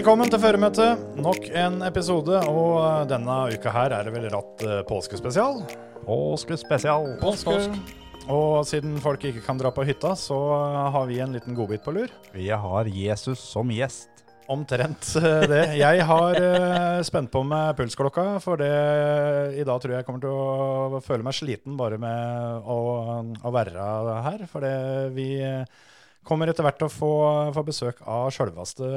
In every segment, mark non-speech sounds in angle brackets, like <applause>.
Velkommen til føremøtet. Nok en episode, og eh, denne uka her er det vel ratt påskespesial påskespesial. Påskespesial. Påske. Og siden folk ikke kan dra på hytta, så eh, har vi en liten godbit på lur. Vi har Jesus som gjest. Omtrent eh, det. Jeg har eh, spent på meg pulsklokka, for det, i dag tror jeg jeg kommer til å føle meg sliten bare med å, å være her. For det, vi eh, kommer etter hvert til å få, få besøk av sjølveste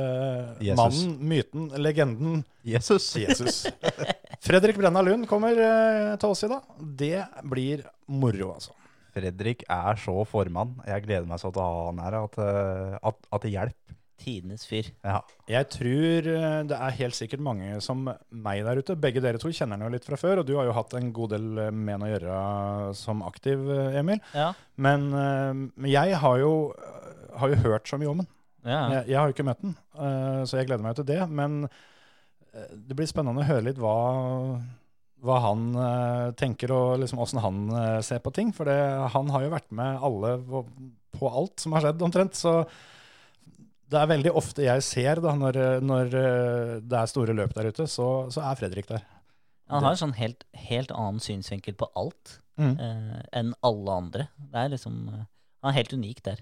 mannen, myten, legenden Jesus. Jesus. <laughs> Fredrik Brenna Lund kommer eh, til oss i dag. Det blir moro, altså. Fredrik er så formann. Jeg gleder meg så til å ha han her, at, eh, at, at det hjelper. Tidenes fyr. Ja. Jeg tror eh, det er helt sikkert mange som meg der ute. Begge dere to kjenner han jo litt fra før, og du har jo hatt en god del eh, med han å gjøre som aktiv, eh, Emil. Ja. Men men jeg har jo, har jo hørt så mye om han. ja. Jeg, jeg har jo ikke møtt han, så jeg gleder meg til det. Men det blir spennende å høre litt hva, hva han tenker, og liksom åssen han ser på ting. For det, han har jo vært med alle på, på alt som har skjedd, omtrent. Så det er veldig ofte jeg ser, da, når, når eh, det er store løp der ute, så, så er Fredrik der. Han har en sånn helt, helt annen synsvinkel på alt Mm. eh, enn alle andre. Det er liksom eh, Han er helt unik der.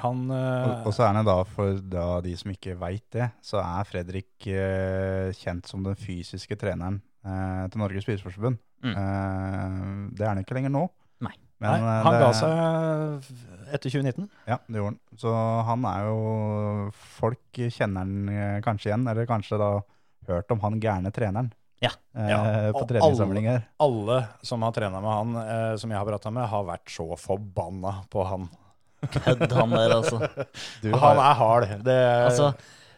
Han eh, Og, og så er han da, for da de som ikke veit det, så er Fredrik eh, kjent som den fysiske treneren eh, til Norges Spydsportsforbund. Mm. Eh, det er han ikke lenger nå. Nei. nei, eh, han det- ga seg etter 2019. Ja, det gjorde han. Så han er jo Folk kjenner han eh, kanskje igjen, eller kanskje da hørt om han gærne treneren. Ja. Eh, Ja, på og treningssamlinger. Alle som har trena med han, eh, som jeg har prata med, har vært så forbanna på han. Kødd han der, altså. Du, Han er hard. Det, altså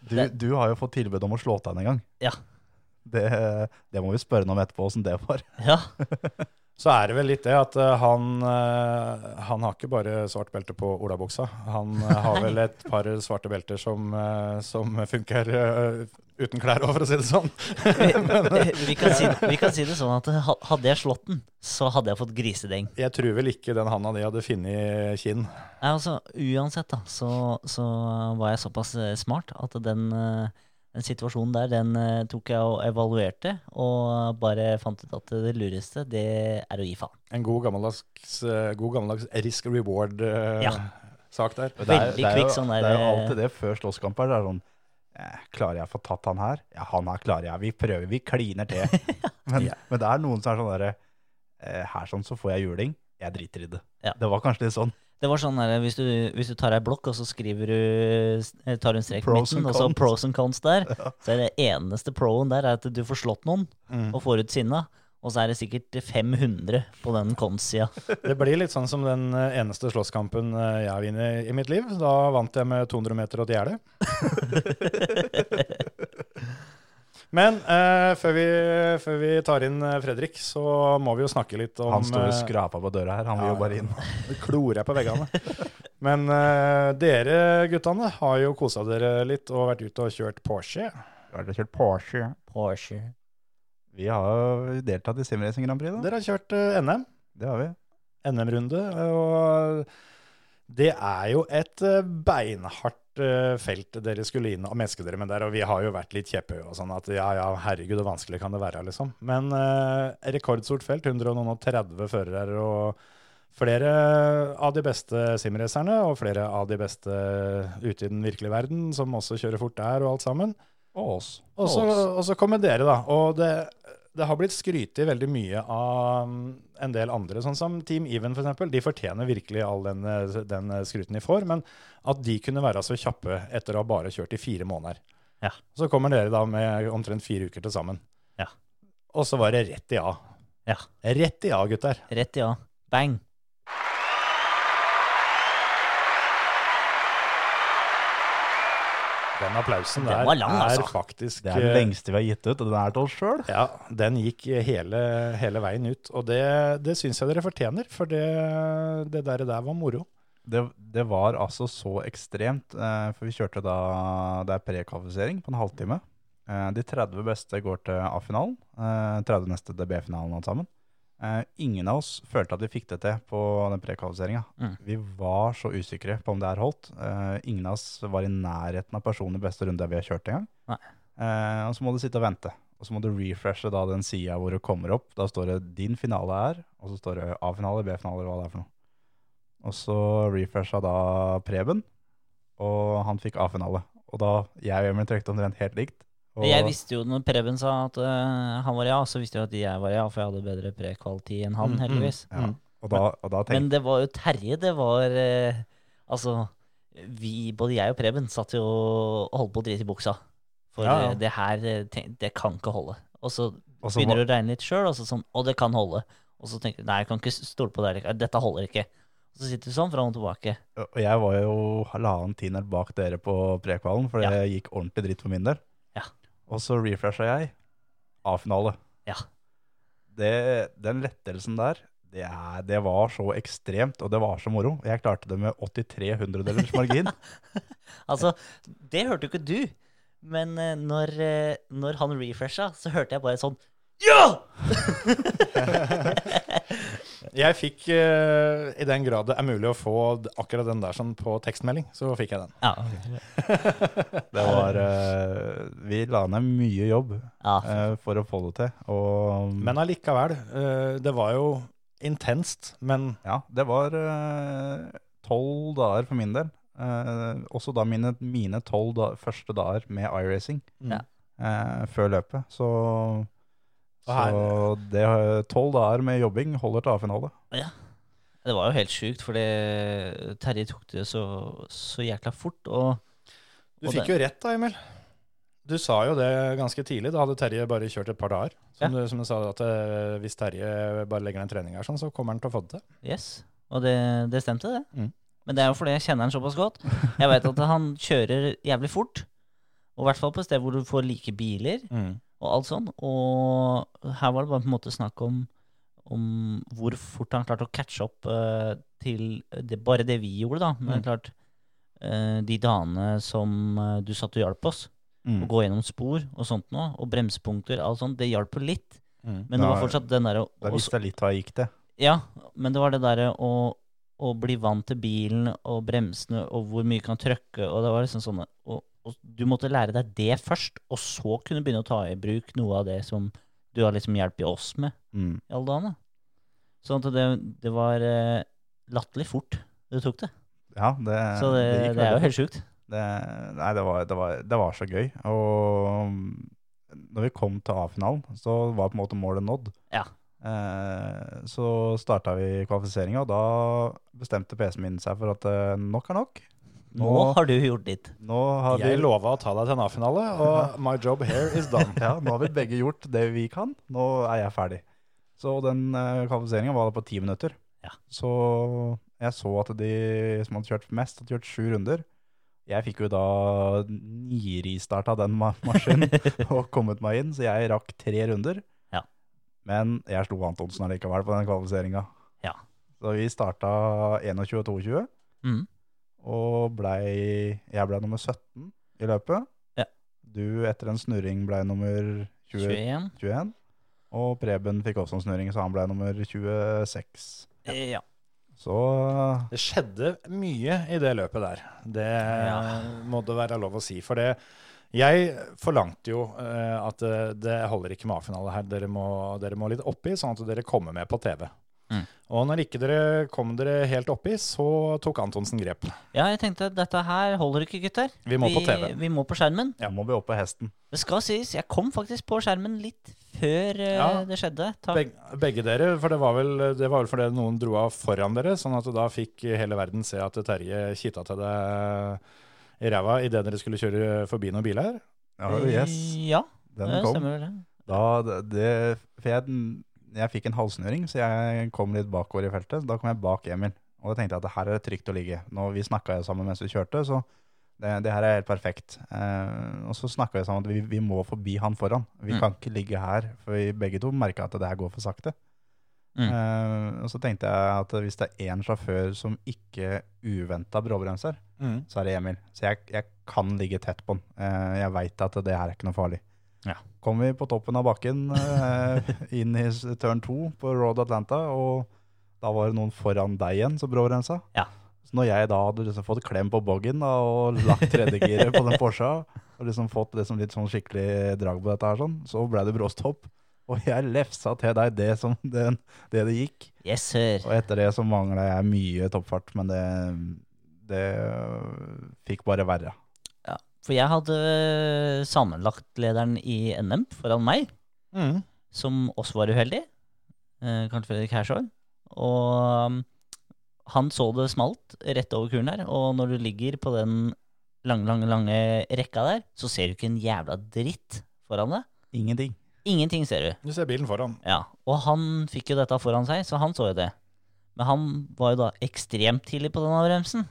du, du har jo fått tilbud om å slå til han en gang. Ja. Det, det må vi spørre ham om etterpå, åssen det var. Ja. <laughs> så er det vel litt det at eh, han, eh, han har ikke bare svart belte på olabuksa. Han eh, <laughs> har vel et par svarte belter som, som funker uten klær, for å si det sånn. Vi, <laughs> vi, kan si, vi kan si det sånn at hadde jeg slått den, så hadde jeg fått grisedeng. Jeg tror vel ikke den handa di hadde funnet kinn. Nei, altså, uansett, da, så, så var jeg såpass smart at den, den situasjonen der, den eh, tok jeg og evaluerte, og bare fant ut at det lureste, det er å gi faen. En god gammeldags, eh, god gammeldags risk reward-sak der. Det er, Veldig det er jo, sånn der, Det er jo eh, alltid det før slåsskamper. Det er sånn eh, Klarer jeg å få tatt han her? Ja, han her klarer jeg. Vi prøver, vi kliner til. <laughs> Men, Ja. men det er noen som er sånn derre eh, Her sånn så får jeg juling. Jeg driter i det. Ja. Det var kanskje litt sånn. Det var sånn der, hvis du, hvis du tar ei blokk, og så skriver du eh, tar du en strek på Pros midten, og så pros and cons der, <laughs> så er det eneste proen der er at du får slått noen Mm. og får ut sinna. Og så er det sikkert 500 på den cons-sida. <laughs> Det blir litt sånn som den eh, eneste slåsskampen eh, jeg har vunnet i mitt liv. Da vant jeg med 200 meter og et gjerde. <laughs> Men eh, før, vi, før vi tar inn eh, Fredrik, så må vi jo snakke litt om Han står og skraper på døra her. Han vil ja, jo bare inn. <laughs> Det klorer jeg på veggene. Men eh, dere guttene har jo kosa dere litt og vært ute og kjørt Porsche. Du har kjørt Porsche. Porsche. Vi har jo deltatt i Simracing Grand Prix, da. Dere har kjørt eh, NM. Det har vi. NM-runde. Og det er jo et eh, beinhardt eh, felt dere skulle inn og meske dere med der. Og vi har jo vært litt kjepphøye og sånn at ja, ja, herregud, hvor vanskelig kan det være, liksom. Men eh, rekordstort felt, 130 førere og flere av de beste simracerne og flere av de beste ute i den virkelige verden som også kjører fort der og alt sammen. Og oss. Og så, og så kommer dere, da. Og det, det har blitt skrytet veldig mye av mm, en del andre, sånn som Team Even f.eks. De fortjener virkelig all den, eh, den skryten de får. Men at de kunne være så kjappe etter å ha bare kjørt i fire måneder. Ja. Så kommer dere da med omtrent fire uker til sammen. Ja. Og så var det rett i A. Ja. Rett i A, gutter. Rett i A. Bang. Den applausen Den der var lang, er altså. faktisk Det er den eh, lengste vi har gitt ut, og den er til oss sjøl. Ja, den gikk hele, hele veien ut. Og det, det syns jeg dere fortjener, for det, det der, der var moro. Det, det var altså så ekstremt, eh, for vi kjørte da Det er prekvalifisering på en halvtime. Eh, de 30 beste går til A-finalen. Eh, 30 neste til B-finalen alt sammen. Eh, ingen av oss følte at vi fikk det til på den prekvalifiseringa. Mm. Vi var så usikre på om det er holdt. Eh, ingen av oss var i nærheten av personen i beste runde vi har kjørt engang. Eh, og så må du sitte og vente. Og så må du refreshe da den sida hvor det kommer opp. Da står det 'din finale er', og så står det A-finale, B-finale, hva det er for noe. Og så refresha da Preben, og han fikk A-finale. Og da jeg og Emil trykte omtrent helt likt. Og, Jeg visste jo når Preben sa at uh, han var ja, så visste jeg at jeg var ja, for jeg hadde bedre prekvalitet enn han, Mm, mm. ja, og, da, og da tenk... Men det var jo Terje, det var uh, Altså, vi, både jeg og Preben, satt jo og holdt på å drite i buksa. For Ja, ja. eh, det her, det kan ikke holde. Og så begynner du du å regne litt sjøl, og så sånn Og det kan holde. Og så tenker du nei, jeg kan ikke stole på det. her, Dette holder ikke. Og så sitter du sånn fram og tilbake. Og jeg var jo halvannen tiendedel bak dere på prekvalen, for Ja. det gikk ordentlig dritt for min del. Og så refresha jeg A-finale. Ja. Det, den lettelsen der, det, er, det var så ekstremt, og det var så moro. Jeg klarte det med 83 hundredelers margin. <laughs> Altså, det hørte jo ikke du. Men eh, når, eh, når han refresha, så hørte jeg bare sånn Ja! <laughs> Jeg fikk, uh, i den grad det er mulig å få akkurat den der sånn på tekstmelding, så fikk jeg den. Ja. <laughs> Det var uh, Vi la ned mye jobb ja. uh, for å få det til. Og Men allikevel, det var jo intenst, men ja, det var tolv dager for min del. Eh, også da mine, tolv da, første dager med iRacing Ja. eh, før løpet. Så, så det tolv dager med jobbing holder til A-finale. Det var jo helt sjukt, for Terje tok det så, så jækla fort. Og, du fikk det- jo rett da, Emil. Du sa jo det ganske tidlig. Da hadde Terje bare kjørt et par dager. Som, du, som du sa, at eh, hvis Terje bare legger ned trening her, sånn, så kommer han til å få det til. Yes, og det, det stemte, det. Mm. Men det er jo fordi jeg kjenner han såpass godt. Jeg vet at han kjører jævlig fort. Og i hvert fall på et sted hvor du får like biler og alt sånn. Og her var det bare på en måte snakk om, om hvor fort han klarte å catche opp uh, til det, bare det vi gjorde, da. Men det er klart, uh, de dagene som uh, du satt og hjalp oss, Mm. å gå gjennom spor og sånt nå, og bremsepunkter, alt sånt, det hjalp jo litt. Men det var fortsatt den derre Da visste jeg litt hva gikk til. ja, men det var det derre å, å bli vant til bilen og bremsene og hvor mye kan trykke, og det var liksom sånn og, og Du måtte lære deg det først, og så kunne begynne å ta i bruk noe av det som du har liksom hjulpet oss med Mm. i alle dagene. Sånn at det, det var eh, latterlig fort du tok det. Ja, det, Så det, gikk det, er jo helt sjukt. Det, nei, det var, det, var, det var så gøy. Og når vi kom til A-finalen, så var på en måte målet nådd. Ja. Eh, så starta vi kvalifiseringa, og da bestemte PC-en min seg for at eh, nok er nok. Nå Nå- har du gjort ditt. Nå har Jeg vi, lova å ta deg til en A-finale, og my job here is done. <laughs> ja, nå har vi begge gjort det vi kan. Nå er jeg ferdig. Så den uh, kvalifiseringa var på ti minutter. Ja. Så jeg så at de som hadde kjørt mest, hadde kjørt sju runder. Jeg fikk jo da niristarta den ma maskinen <laughs> og kommet meg inn, så jeg rakk tre runder. Ja. Men jeg slo Antonsen allikevel på den kvalifiseringa. Ja. Så vi starta 21 og 22, Mm. Og blei Jeg blei nummer 17 i løpet. Ja. Du etter en snurring blei nummer 20, 21. 21. Og Preben fikk også en snurring, så han blei nummer 26. Ja. Så Det skjedde mye i det løpet der. Det Ja. må det være lov å si. For det Jeg forlangte jo eh, at eh, det holder ikke med A-finale her. Dere må, dere må litt oppi, sånn at dere kommer med på TV. Mm. Og når ikke dere kom dere helt oppi, så tok Antonsen grep. ja, jeg tenkte dette her holder ikke, gutter. Vi må på TV. Vi må på skjermen. ja. må vi opp på hesten. Det skal sies, jeg kom faktisk på skjermen litt før eh, Ja. det skjedde. Takk. Beg, begge dere, for det var, vel, det var vel fordi noen dro av foran dere, sånn at da fikk hele verden se at Terje kitta til deg i ræva idet dere skulle kjøre forbi noen biler. Ja, yes. Ja, Den det kom. stemmer vel det. Da, det- det, for jeg, jeg fikk en halvsnøring, så jeg kom litt bakover i feltet. Da kom jeg bak Emil. Og da tenkte jeg at her er det trygt å ligge. Når vi snakka sammen mens vi kjørte, så Det, det her er helt perfekt. Eh, og så snakka vi sammen at vi, vi må forbi han foran. Vi Mm. kan ikke ligge her, for vi begge to merka at det her går for sakte. Mm. Eh, og så tenkte jeg at hvis det er én sjåfør som ikke uventa bråbremser, Mm. så er det Emil. Så jeg, jeg kan ligge tett på han. Eh, jeg veit at det her er ikke noe farlig. Ja. Kom vi på toppen av bakken, eh, inn i turn 2 på Road Atlanta, og da var det noen foran deg igjen som brårensa. Ja. Så når jeg da hadde liksom fått klem på boggen da, og lagt tredjegiret på den Porscha, og liksom fått liksom litt sånn skikkelig drag på dette her, sånn, så ble det bråstopp. Og jeg lefsa til deg det som <laughs> det, det, det gikk. Yes, sir. Og etter det så mangla jeg mye toppfart, men det, det fikk bare verre. For jeg hadde sammenlagtlederen i NM foran meg, Mm. som også var uheldig. Eh, Karl Fredrik Hershaug. Og um, han så det smalt rett over kuren der, og når du ligger på den lange, lange, lange rekka der, så ser du ikke en jævla dritt foran deg. Ingenting. Ingenting ser du. Du ser bilen foran. Ja, og han fikk jo dette foran seg, så han så jo det. Men han var jo da ekstremt tidlig på denne bremsen.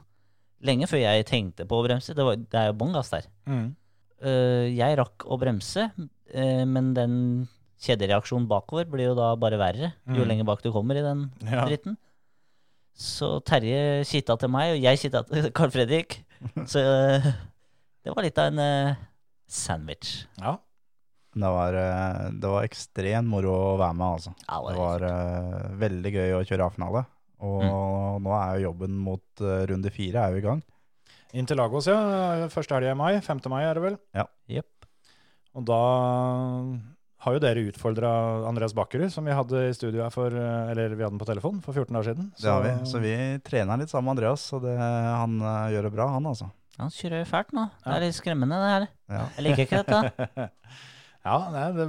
Lenge før jeg tenkte på å bremse. Det, var, det er jo bånn gass der. Mm. Eh, jeg rakk å bremse, eh, men den kjedereaksjonen bakover blir jo da bare verre jo Mm. lenger bak du kommer i den Ja. dritten. Så Terje kitta til meg, og jeg kitta til <laughs> Carl Fredrik. Så eh, det var litt av en sandwich. Ja. Det var, det var ekstremt moro å være med, altså. Ja, Det var eh, veldig gøy å kjøre A-finale. Og Mm. Nå er jo jobben mot eh, runde fire er jo i gang. Interlagos, ja. Første helg i mai. 5. mai er det vel. Ja. Yep. Og da har jo dere utfordra Andreas Bakkerud, som vi hadde i studio her for eh, Eller vi hadde den på telefon for 14 dager siden. Det har vi. Så vi trener litt sammen med Andreas, og det, han eh, gjør det bra, han altså. Han kjører fælt nå. Det er litt skremmende, det her. Ja. Jeg liker ikke dette. <laughs> Ja, nei, det,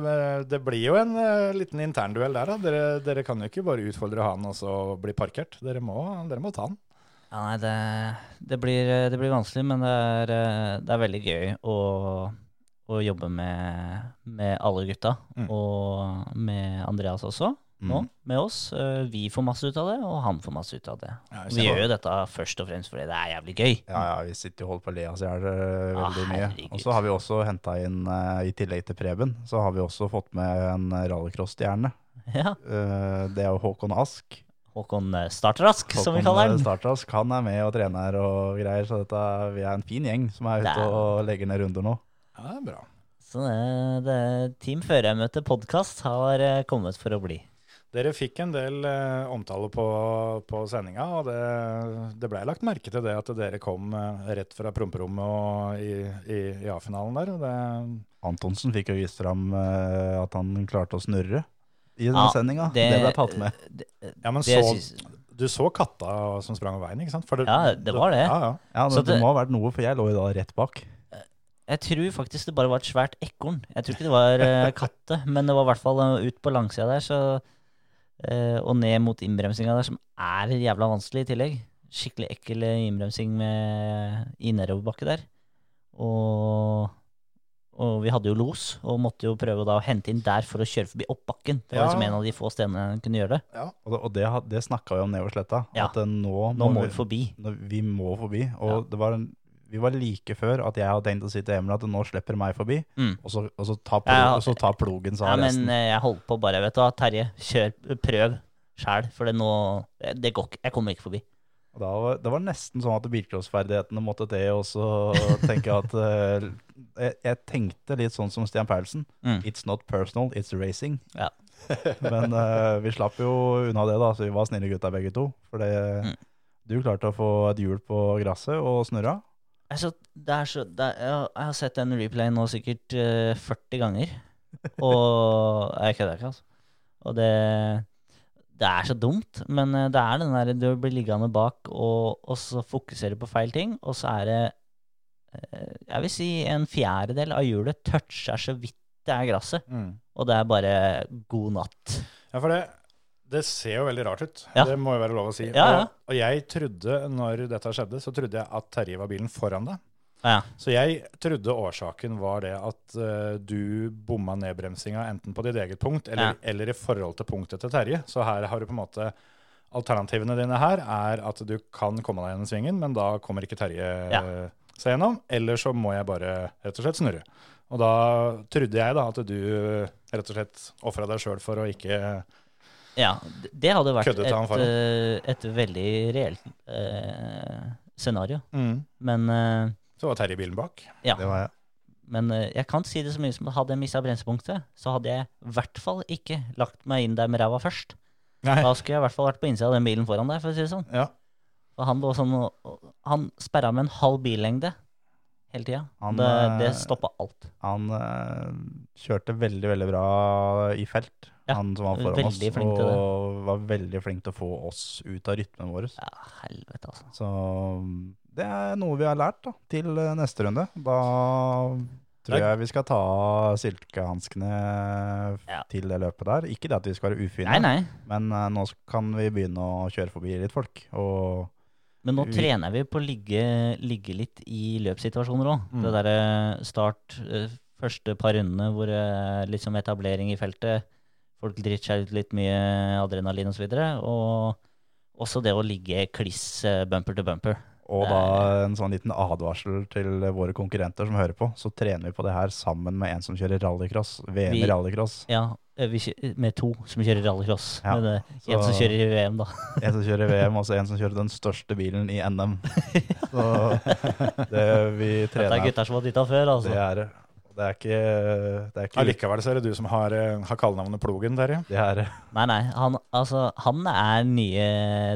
det blir jo en uh, liten internduell der, da. Dere, dere kan jo ikke bare utfordre han og så bli parkert. Dere må, dere må ta han. Ja, nei, det, det, blir, det blir vanskelig, men det er, eh, det er veldig gøy å, å jobbe med, med alle gutta. Mm. Og med Andreas også, nå, Mm. med oss. Eh, Vi får masse ut av det, og han får masse ut av det. Ja, Vi gjør jo dette først og fremst fordi det er jævlig gøy. Ja, ja, vi sitter jo og holder på å le oss i hjel veldig Ah, veldig mye. Og så har vi også henta inn, eh, i tillegg til Preben, så har vi også fått med en rallycross-stjerne. <laughs> Ja. Eh, det er jo Håkon Ask. Håkon Startrask, Håkon som vi Håkon, kaller eh, den. Startrask, han er med og trener og greier, så dette, vi er en fin gjeng som er ute er- og legger ned runder nå. Ja, det er bra. Så det, det Team Førermøte podkast har eh, kommet for å bli. Dere fikk en del eh, omtale på, på sendinga, og det, det ble lagt merke til det at dere kom eh, rett fra promperommet og i, i, i A-finalen der. Og det, Antonsen fikk jo vist fram eh, at han klarte å snurre i denne Ja, sendinga. Det, ble tatt med. Det, ja, men så, synes... du så katta som sprang av veien, ikke sant? For Ja, det var det. Ja, ja. Ja, Så det, det det- må ha vært noe, for jeg lå jo da rett bak. Jeg tror faktisk det bare var et svært ekorn. Jeg tror ikke det var uh, katte, men det var i hvert fall eh, ut på langsida der, så eh, Og ned mot innbremsinga der, som er jævla vanskelig i tillegg. Skikkelig ekkel eh, innbremsing med, i nedoverbakke der. Og, og vi hadde jo los, og måtte jo prøve da å hente inn der for å kjøre forbi opp bakken. Det var Ja. liksom en av de få stedene en kunne gjøre det. Og det, og det, det snakka vi om nedover sletta. Ja. At eh, nå, Nå må vi forbi. vi må forbi. Og Ja. det var en, vi var like før at jeg hadde tenkt å si til Emil at nå slipper meg forbi, Mm. og, så, og så, ta plo, Ja, og så ta plogen, sa Ja, resten. Men jeg holdt på bare, vet du hva, Terje, kjør, prøv sjæl, for det nå det, går ikke. Jeg kommer ikke forbi. Og da var, det var nesten sånn at bilcrossferdighetene måtte til, og så <laughs> tenke at eh, jeg, jeg tenkte litt sånn som Stian Paulsen. Mm. It's not personal, it's racing. Ja. <laughs> Men uh, vi slapp jo unna det, da, så vi var snille gutta begge to. For det, Mm. du klarte å få et hjul på gresset og snurra. Altså, det er så, det er, jeg, har- sett den replayen nå sikkert eh, 40 ganger. <laughs> Og Jeg kødder ikke, altså. Og det, det er så dumt, men eh, det er den der du blir liggende bak og, og så fokuserer på feil ting, og så er det eh, Jeg vil si en fjerdedel av hjulet toucher så vidt det er gresset, Mm. og det er bare god natt. Ja, for det, det ser jo veldig rart ut. Ja. Det må jo være lov å si. Ja, ja. Og, og jeg trodde, når dette skjedde, så trodde jeg at Terje var bilen foran deg. Ja, Så jeg trodde årsaken var det at uh, du bomma nedbremsinga enten på ditt eget punkt eller, eller i forhold til punktet til Terje. Så her har du på en måte Alternativene dine her er at du kan komme deg gjennom svingen, men da kommer ikke Terje seg gjennom, eller så må jeg bare rett og slett snurre. Og da trodde jeg da at du rett og slett ofra deg sjøl for å ikke Ja, det hadde vært et, eh, et veldig reelt eh, scenario. Men, eh, Så var Terje bilen bak. ja. Det var jeg. Men eh, jeg kan si det så mye som at hadde jeg mista bremsepunktet, så hadde jeg i hvert fall ikke lagt meg inn der med ræva først. Nei. Da skulle jeg i hvert fall vært på innsida av den bilen foran deg, for å si det sånn. Ja. Og han, var sånn, han sperra med en halv billengde hele tida. Han, Det, eh, det stoppa alt. Han eh, kjørte veldig, veldig bra i felt, Ja, han som var foran oss. Og var veldig flink til å få oss ut av rytmen vår. Ja, helvete, altså. Så det er noe vi har lært da, til eh, neste runde. Da tror jeg vi skal ta silkehanskene Ja. til det løpet der. Ikke det at vi skal være ufine, Nei, nei. men nå kan vi begynne å kjøre forbi litt folk. Og Men nå trener vi på å ligge, ligge litt i løpssituasjoner òg. Mm. Det derre start, eh, første par rundene hvor eh, liksom etablering i feltet, folk driter seg ut litt mye adrenalin osv. Og, så og også det å ligge kliss eh, bumper til bumper. Og da en sånn liten advarsel til våre konkurrenter som hører på. Så trener vi på det her sammen med en som kjører rallycross. VM i rallycross. Ja, eh, vi, kjø- med to som kjører rallycross. Ja, men det, så- en som kjører i VM, da. <laughs> En som kjører VM, og så en som kjører den største bilen i NM. <laughs> Så det vi trener Dette er gutter som har dytta før, altså. det er det er ikke, det er ikke Allikevel så er det du som har, eh, har kallenavnet Plogen, Terje. det er, Nei, nei. Han, altså, han er nye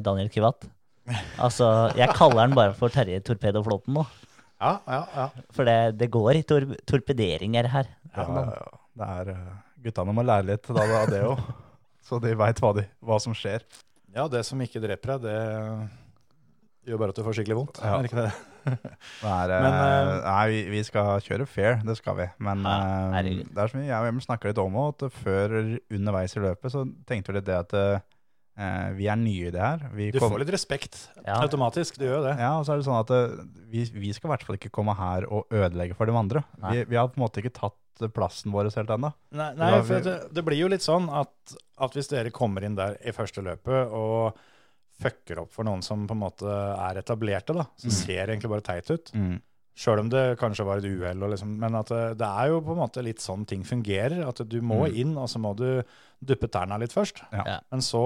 Daniel Kivat. Altså, jeg kaller den bare for Terje Torpedoflåten nå. Ja, ja, ja. For det, det går i tor torpederinger her. ja, ja, det er eh, Guttene må lære litt da, av det òg, så de veit hva, hva som skjer. Ja, det som ikke dreper deg, det gjør bare at du får skikkelig vondt. Ja. Er ikke <laughs> det? Er, eh, Men, uh, nei, vi, vi skal kjøre fair, det skal vi. Men Ja, eh, det er som jeg og Emil snakka litt om òg, at før underveis i løpet så tenkte vi litt det at eh, vi er nye i det her. Vi Du kom- får litt respekt Ja. automatisk, du gjør jo det. Ja, og så er det sånn at eh, vi, vi skal i hvert fall ikke komme her og ødelegge for de andre. Vi, vi har på en måte ikke tatt plassen vår helt ennå. Nei, nei vi, for det, det blir jo litt sånn at, at hvis dere kommer inn der i første løpet og fucker opp for noen som på en måte er etablerte, da, så Mm. ser det egentlig bare teit ut. Sjøl om det kanskje var et uhell. Liksom, men at det, det er jo på en måte litt sånn ting fungerer. At du må Mm. inn, og så må du duppe tærne litt først. Ja. Ja. Men så,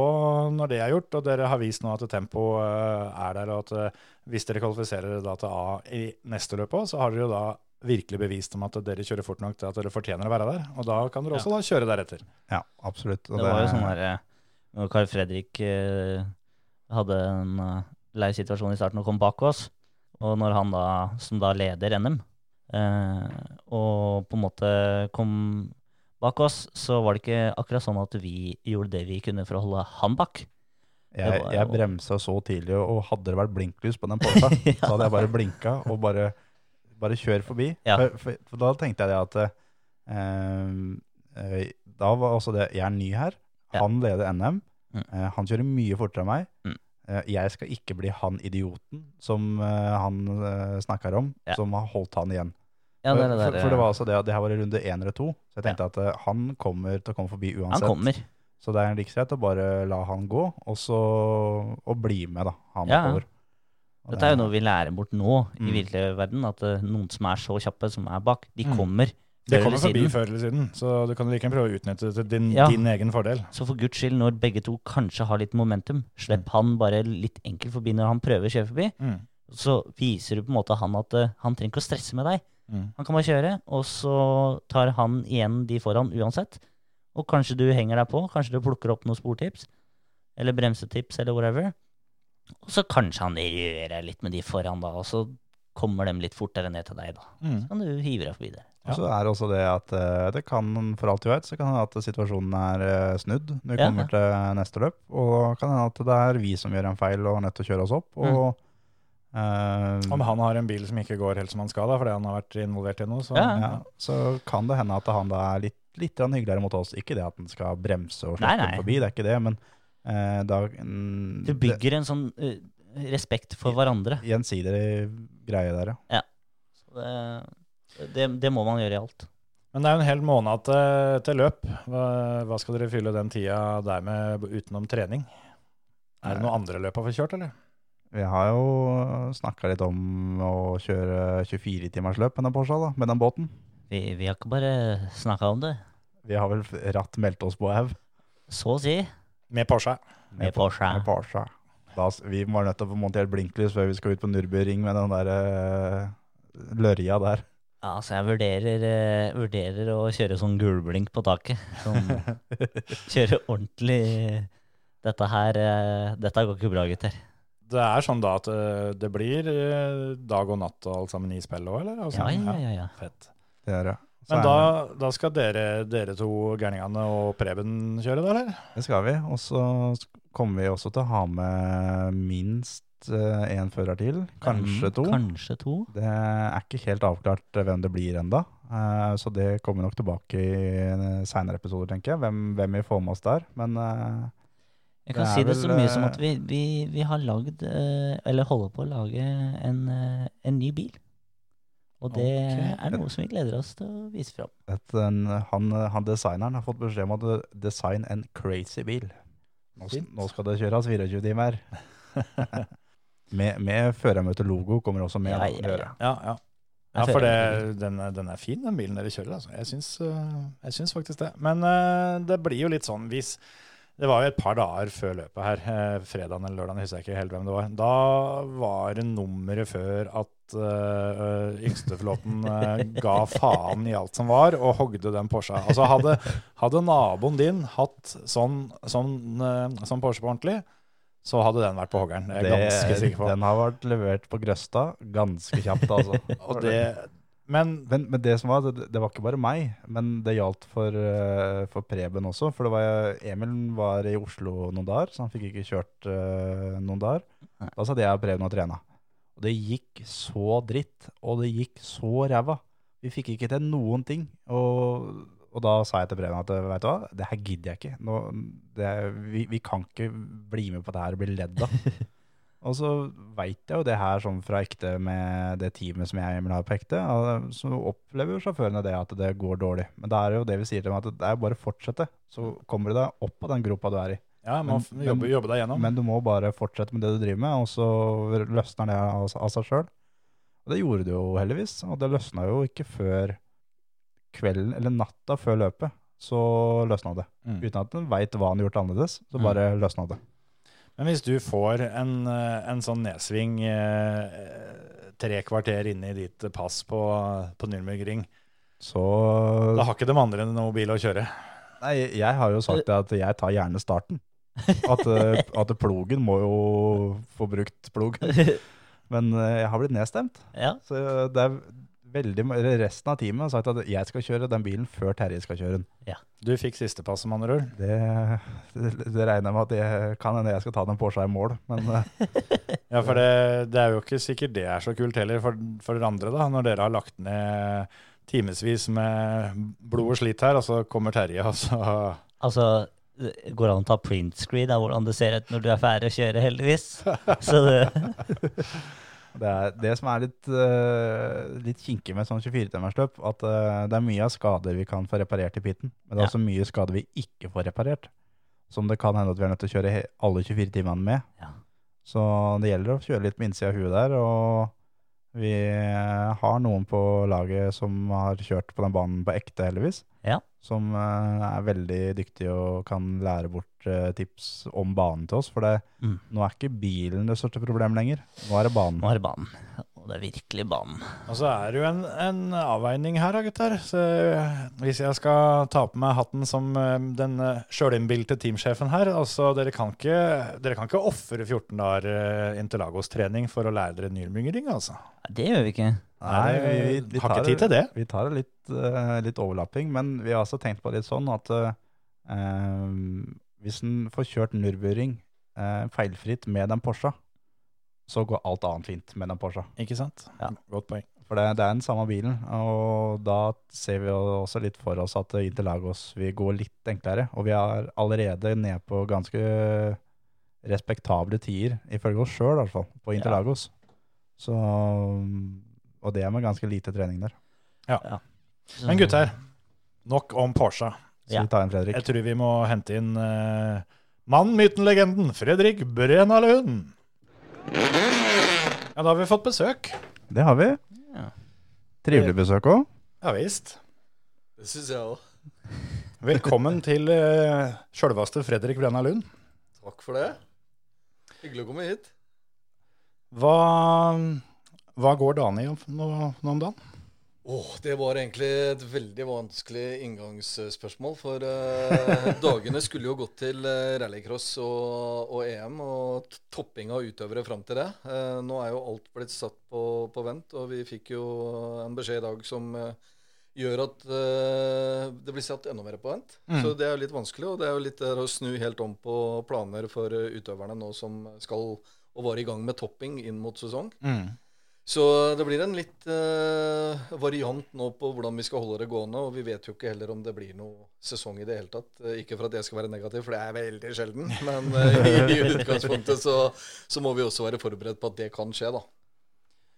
når det er gjort, og dere har vist nå at tempoet er der, og at eh, hvis dere kvalifiserer da til A i neste løp òg, så har dere jo da virkelig bevist om at dere kjører fort nok til at dere fortjener å være der. Og da kan dere også da kjøre deretter. Ja, absolutt. Og Det var jo sånn eh, når Carl Fredrik eh, hadde en eh, lei situasjon i starten og kom bak oss, og når han da, som da leder NM, eh, og på en måte kom bak oss, så var det ikke akkurat sånn at vi gjorde det vi kunne for å holde han bak. Jeg, jeg bremsa så tidlig, og hadde det vært blinklys på den <laughs> Porscha, Ja. så hadde jeg bare blinka og bare, bare kjør forbi. Ja. For, for, for da tenkte jeg det at eh, eh, Da var også det Jeg er ny her. Han leder NM. Mm. Eh, han kjører mye fortere enn meg. Mm. Eh, jeg skal ikke bli han idioten som eh, han uh, snakker om, Ja. som har holdt han igjen. Ja, det det, det for, for det eh, var altså det at det her var i runde én eller to, så jeg tenkte at eh, han kommer til å komme forbi uansett. Han kommer. Så det er like greit å bare la han gå, og så og bli med, da. Han Ja, ja. Og Dette er jo noe vi lærer bort nå i Mm. verden, at eh, noen som er så kjappe, som er bak, de Mm. kommer. Det kommer forbi siden. før eller siden, så du kan like gjerne prøve å utnytte det til din, Ja. din egen fordel. Så for guds skyld, når begge to kanskje har litt momentum, slipp han bare litt enkelt forbi når han prøver å kjøre forbi. Mm. Så viser du på en måte han at uh, han trenger ikke å stresse med deg. Mm. Han kan bare kjøre, og så tar han igjen de foran uansett. Og kanskje du henger deg på, kanskje du plukker opp noen sportips, eller bremsetips, eller whatever. Og så kanskje han rører litt med de foran, da, og så kommer de litt fortere ned til deg, da. Mm. Så kan du hive deg forbi der. Og så er det også det at eh, det kan, for alt vi vet, så kan det hende at situasjonen er eh, snudd når vi Ja, kommer til neste løp. Og kan hende at det er vi som gjør en feil og er nødt til å kjøre oss opp. Og eh, Om han har en bil som ikke går helt som han skal, da, fordi han har vært involvert i noe, så Ja. ja, så kan det hende at han da er litt, litt hyggeligere mot oss. Ikke det at han skal bremse og slippe forbi, det er ikke det, men uh, da mm, Du bygger en sånn uh, respekt for hverandre. det- Gjensidig greie der, ja. Så det, det, det må man gjøre i alt. Men det er jo en hel måned til, til løp. Hva, hva skal dere fylle den tida der med utenom trening? Er det noen andre løp å få kjørt, eller? Vi har jo snakka litt om å kjøre 24-timersløp med den Porscha, da, med den båten. Vi, vi har ikke bare snakka om det. Vi har vel ratt meldt oss på haug. Så å si. Med Porsche. Med Porsche. Med Porsche. Da, vi var nødt til å få montert blinklys før vi skal ut på Nürburgring med den der uh, lørja der. Ja, så jeg vurderer, eh, vurderer å kjøre sånn gulblink på taket. Sånn, <laughs> kjøre ordentlig Dette her eh, Dette går ikke bra, gutter. Det er sånn da at eh, det blir eh, dag og natt og alt sammen i spillet òg, eller? Altså, Ja, ja, ja. ja. Fett. Det er det. Så Men er da, da skal dere, dere to gærningene og Preben kjøre, da, eller? Det skal vi. Og så sk- kommer vi også til å ha med minst én fører til. Kanskje Mm, to. Kanskje to. Det er ikke helt avklart eh, hvem det blir enda, Uh, så det kommer nok tilbake i seinere episoder, tenker jeg. Hvem, hvem vi får med oss der. Men uh, Jeg kan Det si det så mye som eh, at vi, vi, vi har lagd, eh, eller holder på å lage, en, eh, en ny bil. Og det okay. er noe som vi gleder oss til å vise fram. et, en, han, han designeren har fått beskjed om å designe en crazy bil. Nå, nå skal det kjøres 24 timer. <laughs> med med førermøtelogo kommer også med. Ja, ja, ja. Ja, ja. Ja, for det, den, er- den er fin, den bilen dere kjører. Altså. Jeg, syns, øh, jeg syns faktisk det. Men øh, det blir jo litt sånn hvis Det var jo et par dager før løpet her, eh, fredagen eller lørdagen, jeg husker ikke helt hvem det var. Da var det nummeret før at uh, yngsteflåten ga faen i alt som var, og hogde den Porscha. Altså hadde, hadde naboen din hatt sånn, sånn, øh, sånn Porsche på ordentlig, så hadde den vært på hoggeren. Det er jeg ganske sikker på. Den har vært levert på Grøstad ganske kjapt, altså. <laughs> Og det, men Men, men det som var, det, det var ikke bare meg, men det gjaldt for, eh, for Preben også. For det var, Emil var i Oslo noen dager, så han fikk ikke kjørt uh, noen dager. Da satt jeg og Preben og trena. Og det gikk så dritt, og det gikk så ræva. Vi fikk ikke til noen ting. Og, og da sa jeg til Preben at vet du hva, det her gidder jeg ikke. Nå, det, vi, vi kan ikke bli med på det her og bli ledd av. <laughs> Og så veit jeg jo det her sånn fra ekte med det teamet som jeg vil ha på ekte, så opplever jo sjåførene det at det går dårlig. Men det er jo det vi sier til dem, at det er bare å fortsette, så kommer du deg opp av den gropa du er i. ja, Men- jobbe, jobbe deg gjennom. Men du må bare fortsette med det du driver med, og så løsner det av, av seg sjøl. Og det gjorde det jo heldigvis, og det løsna jo ikke før kvelden, eller natta før løpet, så løsna det. Mm. Uten at en veit hva han har gjort annerledes, så Mm. bare løsna det. Men hvis du får en, eh, en sånn nedsving eh, tre kvarter inne i ditt pass på, på Nürnbergring, Så da har ikke de andre noe bil å kjøre. Nei, jeg har jo sagt at jeg tar gjerne starten. At, eh, at plogen må jo få brukt plogen. <laughs> Men jeg har blitt nedstemt. Ja, Så det er veldig, resten av teamet har sagt at jeg skal kjøre den bilen før Terje skal kjøre den. Du fikk sistepass, med andre ord. Det, det, det regner jeg med at jeg kan hende jeg skal ta den Porscha i mål. Men eh, <laughs> Ja, for det, det er jo ikke sikkert det er så kult heller for, for dere andre, da, når dere har lagt ned timevis med blod og slit her, og så kommer Terje, og så <laughs> altså det går an å ta print screen av hvordan det ser ut når du er ferdig å kjøre, heldigvis. <laughs> Så det, det er det som er litt, uh, litt kinkig med sånn 24-timersløp, at uh, det er mye av skader vi kan få reparert i pitten, men det er også mye skader vi ikke får reparert. Som det kan hende at vi er nødt til å kjøre alle 24 timene med. Ja. Så det gjelder å kjøre litt med innsida av huet der, og vi eh, har noen på laget som har kjørt på den banen på ekte, heldigvis. Ja. Som er veldig dyktige og kan lære bort tips om banen til oss. For det, Mm. nå er ikke bilen det største problemet lenger. Nå er det banen. nå er det banen. Og det er virkelig banen. Og så er det jo en, en avveining her, da, gutter. Så hvis jeg skal ta på meg hatten som eh, den eh, sjølinnbilte teamsjefen her altså Dere kan ikke, dere kan ikke ofre 14 dager eh, Interlagos-trening for å lære dere Nürnbergring, altså. Det gjør vi ikke. Nei, vi, vi, vi har ikke tid til det. Vi tar litt, eh, litt overlapping, men vi har også tenkt på litt sånn at eh, eh, hvis en får kjørt Nürburgring eh, feilfritt med den Porscha, så går alt annet fint med den Porscha. Ikke sant? Ja. Godt poeng. For det, det er den samme bilen, og da ser vi også litt for oss at Interlagos vil gå litt enklere. Og vi er allerede nede på ganske respektable tider, ifølge oss sjøl i hvert fall, på Interlagos. Så, og det er med ganske lite trening der. Ja. Men gutter, nok om Porsche. Så Ja. vi tar inn Fredrik. Jeg tror vi må hente inn uh, mannen, myten, legenden, Fredrik Brenna Lund. Ja, da har vi fått besøk. Det har vi. Ja. Trivelig besøk òg. Ja visst. Det syns jeg òg. Velkommen til uh, sjølveste Fredrik Brenna Lund. Takk for det. Hyggelig å komme hit. Hva, hva går dagene i nå, nå om dagen? Åh, det var egentlig et veldig vanskelig inngangsspørsmål. For eh, <laughs> dagene skulle jo gått til eh, rallycross og, og EM og topping av utøvere fram til det. Eh, nå er jo alt blitt satt på, på vent, og vi fikk jo en beskjed i dag som eh, gjør at eh, det blir satt enda mer på vent. Så det er jo litt vanskelig, og det er jo litt der å snu helt om på planer for eh, utøverne nå som skal og var i gang med topping inn mot sesong. Så det blir en litt eh, variant nå på hvordan vi skal holde det gående. Og vi vet jo ikke heller om det blir noe sesong i det hele tatt. Eh, Ikke for at jeg skal være negativ, for det er veldig sjelden. Men eh, i, i <laughs> utgangspunktet så, så må vi også være forberedt på at det kan skje, da.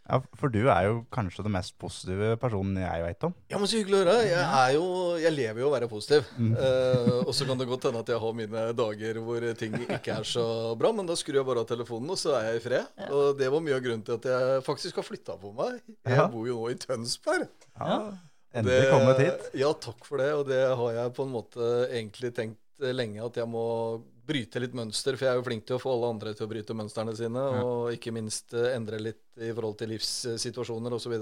Ja, for du er jo kanskje den mest positive personen jeg veit om. Ja, men Så hyggelig å høre. Jeg, er jo, jeg lever jo å være positiv. Eh, og så kan det godt hende at jeg har mine dager hvor ting ikke er så bra, men da skrur jeg bare av telefonen, og så er jeg i fred. Og det var mye av grunnen til at jeg faktisk har flytta på meg. Jeg Ja. bor jo nå i Tønsberg. Ja, Endelig kommet hit. Ja, takk for det. Og det har jeg på en måte egentlig tenkt lenge at jeg må bryte litt mønster. For jeg er jo flink til å få alle andre til å bryte mønstrene sine, og ikke minst eh, endre litt i forhold til livssituasjoner osv.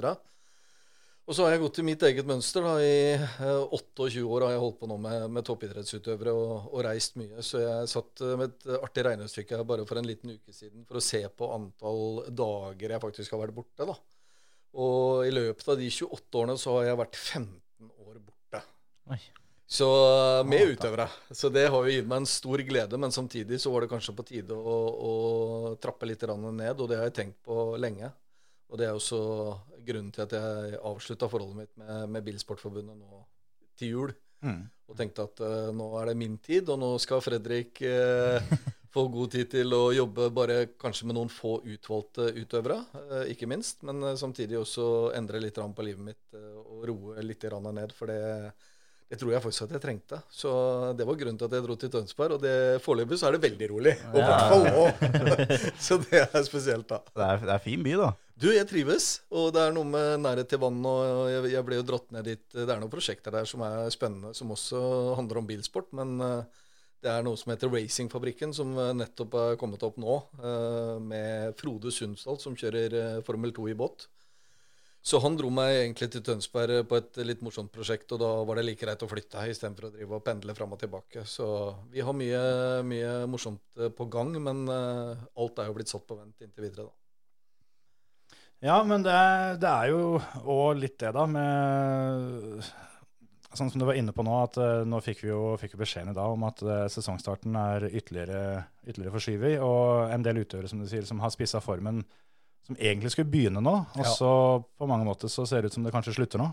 Og så har jeg gått til mitt eget mønster. da, I eh, 28 år har jeg holdt på nå med, med toppidrettsutøvere og, og reist mye. Så jeg satt eh, med et artig regnestykke her bare for en liten uke siden for å se på antall dager jeg faktisk har vært borte. da. Og i løpet av de 28 årene så har jeg vært 15 år borte. Oi. Så vi med utøvere. Så det har jo gitt meg en stor glede, men samtidig så var det kanskje på tide å, å trappe litt ned, og det har jeg tenkt på lenge. Og det er også grunnen til at jeg avslutta forholdet mitt med, med Bilsportforbundet nå til jul. Og tenkte at uh, nå er det min tid, og nå skal Fredrik uh, <laughs> få god tid til å jobbe bare kanskje med noen få utvalgte utøvere, uh, ikke minst. Men eh, samtidig også endre litt på livet mitt eh, og roe litt ned. For det, det tror jeg faktisk at jeg trengte. Så det var grunnen til at jeg dro til Tønsberg. Og det foreløpig så er det veldig rolig. Og i hvert fall nå. <laughs> så det er spesielt, da. Det er, det er fin by, da. Du, jeg trives, og det er noe med nærhet til vann, og jeg, jeg ble jo dratt ned dit. Det er noen prosjekter der som er spennende, som også handler om bilsport, men eh, det er noe som heter Racingfabrikken, som eh, nettopp er kommet opp nå, eh, med Frode Sundsdal, som kjører Formel 2 i båt. Så han dro meg egentlig til Tønsberg på et litt morsomt prosjekt, og da var det like greit å flytte istedenfor å drive og pendle fram og tilbake. Så vi har mye, mye morsomt eh, på gang, men eh, alt er jo blitt satt på vent inntil videre, da. Ja, men det, det er jo òg litt det, da, med Sånn som du var inne på nå, at eh, nå fikk vi jo fikk beskjeden i dag om at eh, sesongstarten er ytterligere, ytterligere forskyvet. Og en del utøvere som du sier, som har spissa formen, som egentlig skulle begynne nå. Og Ja. så på mange måter så ser det ut som det kanskje slutter nå.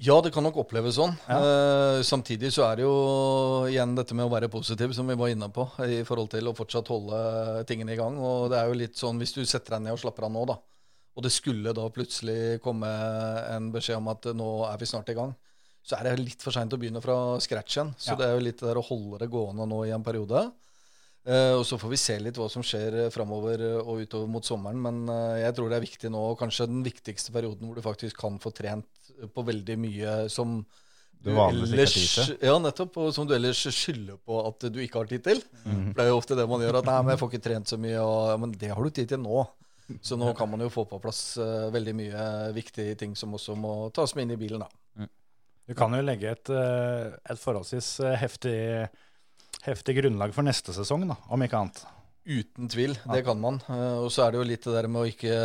Ja, det kan nok oppleves sånn. Ja. Eh, samtidig så er det jo igjen dette med å være positiv, som vi var inne på, i forhold til å fortsatt holde tingene i gang. Og det er jo litt sånn, hvis du setter deg ned og slapper av nå, da, og det skulle da plutselig komme en beskjed om at nå er vi snart i gang, så er det litt for seint å begynne fra scratch igjen. Så Ja. det er jo litt det der å holde det gående nå i en periode. Eh, og så får vi se litt hva som skjer eh, framover eh, og utover mot sommeren. Men jeg tror det er viktig nå, kanskje den viktigste perioden hvor du faktisk kan få trent på veldig mye som Du til. Ja, nettopp. Og som du ellers skylder på at du ikke har tid til. For det er jo ofte det man gjør. At 'nei, men jeg får ikke trent så mye', og, ja, men det har du tid til nå. Så nå kan man jo få på plass veldig mye viktige ting som også må tas med inn i bilen. da. Du kan jo legge et, et forholdsvis heftig, heftig grunnlag for neste sesong, da, om ikke annet. Uten tvil, det kan man. Eh, og så er det jo litt det der med å ikke,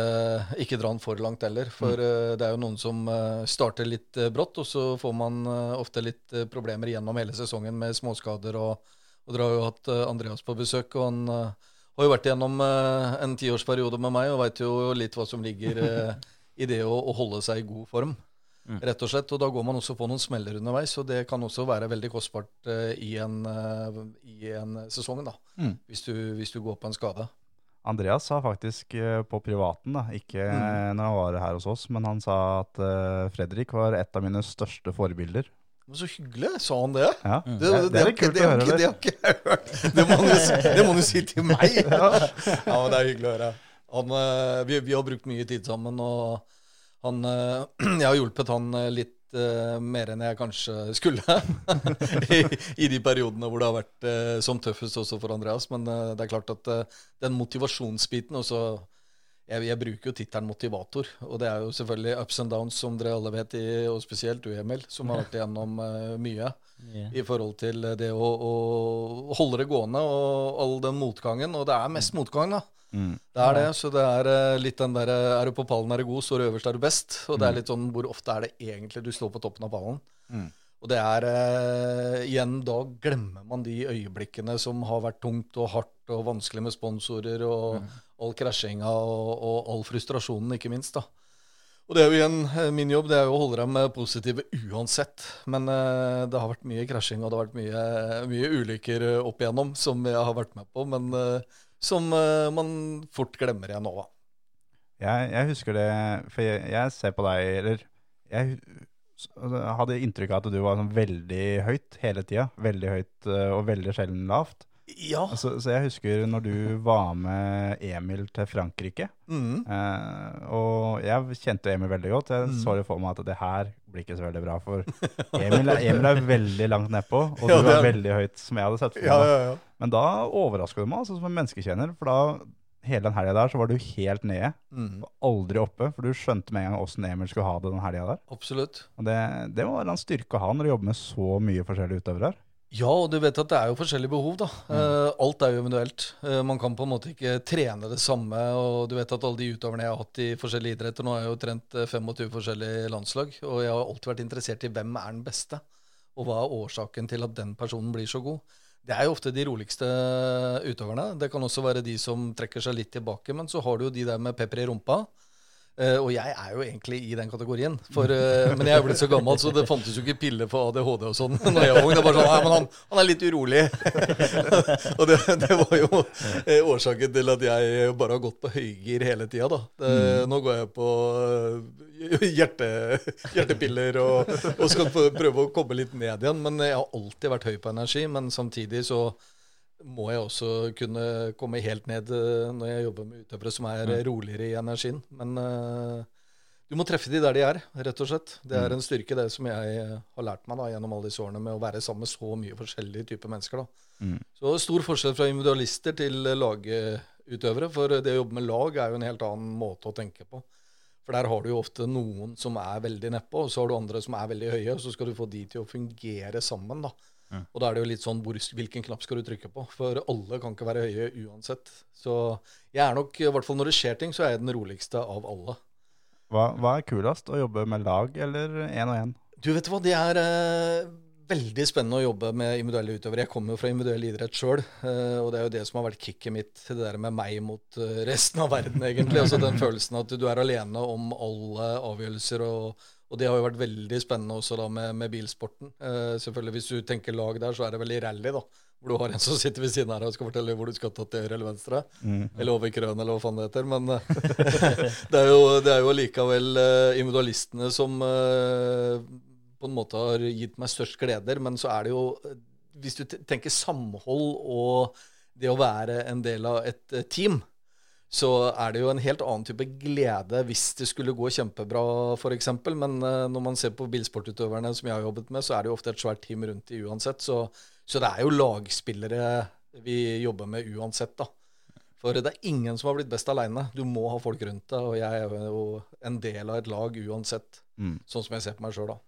ikke dra den for langt heller. For mm. det er jo noen som eh, starter litt eh, brått, og så får man eh, ofte litt eh, problemer gjennom hele sesongen med småskader. Og, og dere har jo hatt eh, Andreas på besøk, og han eh, har jo vært gjennom eh, en tiårsperiode med meg og veit jo litt hva som ligger eh, <laughs> i det å, å holde seg i god form. Rett og slett, og Da går man også på noen smeller underveis, og det kan også være veldig kostbart uh, i, en, uh, i en sesong. da, Mm. hvis, du, hvis du går på en skade. Andreas sa faktisk eh, på privaten, da, ikke Mm. når han var her hos oss, men han sa at Fredrik var et av mine største forbilder. Men så hyggelig. Sa han det? Ja. Det, Det, det er kult det, å har høre. det har ikke jeg hørt. Det må han jo si, det til meg. <laughs> Ja, men Det er hyggelig å høre. Han, vi, vi har brukt mye tid sammen, og han, eh, <clears throat> jeg har hjulpet han eh, litt eh, mer enn jeg kanskje skulle. <laughs> I, I de periodene hvor det har vært som tøffest også for Andreas. Men det er klart at den motivasjonsbiten også jeg, jeg bruker jo tittelen motivator, og det er jo selvfølgelig ups and downs, som dere alle vet, i, og spesielt du, Emil, som har vært <laughs> igjennom mye yeah. i forhold til det å, å holde det gående og all den motgangen. Og det er mest motgang, da. Mm. Det er det. Så det er eh, litt den derre Er du på pallen, er du god, står du øverst, er du best. Og det er litt sånn hvor ofte er det egentlig du står på toppen av pallen. Mm. Og det er eh, Igjen, da glemmer man de øyeblikkene som har vært tungt og hardt og vanskelig med sponsorer og all krasjinga og, og all frustrasjonen, ikke minst. da. Og det er jo igjen eh, min jobb, det er jo å holde dem eh, positive uansett. Men eh, det har vært mye krasjing, og det har vært mye, mye ulykker eh, opp igjennom som jeg har vært med på, men eh, som uh, man fort glemmer igjen nå. da. Jeg, jeg husker det, for jeg, jeg ser på deg, eller jeg altså, hadde inntrykk av at du var sånn veldig høyt hele tida. Veldig høyt eh, og veldig sjelden lavt. Ja. Altså, så jeg husker når du var med Emil til Frankrike. Mm. Eh, og jeg kjente Emil veldig godt. Jeg Mm. så det for meg at det her blir ikke så veldig bra. For Emil, er- Emil er veldig langt nedpå, og Ja, du er veldig høyt, som jeg hadde sett for meg. Ja, ja, ja. Men da overraska du meg altså, som en menneskekjenner. For da, hele den helga der, så var du helt nede. Mm. Aldri oppe. For du skjønte med en gang åssen Emil skulle ha det den helga der. Absolutt. Og det, det være en styrke å ha når du jobber med så mye forskjellige utøvere. Ja, og du vet at det er jo forskjellige behov, da. Eh, alt er jo individuelt. Eh, man kan på en måte ikke trene det samme. Og du vet at alle de utøverne jeg har hatt i forskjellige idretter Nå har jeg jo trent eh, 25 forskjellige landslag, og jeg har alltid vært interessert i hvem er den beste, og hva er årsaken til at den personen blir så god. Det er jo ofte de roligste utøverne. Det kan også være de som trekker seg litt tilbake, men så har du jo de der med pepper i rumpa. Eh, og jeg er jo egentlig i den kategorien. For, uh, men jeg er blitt så gammel, så det fantes jo ikke piller for ADHD og sånn. <laughs> Når jeg var ung, det var bare sånn, «Nei, men han, han er litt urolig. <laughs> og det, det var jo uh, årsaken til at jeg bare har gått på høygir hele tida. da. Det, Nå går jeg på hjerte, hjertepiller og, og skal prøve å komme litt ned igjen. Men jeg har alltid vært høy på energi. Men samtidig så må jeg også kunne komme helt ned eh, når jeg jobber med utøvere som er mm. roligere i energien. Men uh, du må treffe de der de er, rett og slett. Det er en styrke, det som jeg eh, har lært meg da, gjennom alle disse årene med å være sammen med så mye forskjellige typer mennesker. Mm. Så stor forskjell fra individualister til lagutøvere. For det å jobbe med lag er jo en helt annen måte å tenke på. For der har du jo ofte noen som er veldig nedpå, og så har du andre som er veldig høye. og Så skal du få de til å fungere sammen. da. Og da er det jo litt sånn hvor, hvilken knapp skal du trykke på? For alle kan ikke være høye uansett. Så jeg er nok, i hvert fall når det skjer ting, så er jeg den roligste av alle. Hva, hva er kulest, å jobbe med lag eller én og én? Du vet hva, det er eh, veldig spennende å jobbe med individuelle utøvere. Jeg kommer jo fra individuell idrett sjøl, eh, og det er jo det som har vært kicket mitt. Det der med meg mot eh, resten av verden, egentlig. Altså den følelsen at du er alene om alle avgjørelser. og og det har jo vært veldig spennende også da med, med bilsporten. Eh, selvfølgelig Hvis du tenker lag der, så er det veldig rally, da. Hvor du har en som sitter ved siden av deg og skal fortelle hvor du skal ta til høyre eller venstre. Eller over krøen, eller hva faen det heter. Men eh, <laughs> det er jo, det er jo likevel eh, individualistene som eh, på en måte har gitt meg størst gleder. Men så er det jo eh, Hvis du tenker samhold og det å være en del av et team, så er det jo en helt annen type glede hvis det skulle gå kjempebra, f.eks. Men eh, når man ser på bilsportutøverne som jeg har jobbet med, så er det jo ofte et svært team rundt de uansett. Så, så det er jo lagspillere vi jobber med uansett, da. For det er ingen som har blitt best aleine. Du må ha folk rundt deg, og jeg er jo en del av et lag uansett. Mm. Sånn som jeg ser på meg sjøl, da.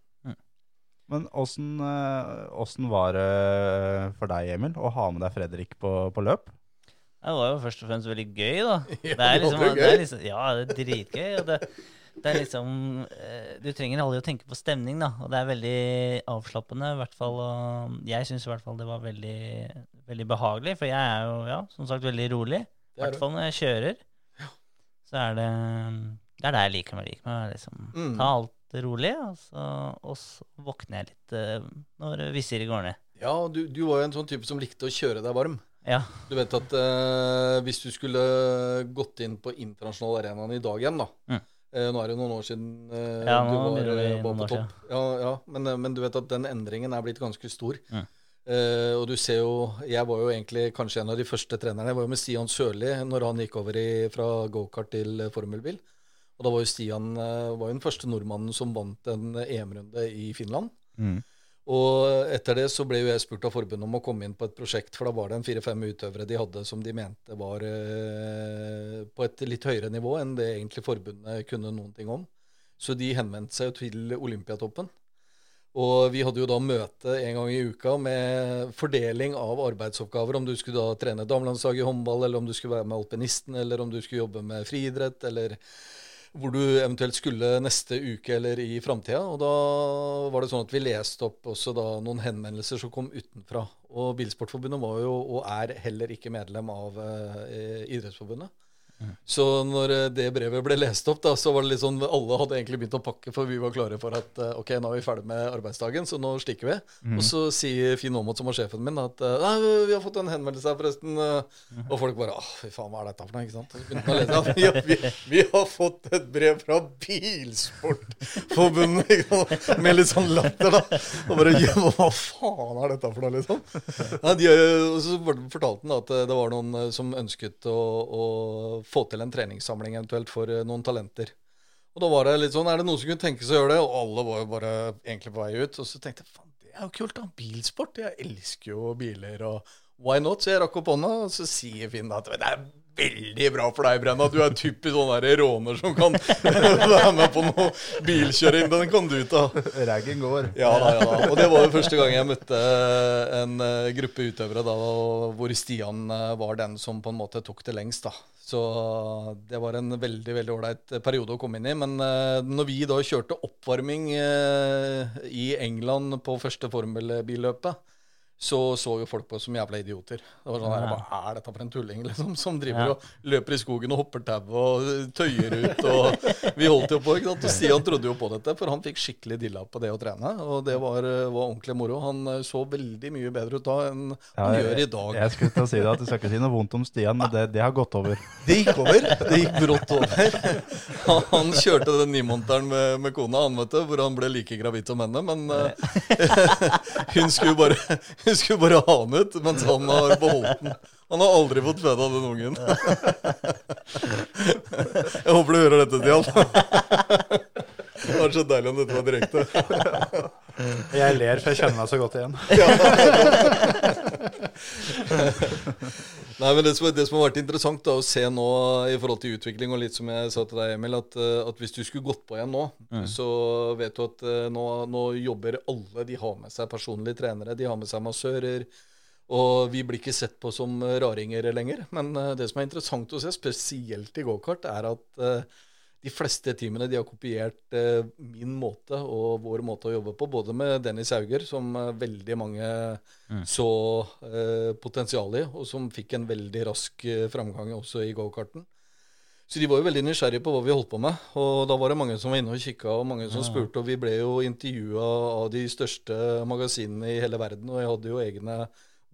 Men eh, åssen var det for deg, Emil, å ha med deg Fredrik på, på løp? Det var jo først og fremst veldig gøy, da. <laughs> Ja, Det er liksom, det er liksom Ja, det er dritgøy. Og det, det er liksom eh, Du trenger aldri å tenke på stemning, da. Og det er veldig avslappende, i hvert fall. Og jeg syns i hvert fall det var veldig, veldig behagelig, for jeg er jo, ja, som sagt, veldig rolig. I er hvert fall når jeg kjører. Så er det Det er det jeg liker med Likme. Liksom, Mm. Ta alt rolig, og så, og så våkner jeg litt eh, når visiret går ned. Ja, du, du var jo en sånn type som likte å kjøre deg varm. Ja. Du vet at eh, hvis du skulle gått inn på internasjonale arenaen i dag igjen, da, Mm. Eh, nå er det noen år siden eh, Ja, du var, eh, var på topp. Ja, ja, men, eh, men du vet at den endringen er blitt ganske stor. Mm. Eh, og du ser jo Jeg var jo egentlig kanskje en av de første trenerne. Jeg var jo med Stian Sørli når han gikk over i, fra gokart til formelbil. Og da var jo Stian var jo den første nordmannen som vant en EM-runde i Finland. Mm. Og etter det så ble jo jeg spurt av forbundet om å komme inn på et prosjekt, for da var det en fire-fem utøvere de hadde som de mente var eh, på et litt høyere nivå enn det egentlig forbundet kunne noen ting om. Så de henvendte seg til Olympiatoppen. Og vi hadde jo da møte en gang i uka med fordeling av arbeidsoppgaver. Om du skulle da trene damelandslaget i håndball, eller om du skulle være med alpinisten, eller om du skulle jobbe med friidrett, eller hvor du eventuelt skulle neste uke eller i framtida. Og da var det sånn at vi leste opp også da noen henvendelser som kom utenfra. Og Bilsportforbundet var jo, og er heller ikke medlem av eh, Idrettsforbundet. Så når eh, det brevet ble lest opp, da, så var det litt sånn Alle hadde egentlig begynt å pakke, for vi var klare for at eh, ok, nå er vi ferdig med arbeidsdagen, så nå stikker vi. Og så sier Finn Aamodt, som var sjefen min, at eh, nei, vi har fått en henvendelse her, forresten. Og folk bare åh, fy faen, hva er dette for noe? ikke sant? Så begynte å lese, ja, vi, vi, har fått et brev fra Bilsportforbundet, ikke sant? Med litt sånn latter, da. Og bare ja, Hva faen er dette for noe, liksom? Ja, de, og så fortalte han at det var noen som ønsket å, å få til en treningssamling eventuelt for eh, noen talenter. Og da var det litt sånn, er det noen som kunne tenke seg å gjøre det? Og alle var jo bare egentlig på vei ut. Og så tenkte jeg faen, det er jo kult, da. Bilsport. Jeg elsker jo biler. og Why not? Så jeg rakk opp hånda, og så sier Finn at det er veldig bra for deg, Brenna. Du er typisk sånn der råner som kan <laughs> være med på noe bilkjøring. Den kan du ta. Raggen går. Ja da, ja da. Og det var jo første gang jeg møtte en eh, gruppe utøvere da, hvor Stian eh, var den som på en måte tok det lengst. da. Så det var en veldig veldig ålreit periode å komme inn i. Men eh, når vi da kjørte oppvarming eh, i England på første formelbilløpet, så så jo folk på som jævla idioter. Det var sånn her, Ja. Hva er dette for en tulling, <laughs> liksom? Som driver Ja. og løper i skogen og hopper tau og tøyer ut. Og vi holdt jo på. ikke sant? Og Stian trodde jo på dette, for han fikk skikkelig dilla på det å trene. Og det var, var ordentlig moro. Han eh, så veldig mye bedre ut da enn han gjør i dag. jeg skulle til å si det, at du skal ikke si noe vondt om Stian, men det, det har gått over. Det gikk over. Det gikk brått over. Han, kjørte den nimonteren med, med kona, han vet du, hvor han ble like gravid som henne. Men uh, <laughs> hun, skulle bare, <laughs> hun skulle bare ha han ut, mens han har beholdt den. Han har aldri fått føda den ungen. <laughs> Jeg håper du hører dette, Stian. <laughs> Det var så deilig om dette var direkte. Jeg ler, for jeg kjenner meg så godt igjen. <laughs> Nei, men det som, det som har vært interessant da, å se nå i forhold til utvikling, og litt som jeg sa til deg, Emil, at, eh, at hvis du skulle gått på igjen nå, så vet du at eh, nå, nå jobber alle. De har med seg personlige trenere, de har med seg massører. Og vi blir ikke sett på som raringer lenger. Men eh, det som er interessant å se, spesielt i gokart, er at de fleste teamene de har kopiert eh, min måte og vår måte å jobbe på. Både med Dennis Hauger, som eh, veldig mange så eh, potensial i, og som fikk en veldig rask eh, framgang også i gokarten. Så de var jo veldig nysgjerrige på hva vi holdt på med. Og da var det mange som var inne og kikka, og mange som spurte. Og vi ble jo intervjua av de største magasinene i hele verden. Og jeg hadde jo egne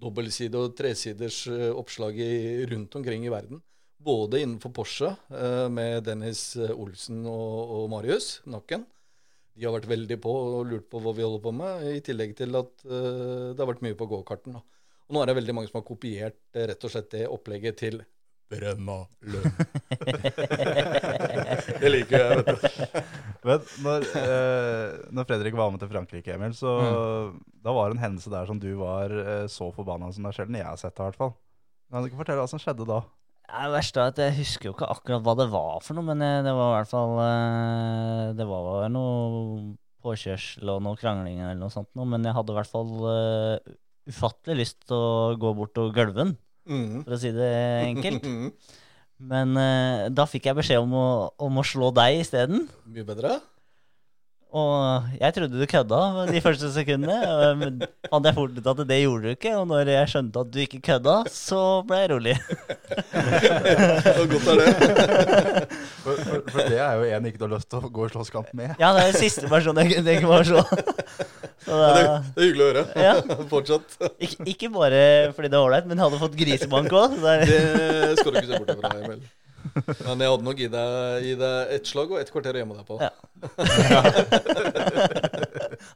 dobbeltside- og tresiders eh, oppslag i, rundt omkring i verden. Både innenfor Porsche, eh, med Dennis eh, Olsen og, og Marius Nakken. De har vært veldig på og lurt på hva vi holder på med, i tillegg til at eh, det har vært mye på gokarten. Og nå er det veldig mange som har kopiert rett og slett det opplegget til Brønna Lund. <laughs> det liker jeg, vet du. Men når, eh, når Fredrik var med til Frankrike, Emil, så da var det en hendelse der som du var eh, så forbanna som det er sjelden jeg har sett det, i hvert fall. Kan du ikke fortelle hva som skjedde da? Det verste er at jeg husker jo ikke akkurat hva det var for noe, men eh, det var i hvert fall eh, Det var noe påkjørsel og noe krangling eller noe sånt noe, men jeg hadde i hvert fall eh, ufattelig lyst til å gå bort og gølve den, mm. for å si det enkelt. <laughs> Mhm. Men da fikk jeg beskjed om å, om å slå deg isteden. Mye bedre? Og jeg trodde du kødda de første sekundene. Men fant jeg fort ut at det gjorde du ikke. Og når jeg skjønte at du ikke kødda, så ble jeg rolig. <laughs> Så godt er det. For, for, for det er jo en ikke du har lyst til å gå i slåsskamp med. Ja, det er siste person jeg kunne tenke meg å slå. Det, det er hyggelig å høre. Ja. <laughs> Fortsatt. ikke, ikke bare fordi det er ålreit, men jeg hadde fått grisebank òg. Det skal du ikke se bort fra, Emil. Men jeg hadde nok gitt deg, deg ett slag og ett kvarter å gjemme deg på. Ja. <laughs>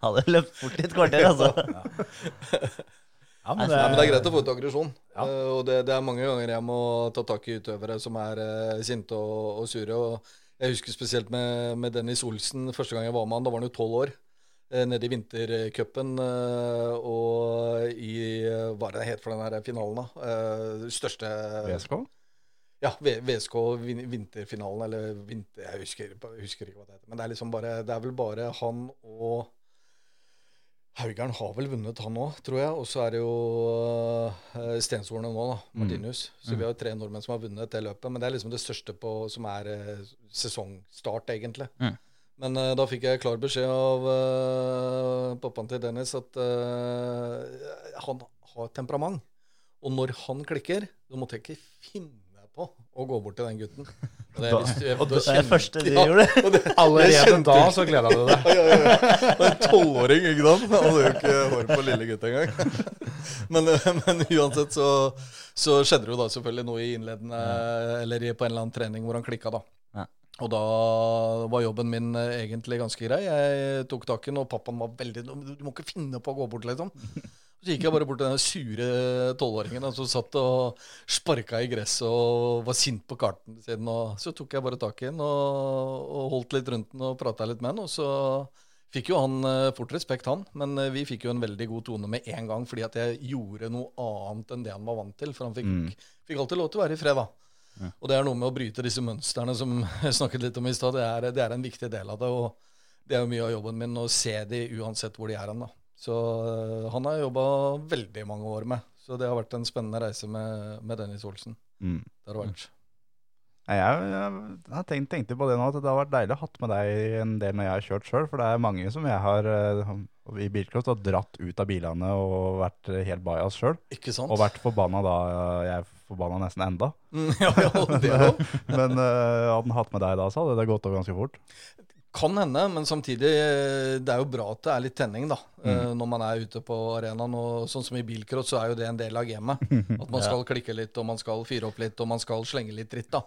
Hadde løpt fort i et kvarter, altså. Ja, men Nei, det, men det er greit å få ut aggresjon. Ja. Uh, og det, det er mange ganger jeg må ta tak i utøvere som er uh, sinte og, og sure. Og jeg husker spesielt med, med Dennis Olsen første gang jeg var med han. Da var han jo tolv år. Uh, Nede i vintercupen og i Hva er det det het for den her finalen, da? Eh, Største VSK? Ja, VSK vinterfinalen, eller vinter... Jeg husker, husker ikke hva det heter. Men det er liksom bare Det er vel bare han og Haugern har vel vunnet, han òg, tror jeg. Og så er det jo uh, nå, da. Martinus. Så vi har jo tre nordmenn som har vunnet det løpet. Men det er liksom det største på, som er eh, sesongstart, egentlig. Mm. Men uh, da fikk jeg klar beskjed av uh, pappaen til Dennis at han har temperament. Og når han klikker, så måtte jeg ikke finne på å gå bort til den gutten. Og det, Da- du, og da det er første du Ja, gjorde. det- allerede da så gleda du deg. ja, ja, ja. Det er En tolvåring, ikke sant? Han hadde jo ikke hår på lille gutt engang. <laughs> Men, men uansett så, så skjedde det jo da selvfølgelig noe i innledende Eller på en eller annen trening hvor han klikka, da. Og da var jobben min eh, egentlig ganske grei. Jeg tok tak i den, og pappaen var veldig Du må ikke finne på å gå bort, liksom. Så gikk jeg bare bort til den sure tolvåringen som satt og sparka i gresset og var sint på karten sin. Og så tok jeg bare tak i den og, og holdt litt rundt den og prata litt med den. Og så fikk jo han eh, fort respekt, han. Men eh, vi fikk jo en veldig god tone med en gang fordi at jeg gjorde noe annet enn det han var vant til. For han fikk, Mm. fikk alltid lov til å være i fred, da. Og det er noe med å bryte disse mønstrene som jeg snakket litt om i stad. Det, det er en viktig del av det. Og det er jo mye av jobben min å se de uansett hvor de er hen. da. Så øh, han har jeg jobba veldig mange år med. Så det har vært en spennende reise med, med Dennis Olsen. Mm. Det har vært. Jeg, jeg, jeg tenkte, tenkte på det nå, at det har vært deilig å ha med deg en del når jeg har kjørt sjøl. For det er mange som jeg har eh, i bilcross har dratt ut av bilene og vært helt bajas sjøl. Og vært forbanna da. Jeg er forbanna nesten enda. Mm, <laughs> ja, ja, det <laughs> men, Men uh, hadde han hatt med deg da, så hadde det gått over ganske fort. Kan hende, men samtidig eh, det er jo bra at det er litt tenning da, mm. når man er ute på arenaen. og Sånn som i bilcross, så er jo det en del av gamet. <laughs> At man skal klikke litt, og man skal fyre opp litt, og man skal slenge litt dritt. da.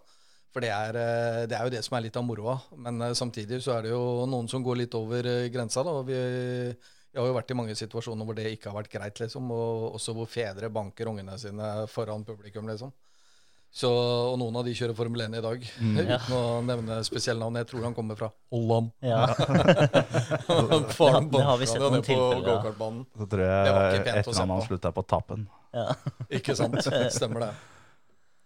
For det er, eh, det er jo det som er litt av moroa. Men eh, samtidig så er det jo noen som går litt over eh, grensa. da, og vi, Jeg har jo vært i mange situasjoner hvor det ikke har vært greit, liksom. Og også hvor fedre banker ungene sine foran publikum, liksom. Så, og noen av de kjører Formel 1 i dag, uten å nevne spesielle navn. Jeg tror han kommer fra Holland. Ja. <laughs> Faren Det har vi sett noen tilfeller av. Så tror jeg et eller annet etternavnet slutta på tappen. ja. <laughs> Ikke sant? Stemmer det.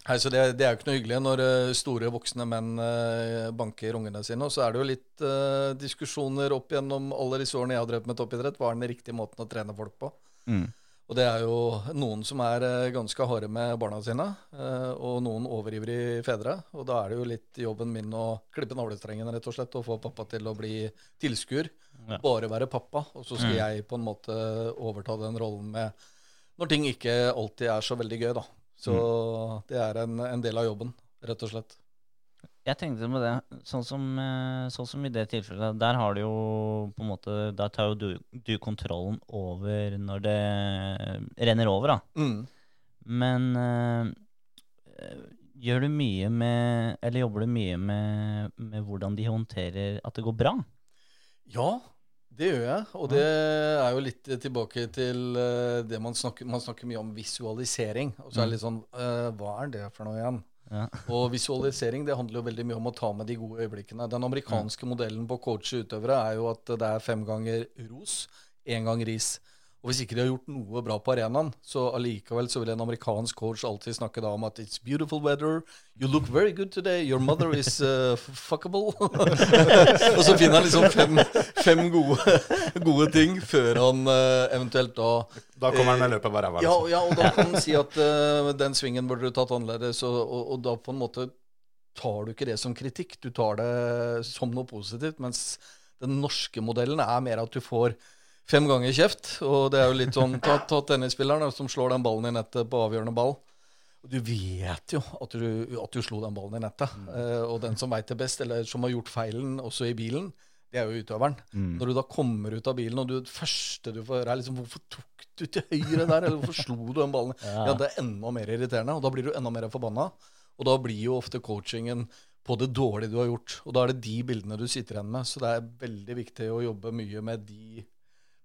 Nei, så det, det er jo ikke noe hyggelig når eh, store voksne menn eh, banker ungene sine. Og så er det jo litt uh, diskusjoner opp gjennom alle disse årene jeg har drevet med toppidrett. Hva er den riktige måten å trene folk på? Mm. Og det er jo noen som er eh, ganske harde med barna sine, eh, og noen overivrige fedre. Og da er det jo litt jobben min å klippe navlestrengen, rett og slett, og få pappa til å bli tilskuer. Ja. Bare være pappa. Og så skal jeg på en måte overta den rollen med når ting ikke alltid er så veldig gøy, da. Så det er en, en del av jobben, rett og slett. Jeg tenkte på det, sånn som, eh, sånn som i det tilfellet, der har du jo på en måte, der tar jo du, du kontrollen over når det renner over, da. Mm. Men eh, gjør du mye med, eller jobber du mye med, med hvordan de håndterer at det går bra? Ja, det gjør jeg. Og det er jo litt tilbake til eh, det man snakker, man snakker mye om visualisering. Og så er det litt sånn øh, Hva er det for noe igjen? Og visualisering det handler jo veldig mye om å ta med de gode øyeblikkene. Den amerikanske modellen på coache utøvere er jo at det er fem ganger ros, én gang ris. Og hvis ikke de har gjort noe bra på arenaen, så allikevel så vil en amerikansk coach alltid snakke da om at it's beautiful weather, you look very good today, your mother is uh, fuckable. <laughs> og så finner han liksom fem, fem gode, gode ting før han uh, eventuelt da Da kommer han med løpet på ræva. ja, liksom. ja, og da kan <laughs> han si at uh, den svingen burde du tatt annerledes, og, og, og da på en måte tar du ikke det som kritikk, du tar det som noe positivt, mens den norske modellen er mer at du får fem ganger kjeft, og det er jo litt sånn, ta, ta tennisspilleren som slår den ballen i nettet på avgjørende ball, du vet jo at du, at du slo den ballen i nettet, Eh, og den som vet det best, eller som har gjort feilen også i bilen, det er jo utøveren. Når du da kommer ut av bilen, og du, det første du får høre er liksom Hvorfor tok du til høyre der? Eller hvorfor slo du den ballen? Ja. Det er enda mer irriterende, og da blir du enda mer forbanna. Og da blir jo ofte coachingen på det dårlige du har gjort. Og da er det de bildene du sitter igjen med. Så det er veldig viktig å jobbe mye med de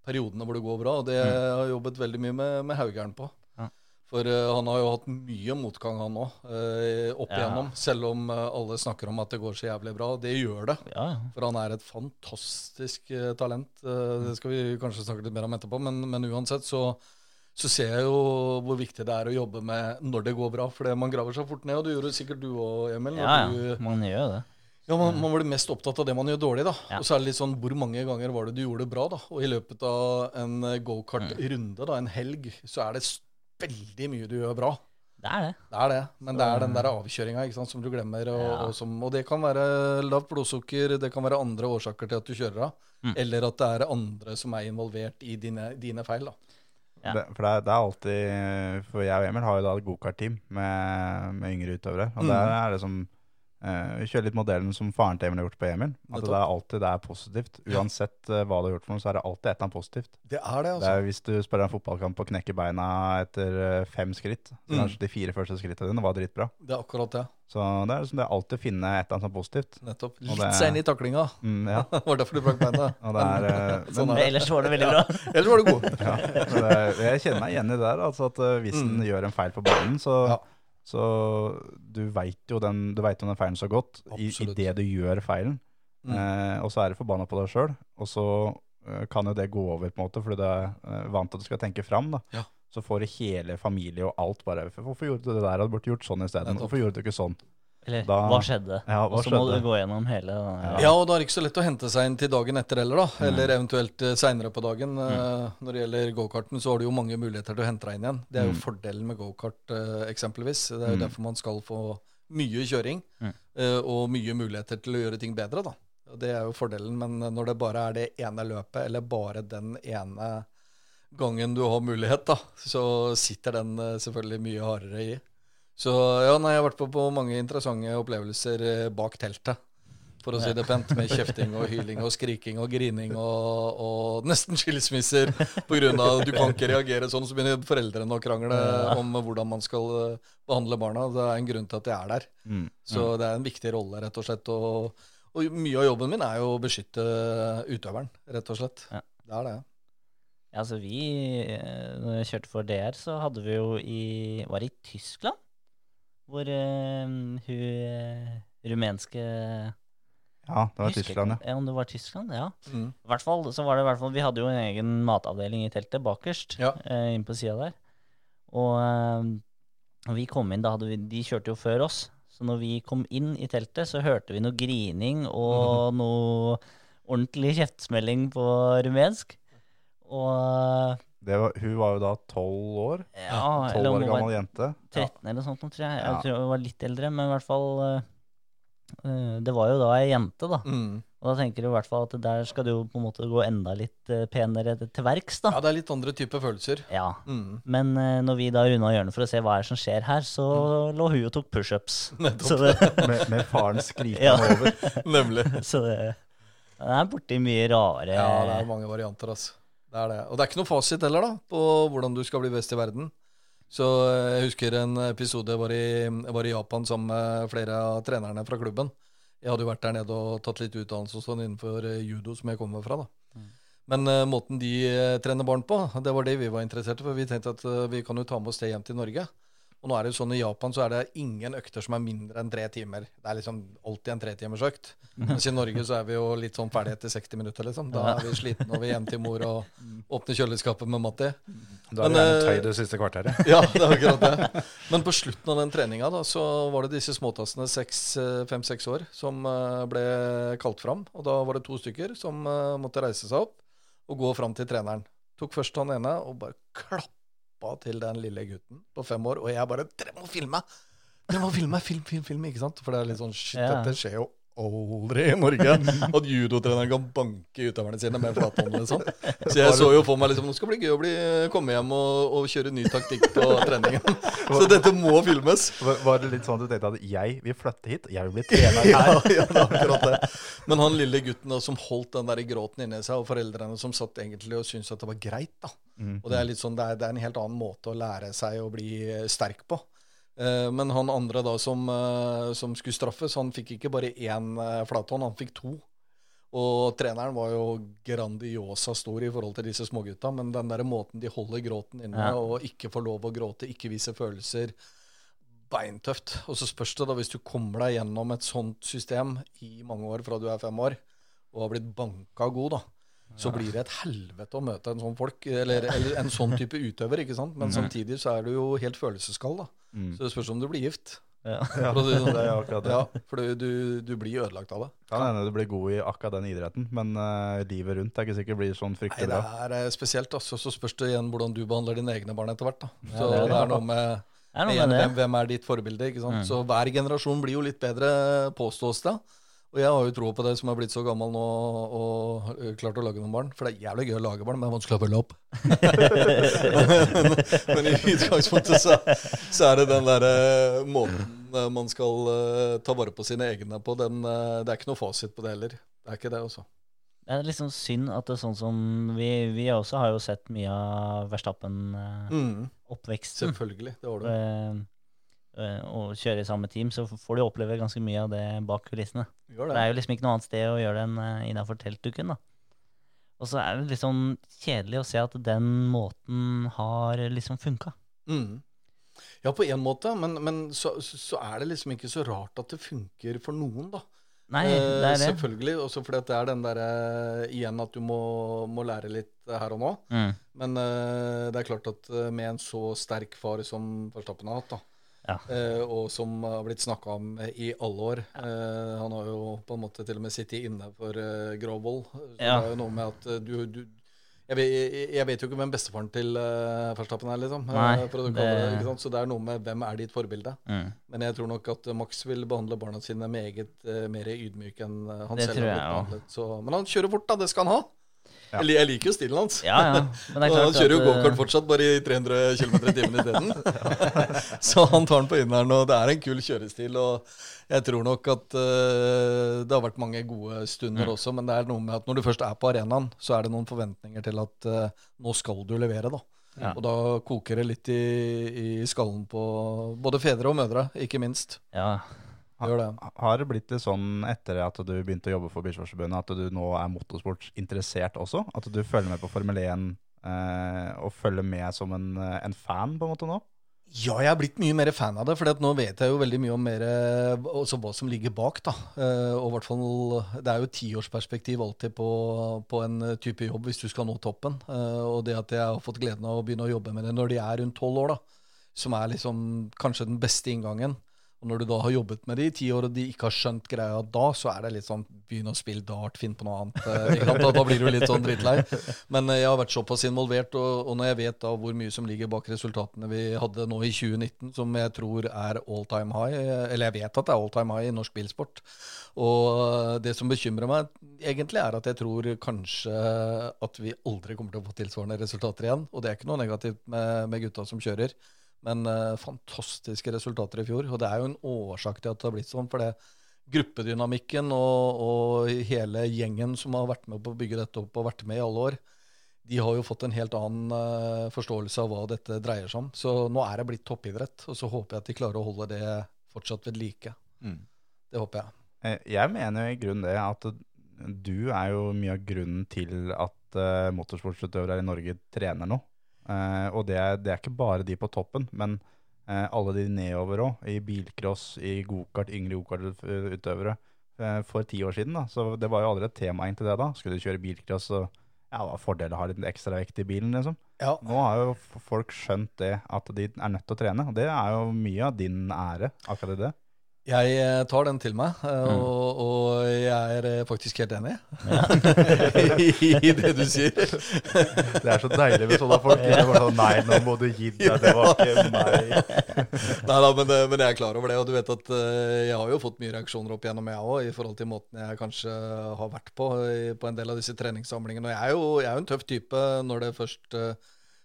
periodene hvor det går bra. Og det har jeg jobbet veldig mye med, med Haugern på. Ja. For uh, han har jo hatt mye motgang, han òg, opp Ja. igjennom. Selv om uh, alle snakker om at det går så jævlig bra. Det gjør det. Ja. For han er et fantastisk eh, talent. Eh, det skal vi kanskje snakke litt mer om etterpå, men, men uansett så, så ser jeg jo hvor viktig det er å jobbe med når det går bra. For man graver seg fort ned, og det gjorde sikkert du òg, Emil. ja, ja. Du, Man gjør det. Ja, man, man blir mest opptatt av det man gjør dårlig, da. Ja. Og så er det litt sånn hvor mange ganger var det du gjorde det bra, da. Og i løpet av en eh, gokart-runde, da, en helg, så er det veldig mye du gjør bra. Det er det. Det er det, men det er den der avkjøringa ikke sant, som du glemmer. Og, Ja. og, som, og det kan være lavt blodsukker, det kan være andre årsaker til at du kjører av. Mm. Eller at det er andre som er involvert i dine, dine feil. da. Ja. Det, for det er, det er alltid For jeg og Emil har jo da et gokart-team med, med yngre utøvere. Og Mm. der er det som eh, Vi kjører litt modellen som faren til Emil har gjort på Emil. At det er alltid det er positivt. Uansett uh, hva du har gjort for noe, så er det alltid et eller annet positivt. Det er det, altså. Det er er Hvis du spiller en fotballkamp og knekker beina etter uh, fem skritt, så Mm. kanskje de fire første skrittene dine var dritbra. Det er akkurat det. Så det er liksom det er alltid å finne et eller annet sånt positivt. Nettopp. Litt det- sein i taklinga. Mm, ja. <laughs> Det var derfor du brakk beina. <laughs> Og det er, eh, <laughs> Sånn men- er. Ellers var det veldig bra. Ellers var du god. Ja, det, er- jeg kjenner meg igjen i det der. Altså at eh, Hvis en Mm. gjør en feil på banen, så, Ja. Så du veit jo den, du vet om den feilen så godt i, i det du gjør feilen. Mm. Eh, og så er du forbanna på deg sjøl, og så eh, kan jo det gå over, på en måte, fordi du er eh, vant til at du skal tenke fram. da. Ja. Så får du hele familie og alt bare Hvorfor gjorde du det der? Hadde burde gjort sånn isteden. Hvorfor gjorde du ikke sånn? Eller Da- hva skjedde? Ja, hva Og så må du gå gjennom hele Ja, og da er det ikke så lett å hente seg inn til dagen etter heller, da. Mm. Eller eventuelt uh, seinere på dagen. Mm. når det gjelder gokarten, så har du jo mange muligheter til å hente deg inn igjen. Det er jo Mm. fordelen med gokart, eh, eksempelvis. Det er jo Mm. derfor man skal få mye kjøring, Mm. eh, og mye muligheter til å gjøre ting bedre, da. Det er jo fordelen, men når det bare er det ene løpet, eller bare den ene gangen du har mulighet, da, så sitter den eh, selvfølgelig mye hardere i. Så ja, nei, jeg har vært på, på mange interessante opplevelser eh, bak teltet. For å si det pent, med kjefting og hyling og skriking og grining og, og nesten skilsmisser pga. du kan ikke reagere sånn. Så begynner foreldrene å krangle om hvordan man skal eh, behandle barna. Det er en grunn til at de er der. Mm. Så det er en viktig rolle, rett og slett. Og, og mye av jobben min er jo å beskytte utøveren, rett og slett. Det er det. Ja, altså vi, eh, når vi kjørte for DR, så hadde vi jo i Var det i Tyskland? Hvor eh, hun eh, rumenske Ja, det var Husker Tyskland, ja. om det var Tyskland, ja. Mm. I hvert fall, så var det i hvert fall, Vi hadde jo en egen matavdeling i teltet bakerst, Ja. eh, inn på sida der. Og eh, vi kom inn, da hadde vi De kjørte jo før oss. Så når vi kom inn i teltet, så hørte vi noe grining og og noe ordentlig kjeftsmelling på rumensk. Og var, hun var jo da tolv år. ja, Tolv eller om år hun var gammel jente. 13 eller sånt, tror jeg. Jeg Ja. tror hun var litt eldre, men i hvert fall eh, eh, Det var jo da ei jente, da. Mm. Og da tenker du i hvert fall at der skal du på en måte gå enda litt eh, penere til verks, da. Ja, det er litt andre typer følelser. Ja. Mm. Men uh, når vi da runda hjørnet for å se hva er det som skjer her, så lå hun og tok pushups. <laughs> Med, med faren skrikende Ja. over. <laughs> Nemlig. <laughs> så det, det er borti mye rare Ja, det er mange varianter, altså. Det er det. Og det er ikke noe fasit heller, da, på hvordan du skal bli best i verden. Så eh, jeg husker en episode jeg var i, jeg var i Japan sammen med flere av trenerne fra klubben. Jeg hadde jo vært der nede og tatt litt utdannelse og sånn innenfor eh, judo, som jeg kommer fra. da. Men uh, måten de trener barn på, det var det vi var interessert i. For vi tenkte at uh, vi kan jo ta med oss det hjem til Norge. Og nå er det jo sånn I Japan så er det ingen økter som er mindre enn tre timer. Det er liksom alltid en tretimersøkt. Mens i Norge så er vi jo litt sånn ferdig etter 60 minutter. liksom. Da er vi slitne og vil hjem til mor og åpner kjøleskapet med Matti. Da har det vi gjerne eh, tøyd det siste kvarteret. <laughs> Ja, det er akkurat det. Men på slutten av den treninga da, så var det disse småtassene fem-seks år som eh, ble kalt fram. Og da var det to stykker som eh, måtte reise seg opp og gå fram til treneren. Tok først han ene og bare klappa til den lille gutten på fem år. Og jeg bare 'Dere må filme! Dere må filme! Film, film, film!' ikke sant? For det er litt sånn Shit, Ja. dette skjer jo aldri i Norge. <laughs> At judotreneren kan banke utøverne sine med flathånd, liksom. Så jeg så jo for meg liksom Nå skal det bli gøy å bli, komme hjem og, og kjøre ny taktikk på <laughs> treningen. Så dette må filmes. Var, det litt sånn at du tenkte at jeg vil flytte hit, jeg vil bli <laughs> trener her? ja, det er akkurat det. Men han lille gutten da, som holdt den der gråten inni seg, og foreldrene som satt egentlig og syntes at det var greit. da. Mm. Og det er litt sånn, det er, det er en helt annen måte å lære seg å bli sterk på. Eh, men han andre da som, eh, som skulle straffes, han fikk ikke bare én eh, flathånd, han fikk to. Og treneren var jo grandiosa stor i forhold til disse smågutta, men den der måten de holder gråten inne, Ja. og ikke får lov å gråte, ikke vise følelser Beintøft. Og så spørs det, da, hvis du kommer deg gjennom et sånt system i mange år fra du er fem år, og har blitt banka god, da, så blir det et helvete å møte en sånn folk, eller, eller en sånn type utøver, ikke sant? Men samtidig så er du jo helt følelseskald, da. Mm. Så det spørs om du blir gift. Ja. Ja, <laughs> For å si det sånn. det er akkurat det. Ja, for du, du, du blir ødelagt av det. Kan hende du blir god i akkurat den idretten, men uh, livet rundt er ikke sikkert blir sånn Nei, fryktelig det er eh, spesielt. Altså, så spørs det igjen hvordan du behandler dine egne barn etter hvert. da. Så det er det er noe med, er noe med hvem, hvem er ditt forbilde? ikke sant? Mm. Så hver generasjon blir jo litt bedre, påstås det. Og jeg har jo tro på det som er blitt så gammel nå og klart å lage noen barn. For det er jævlig gøy å lage barn, men det er vanskelig å følge opp. <laughs> men, men i utgangspunktet så, så er det den derre måten eh, man skal eh, ta vare på sine egne på, den, eh, det er ikke noe fasit på det heller. Det er ikke det, altså. Det er liksom synd at det er sånn som Vi, vi også har jo sett mye av Verstappen-oppveksten. Mm, selvfølgelig. Det har du. Eh, og kjøre i samme team, så får du oppleve ganske mye av det bak kulissene. Det det. er jo liksom ikke noe annet sted å gjøre det enn uh, innafor teltduken. da. Og så er det liksom kjedelig å se at den måten har liksom funka. Mm. Ja, på en måte, men, men så, så er det liksom ikke så rart at det funker for noen, da. Nei, det Eh, er det. Selvfølgelig, også fordi at det er den derre igjen at du må, må lære litt her og nå. Mm. Men eh, det er klart at eh, med en så sterk far som Verstappen har hatt, da, Ja. eh, og som har blitt snakka om i alle år eh, Han har jo på en måte til og med sittet inne for uh, grov vold. Det er jo noe med at eh, du, du jeg vet, jeg- vet jo ikke hvem bestefaren til uh, Verstappen er, liksom. eh, Nei, det- det? Så det er noe med hvem er ditt forbilde. Mm. Men jeg tror nok at eh, Max vil behandle barna sine meget eh, mer ydmyk enn eh, han Det selv har blitt behandlet. Så, men han kjører fort, da. Det skal han ha. Ja. Jeg, liker jo stilen hans. Ja, ja. Men det er <laughs> klart han kjører jo at, eh, gokart fortsatt, bare i 300 km i timen isteden. <laughs> <laughs> så han tar den på inneren, og det er en kul kjørestil. Og jeg tror nok at uh, det har vært mange gode stunder Mm. også, men det er noe med at når du først er på arenaen, så er det noen forventninger til at uh, nå skal du levere, da. Ja. Og da koker det litt i, i skallen på både fedre og mødre, ikke minst. Ja, Gjør det. Har det blitt litt sånn etter at du begynte å jobbe for Bilsportsforbundet, at du nå er motorsportsinteressert også? At du følger med på Formel 1 eh, og følger med som en, eh, en fan på en måte nå? Ja, jeg er blitt mye mer fan av det, for nå vet jeg jo veldig mye om mer, også hva som ligger bak. da. Eh, og hvert fall, Det er jo tiårsperspektiv alltid på, på en type jobb hvis du skal nå toppen. Eh, og det at jeg har fått gleden av å begynne å jobbe med det når de er rundt tolv år, da, som er liksom kanskje den beste inngangen. Og når du da har jobbet med de i ti år, og de ikke har skjønt greia da, så er det litt sånn begynn å spille dart, finn på noe annet. eh. Da, da blir du litt sånn drittlei. Men eh, jeg har vært såpass involvert, og, og når jeg vet da hvor mye som ligger bak resultatene vi hadde nå i 2019, som jeg tror er all time high, eh, eller jeg vet at det er all time high i norsk bilsport, og det som bekymrer meg egentlig er at jeg tror kanskje at vi aldri kommer til å få tilsvarende resultater igjen. Og det er ikke noe negativt med, med gutta som kjører. Men uh, fantastiske resultater i fjor. Og det er jo en årsak til at det har blitt sånn. For det gruppedynamikken og, og hele gjengen som har vært med på å bygge dette opp og vært med i alle år, de har jo fått en helt annen uh, forståelse av hva dette dreier seg om. Så nå er det blitt toppidrett, og så håper jeg at de klarer å holde det fortsatt ved like. Mm. Det håper jeg. Eh, Jeg mener jo i grunnen det at du er jo mye av grunnen til at uh, motorsportsutøvere i Norge trener nå. Eh, og det er, det er ikke bare de på toppen, men eh, alle de nedover òg. I bilcross, i gokart, yngre gokartutøvere. Uh, for ti år siden, da. Så det var jo aldri et tema inntil det da. Skulle du kjøre bilcross, så ja, hva fordelen av å ha litt ekstra vekt i bilen, liksom. Ja. Nå har jo folk skjønt det, at de er nødt til å trene. Og det er jo mye av din ære, akkurat det. Jeg eh, tar den til meg, eh, og, og jeg er eh, faktisk helt enig <laughs> i det du sier. Det er så deilig med sånne folk. Det var bare sånn, Nei, nå må du gi deg. Det var ikke meg. Nei da, men, men jeg er klar over det. Og du vet at jeg har jo fått mye reaksjoner opp igjennom, jeg òg, i forhold til måten jeg kanskje har vært på på en del av disse treningssamlingene. Og jeg er jo, jeg er jo en tøff type når det først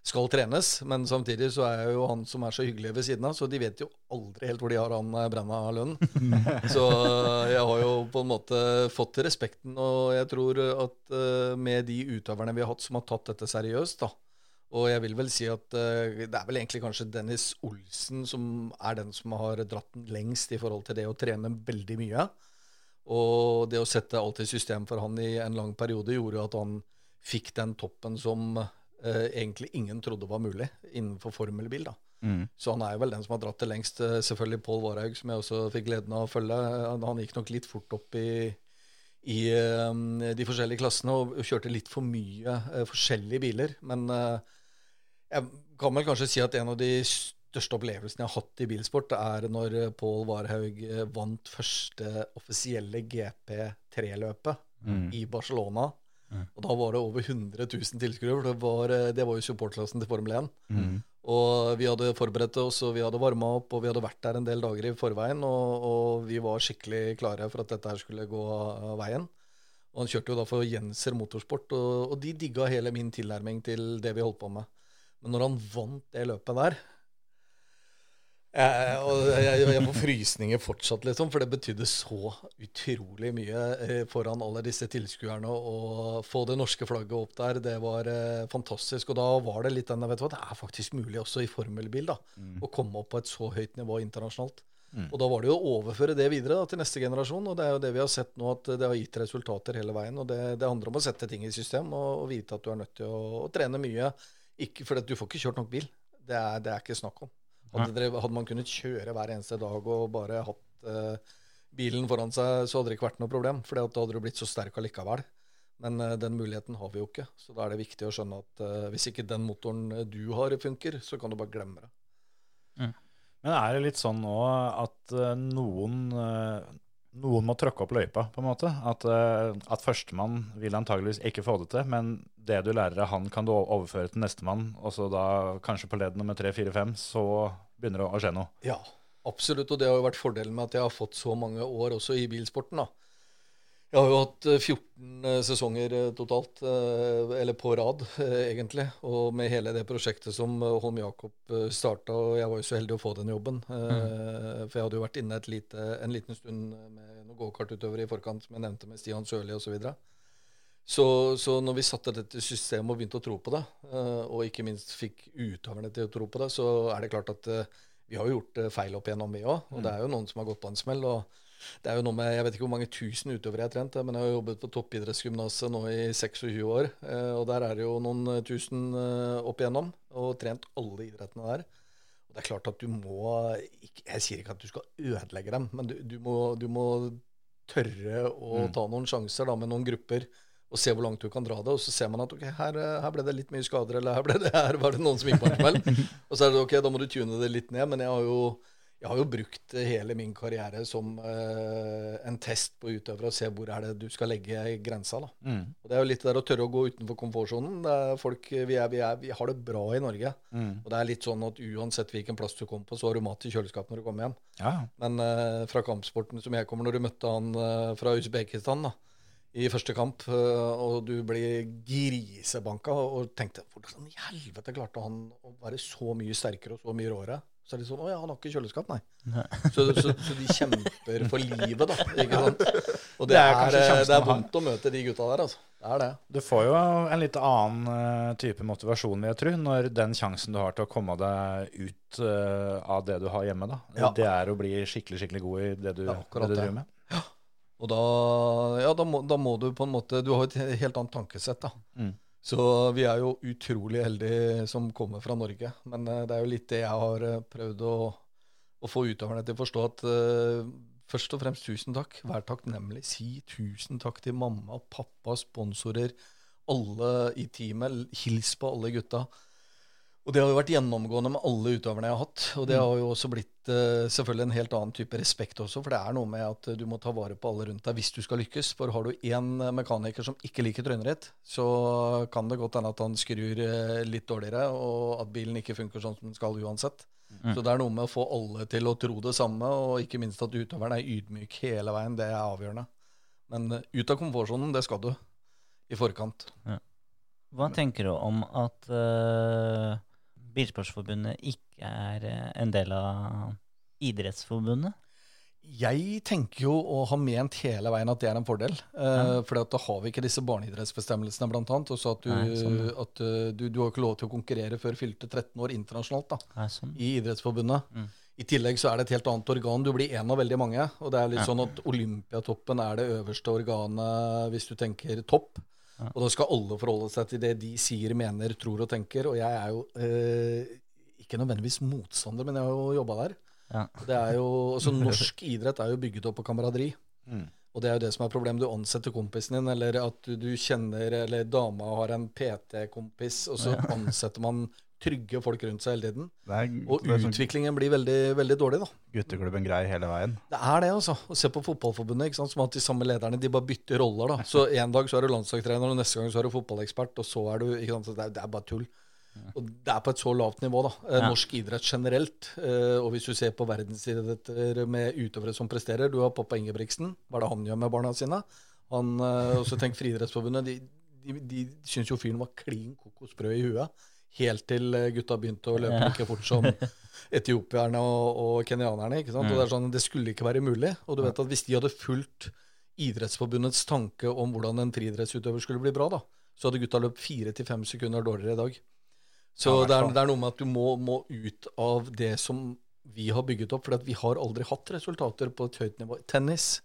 skal trenes, men samtidig så er jo han som er så hyggelig ved siden av, så de vet jo aldri helt hvor de har han eh, Brenna lønnen. <laughs> Så eh, jeg har jo på en måte fått respekten, og jeg tror at eh, med de utøverne vi har hatt som har tatt dette seriøst, da, Og jeg vil vel si at det er vel egentlig kanskje Dennis Olsen som er den som har dratt den lengst i forhold til det å trene veldig mye. Og det å sette alt i system for han i en lang periode gjorde at han fikk den toppen som eh, egentlig ingen trodde var mulig innenfor formelbil. da. Mm. Så han er jo vel den som har dratt det lengst. Eh, Selvfølgelig Pål Varhaug, som jeg også fikk gleden av å følge. Han, han gikk nok litt fort opp i, i um, de forskjellige klassene og kjørte litt for mye uh, forskjellige biler. Men uh, jeg kan vel kanskje si at en av de største opplevelsene jeg har hatt i bilsport, er når Pål Varhaug eh, vant første offisielle GP3-løpet Mm. i Barcelona. Mm. Og da var det over 100 000 tilskuere. Det, var, eh, det var jo supportklassen til Formel 1. Mm. Og vi hadde forberedt oss, og vi hadde varma opp, og vi hadde vært der en del dager i forveien. Og, og vi var skikkelig klare for at dette her skulle gå av veien. Og han kjørte jo da for Jenser Motorsport, og, og de digga hele min tilnærming til det vi holdt på med. Men når han vant det løpet der jeg, og jeg, jeg får frysninger fortsatt, liksom, for det betydde så utrolig mye eh, foran alle disse tilskuerne. Å få det norske flagget opp der, det var eh, fantastisk. Og da var det litt den vet du hva, Det er faktisk mulig også i formelbil da, å komme opp på et så høyt nivå internasjonalt. Mm. Og da var det jo å overføre det videre da, til neste generasjon. Og det er jo det vi har sett nå, at det har gitt resultater hele veien. Og det, det handler om å sette ting i system og, og vite at du er nødt til å, å trene mye. Ikke, for du får ikke kjørt nok bil. Det er, det er ikke snakk om. Hadde, hadde man kunnet kjøre hver eneste dag og bare hatt uh, bilen foran seg, så hadde det ikke vært noe problem. For da hadde du blitt så sterk allikevel. Men uh, den muligheten har vi jo ikke. Så da er det viktig å skjønne at uh, hvis ikke den motoren du har funker, så kan du bare glemme det. Men er det litt sånn nå at noen, noen må tråkke opp løypa, på en måte? At, uh, at førstemann vil antageligvis ikke få det til, men det du lærer av han, kan du overføre til nestemann, og så da kanskje på ledd nummer tre, fire, fem, så begynner det å skje noe. Ja, absolutt. Og det har jo vært fordelen med at jeg har fått så mange år også i bilsporten. da. Jeg har jo hatt eh, 14 eh, sesonger eh, totalt, eh, eller på rad <laughs> eh, egentlig. Og med hele det prosjektet som eh, Holm Jakob starta, og jeg var jo så heldig å få den jobben. Mm. For jeg hadde jo vært inne et lite, en liten stund med noen gokartutøvere i forkant, som jeg nevnte med Stian Sørli osv. Så, videre. så Så når vi satte dette systemet og begynte å tro på det, eh, og ikke minst fikk utøverne til å tro på det, så er det klart at eh, vi har jo gjort eh, feil opp igjennom, vi òg. Og det er jo noen som har gått på en smell. og det er jo noe med, Jeg vet ikke hvor mange tusen utøvere jeg har trent, men jeg har jobbet på toppidrettsgymnaset nå i 26 år. eh, Og der er det jo noen eh, tusen eh, opp igjennom, og trent alle idrettene der. Og det er klart at du må Jeg sier ikke at du skal ødelegge dem, men du, du, må, du må tørre å Mm. ta noen sjanser da med noen grupper. Og se hvor langt du kan dra det. Og så ser man at ok, her, her ble det litt mye skader, eller her, ble det, <laughs> her var det noen som gikk på en smell. <laughs> og så er det ok, da må du tune det litt ned. Men jeg har jo, jeg har jo brukt hele min karriere som eh, en test på utøvere og se hvor er det du skal legge grensa. da. Mm. Og Det er jo litt der å tørre å gå utenfor komfortsonen. Folk, vi, er, vi, er, vi har det bra i Norge. Mm. Og det er litt sånn at uansett hvilken plass du kommer på, så har du mat i kjøleskapet når du kommer hjem. Ja, Men eh, fra kampsporten som jeg kommer, når du møtte han eh, fra Usbekistan da, i første kamp, og du ble grisebanka og tenkte hvordan i helvete klarte han å være så mye sterkere og så mye råere? Så er det sånn Å ja, han har ikke kjøleskap, nei. <laughs> Så, så, så de kjemper for livet, da. Ikke sant? Og det, Det er er, eh, det er vondt å møte de gutta der, altså. Det er det. Du får jo en litt annen eh, type motivasjon, vil jeg tro, når den sjansen du har til å komme deg ut uh, av det du har hjemme, da. Ja. Det er å bli skikkelig, skikkelig god i det du, er det du driver med. Og da, ja, da, må, da må du på en måte Du har et helt annet tankesett, da. Mm. Så vi er jo utrolig heldige som kommer fra Norge. Men eh, det er jo litt det jeg har eh, prøvd å, å få utøverne til å forstå at uh, først og fremst tusen takk. Vær takknemlig. Si tusen takk til mamma, pappa, sponsorer, alle i teamet. Hils på alle gutta. Og det har jo vært gjennomgående med alle utøverne jeg har hatt. Og det har jo også blitt uh, selvfølgelig en helt annen type respekt også, for det er noe med at du må ta vare på alle rundt deg hvis du skal lykkes. For har du én mekaniker som ikke liker trynet ditt, så kan det godt hende at han skrur eh, litt dårligere, og at bilen ikke funker sånn som den skal uansett. Så det er noe med å få alle til å tro det samme, og ikke minst at utøveren er ydmyk hele veien. Det er avgjørende. Men eh, ut av komfortsonen, det skal du. I forkant. Hva tenker du om at uh, Bilsportsforbundet ikke er eh, en del av Idrettsforbundet? Jeg tenker jo og har ment hele veien at det er en fordel. Uh, For da har vi ikke disse barneidrettsbestemmelsene, blant annet. Og så at, du, Nei, sånn, at uh, du, du har ikke lov til å konkurrere før fylte 13 år internasjonalt da, Nei, sånn. i Idrettsforbundet. Mm. I tillegg så er det et helt annet organ. Du blir en av veldig mange. Og det er litt Ja. sånn at Olympiatoppen er det øverste organet hvis du tenker topp. Ja. Og da skal alle forholde seg til det de sier, mener, tror og tenker. Og jeg er jo eh, ikke nødvendigvis motstander, men jeg har jo jobba der. Ja. Det er jo, altså Norsk idrett er jo bygget opp på kameraderi. Mm. Og det er jo det som er problemet. Du ansetter kompisen din, eller at du, du kjenner Eller dama har en PT-kompis, og så ansetter man trygge folk rundt seg hele tiden. Er, Og sånn utviklingen blir veldig, veldig dårlig, da. gutteklubben-grei hele veien. Det er det, altså. Å se på Fotballforbundet, ikke sant? som at de samme lederne de bare bytter roller. da. Så En dag så er du landslagstrener, og neste gang så er du fotballekspert, og så er du ikke sant? Så Det, er, det er bare tull. Og Det er på et så lavt nivå. da. Norsk Ja. Idrett generelt. Eh, og hvis du ser på verdensidretter med utøvere som presterer Du har pappa Ingebrigtsen. Hva er det han gjør med barna sine? Han, eh, og så tenk Friidrettsforbundet. De, de, de syns jo fyren var klin kokosbrød i huet. Helt til eh, gutta begynte å løpe Ja. like fort som <laughs> etiopierne og, og kenyanerne. ikke sant? Og Det er sånn, det skulle ikke være mulig. Og du vet at hvis de hadde fulgt Idrettsforbundets tanke om hvordan en friidrettsutøver skulle bli bra, da, så hadde gutta løpt fire til fem sekunder dårligere i dag. Så Ja, det, er, det er noe med at du må, må ut av det som vi har bygget opp. For vi har aldri hatt resultater på et høyt nivå. Tennis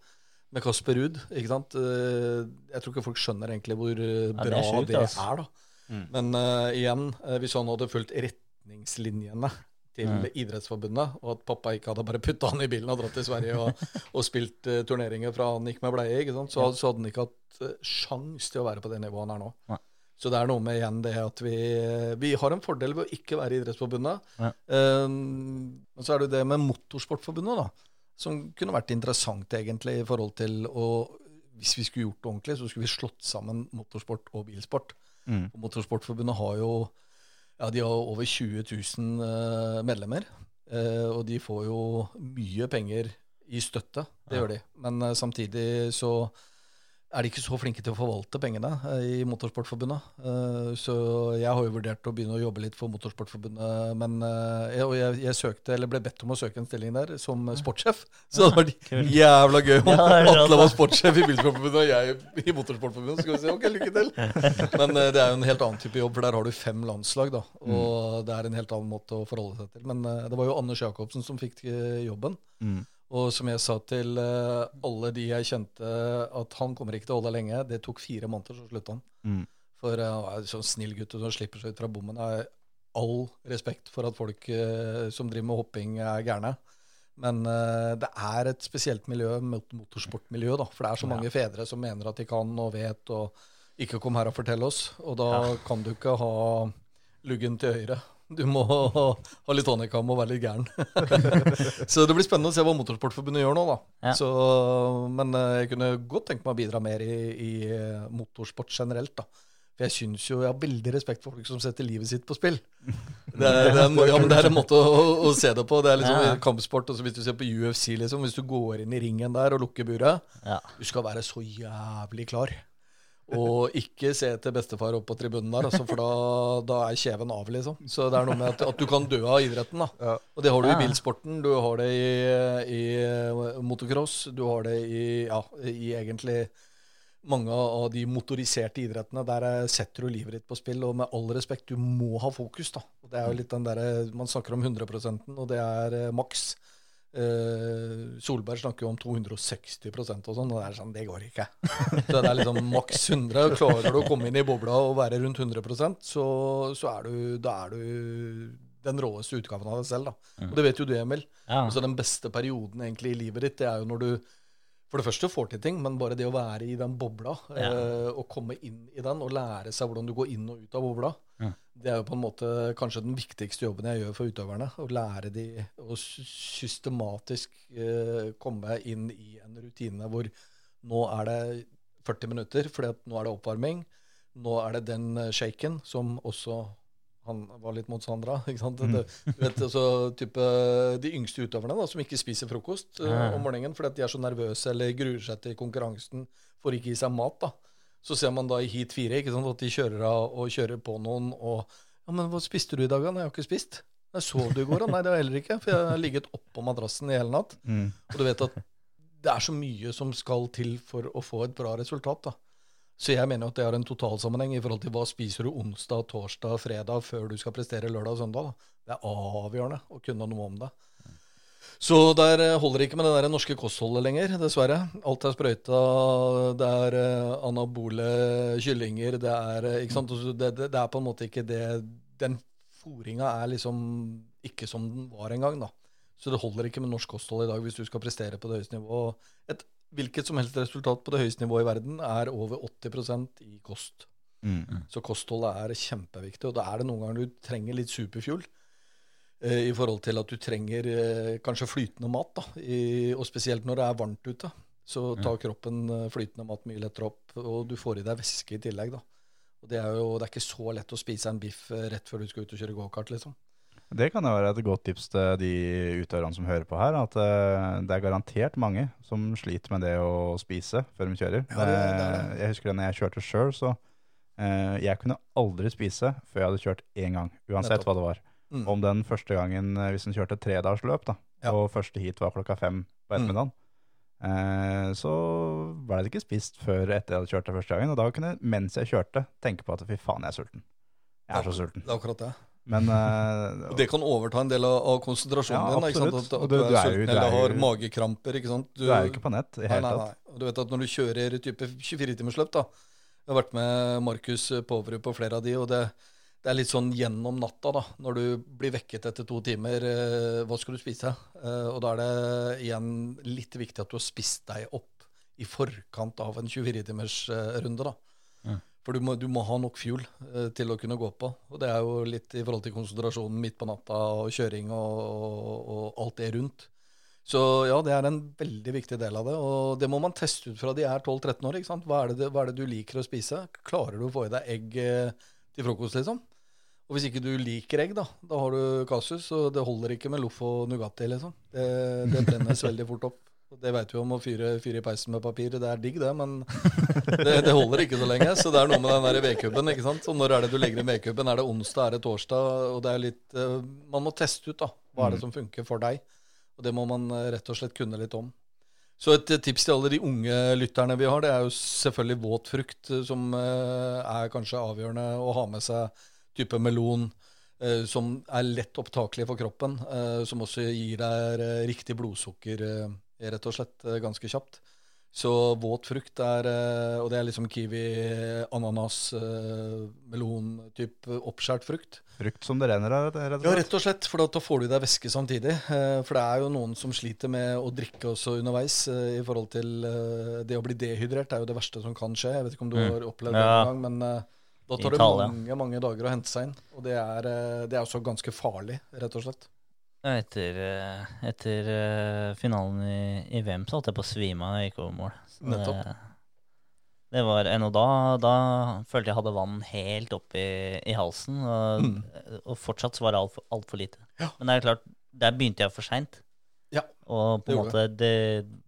med Kasper Ruud. ikke sant? Eh, Jeg tror ikke folk skjønner egentlig hvor eh, det er bra det er. da. Mm. Men uh, igjen, eh, hvis han hadde fulgt retningslinjene til Mm. Idrettsforbundet, og at pappa ikke hadde bare putta han i bilen og dratt til Sverige og, <laughs> og spilt uh, turneringer fra han gikk med bleie? Så, så hadde han ikke hatt uh, sjans til å være på det nivået han er nå. Nei. Så det er noe med igjen det at vi, vi har en fordel ved å ikke være i Idrettsforbundet. Ja. Um, og så er det jo det med Motorsportforbundet, da. Som kunne vært interessant, egentlig, i forhold til å Hvis vi skulle gjort det ordentlig, så skulle vi slått sammen motorsport og bilsport. Mm. Motorsportforbundet har jo ja, de har over 20 000 eh, medlemmer. eh, og de får jo mye penger i støtte. Det gjør de. Men eh, samtidig så er de ikke så flinke til å forvalte pengene eh, i Motorsportforbundet. Eh, så jeg har jo vurdert å begynne å jobbe litt for Motorsportforbundet. Men eh, jeg, og jeg, jeg søkte, eller ble bedt om å søke en stilling der som sportssjef. Så det var jævla gøy om Atle var sportssjef i Bilsportforbundet og jeg i Motorsportforbundet. Så skal vi si ok, lykke til. <laughs> Men det er jo en helt annen type jobb, for der har du fem landslag. da, Og det er en helt annen måte å forholde seg til. Men det var jo Anders Jacobsen som fikk jobben. Mm. Og som jeg sa til eh, alle de jeg kjente, at han kommer ikke til å holde lenge. Det tok fire måneder, så slutta han. Mm. For uh, han er en sånn snill gutt som slipper seg ut fra bommen. Jeg har all respekt for at folk eh, som driver med hopping, er gærne. Men eh, det er et spesielt miljø, motorsportmiljø, da. For det er så mange fedre som mener at de kan og vet, og ikke kom her og fortell oss. Og da kan du ikke ha luggen til høyre. Du må <laughs> ha litt honeycam og være litt gæren. <laughs> så det blir spennende å se hva Motorsportforbundet gjør nå, da. Ja. Så, men eh, jeg kunne godt tenke meg å bidra mer i, i eh, motorsport generelt, da. For jeg syns jo jeg har veldig respekt for folk som setter livet sitt på spill. <laughs> Det er, det er, ja, men det er en måte å, å se det på. Det er liksom Ja. kampsport. Også hvis du ser på UFC, liksom, hvis du går inn i ringen der og lukker buret, Ja. du skal være så jævlig klar. Og ikke se til bestefar opp på tribunen der, altså, for da, da er kjeven av, liksom. Så det er noe med at, at du kan dø av idretten. da. Og det har du i bilsporten, du har det i, i eh, motocross, du har det i, ja, i egentlig mange av de motoriserte idrettene. Der eh, setter du livet ditt på spill, og med all respekt, du må ha fokus. da. Det er jo litt den der, Man snakker om 100% og det er eh, maks. Eh, Solberg snakker jo om 260% og sånn, og det er sånn, det går ikke. <laughs> Så det er liksom maks 100. Klarer du å komme inn i bobla og være rundt 100% så, så er du, da er du den råeste utgaven av deg selv. da. Og det vet jo du, Emil. Ja. Altså Den beste perioden egentlig i livet ditt, det er jo når du for det første får til ting, men bare det å være i den bobla, Ja. eh, og komme inn i den, og lære seg hvordan du går inn og ut av bobla, Ja. det er jo på en måte kanskje den viktigste jobben jeg gjør for utøverne. Å lære de å systematisk eh, komme inn i en rutine hvor nå er det 40 minutter, for nå er det oppvarming. Nå er det den eh, shaken som også han var litt mot Sandra. ikke sant? Det, du vet, så type, de yngste utøverne da, som ikke spiser frokost uh, om morgenen fordi at de er så nervøse eller gruer seg til konkurransen for ikke gi seg mat. da. Så ser man da i heat 4 ikke sant, at de kjører av og kjører på noen og ja, men 'Hva spiste du i dag, da?' 'Jeg har ikke spist'. Jeg sov du i går? da? Nei, det har jeg heller ikke. For jeg har ligget oppå madrassen i hele natt. Mm. Og du vet at det er så mye som skal til for å få et bra resultat. da. Så jeg mener at det har en totalsammenheng i forhold til hva spiser du onsdag, torsdag, fredag før du skal prestere lørdag og søndag. da. Det er avgjørende å kunne noe om det. Så der eh, holder det ikke med det der norske kostholdet lenger, dessverre. Alt er sprøyta, det er eh, anabole kyllinger, det er eh, ikke sant? Det, det, det er på en måte ikke det Den fòringa er liksom ikke som den var en gang, da. Så det holder ikke med norsk kosthold i dag hvis du skal prestere på det høyeste nivået. Et hvilket som helst resultat på det høyeste nivået i verden er over 80% i kost. Mm. Så kostholdet er kjempeviktig. Og da er det noen ganger du trenger litt superfuel. Eh, I forhold til at du trenger eh, kanskje flytende mat. da, i, Og spesielt når det er varmt ute. Så tar kroppen eh, flytende mat mye lettere opp, og du får i deg væske i tillegg. da. Og Det er jo det er ikke så lett å spise en biff rett før du skal ut og kjøre gokart. Liksom. Det kan jo være et godt tips til de utøverne som hører på her, at eh, det er garantert mange som sliter med det å spise før de kjører. Ja, det- det det. Eh, Jeg husker det når jeg kjørte sjøl, så eh, jeg kunne aldri spise før jeg hadde kjørt én gang, uansett hva det var. Mm. Om den første gangen, hvis en kjørte tredagersløp, da, Ja. og første heat var klokka fem på ettermiddagen, mm. så ble det ikke spist før etter jeg hadde kjørt det første gangen. Og da kunne jeg, mens jeg kjørte, tenke på at fy faen, jeg er sulten. Jeg er så sulten. Det er akkurat det. Men uh, <laughs> Og det kan overta en del av, av konsentrasjonen Ja, din. Ikke sant? At, at du- du, er er sulten er eller har jo- magekramper. ikke sant? du er jo ikke på nett i hele tatt. Og du vet at når du kjører type 24-timersløp, da Jeg har vært med Markus Poverud på flere av de, og det, det er litt sånn gjennom natta, da. Når du blir vekket etter to timer, uh, hva skal du spise? Uh, og da er det igjen litt viktig at du har spist deg opp i forkant av en 24-timers eh, runde, da. For du må, du må ha nok fuel eh, til å kunne gå på. Og det er jo litt i forhold til konsentrasjonen midt på natta og kjøring og, og, og alt det rundt. Så ja, det er en veldig viktig del av det. Og det må man teste ut fra de er 12-13 år. ikke sant? Hva er, det, hva er det du liker å spise? Klarer du å få i deg egg eh, til frokost, liksom? Og hvis ikke du liker egg, da, da har du kasus. Og det holder ikke med loff og Nugatti, liksom. Det, det brennes veldig fort opp. Det vet vi om å fyre, fyre i peisen med papir. Det er digg, det, men <laughs> det, det holder ikke så lenge. Så det er noe med den der vedkubben. ikke sant? Så når er det du legger i vedkubben? Er det onsdag? Er det torsdag? Og det er litt eh, Man må teste ut, da. Hva er det som funker for deg? Og det må man eh, rett og slett kunne litt om. Så et eh, tips til alle de unge lytterne vi har, det er jo selvfølgelig våt frukt, som er kanskje avgjørende å ha med seg. Type melon, som er lett opptakelig for kroppen, som også gir deg riktig blodsukker, rett og slett, eh, ganske kjapt. Så våt frukt er eh, Og det er liksom kiwi, ananas, eh, melon, type oppskjært frukt. Frukt som det renner av, rett og Ja, rett og slett, for da får du i deg væske samtidig. For det er jo noen som sliter med å drikke også underveis. I forhold til Det å bli dehydrert det er jo det verste som kan skje. Jeg vet ikke om du Mm. har opplevd det Ja. en gang, men da tar det mange mange dager å hente seg inn. Og det er, det er også ganske farlig, rett og slett. Etter, eh, etter eh, finalen i, i VM så holdt jeg på å svime av jeg gikk over mål. Det, det var en, og da, da følte jeg hadde vann helt opp i, i halsen, og, Mm. og fortsatt så var det altfor alt for lite. Ja. Men det er klart, der begynte jeg for seint. Ja, Og på en måte, det,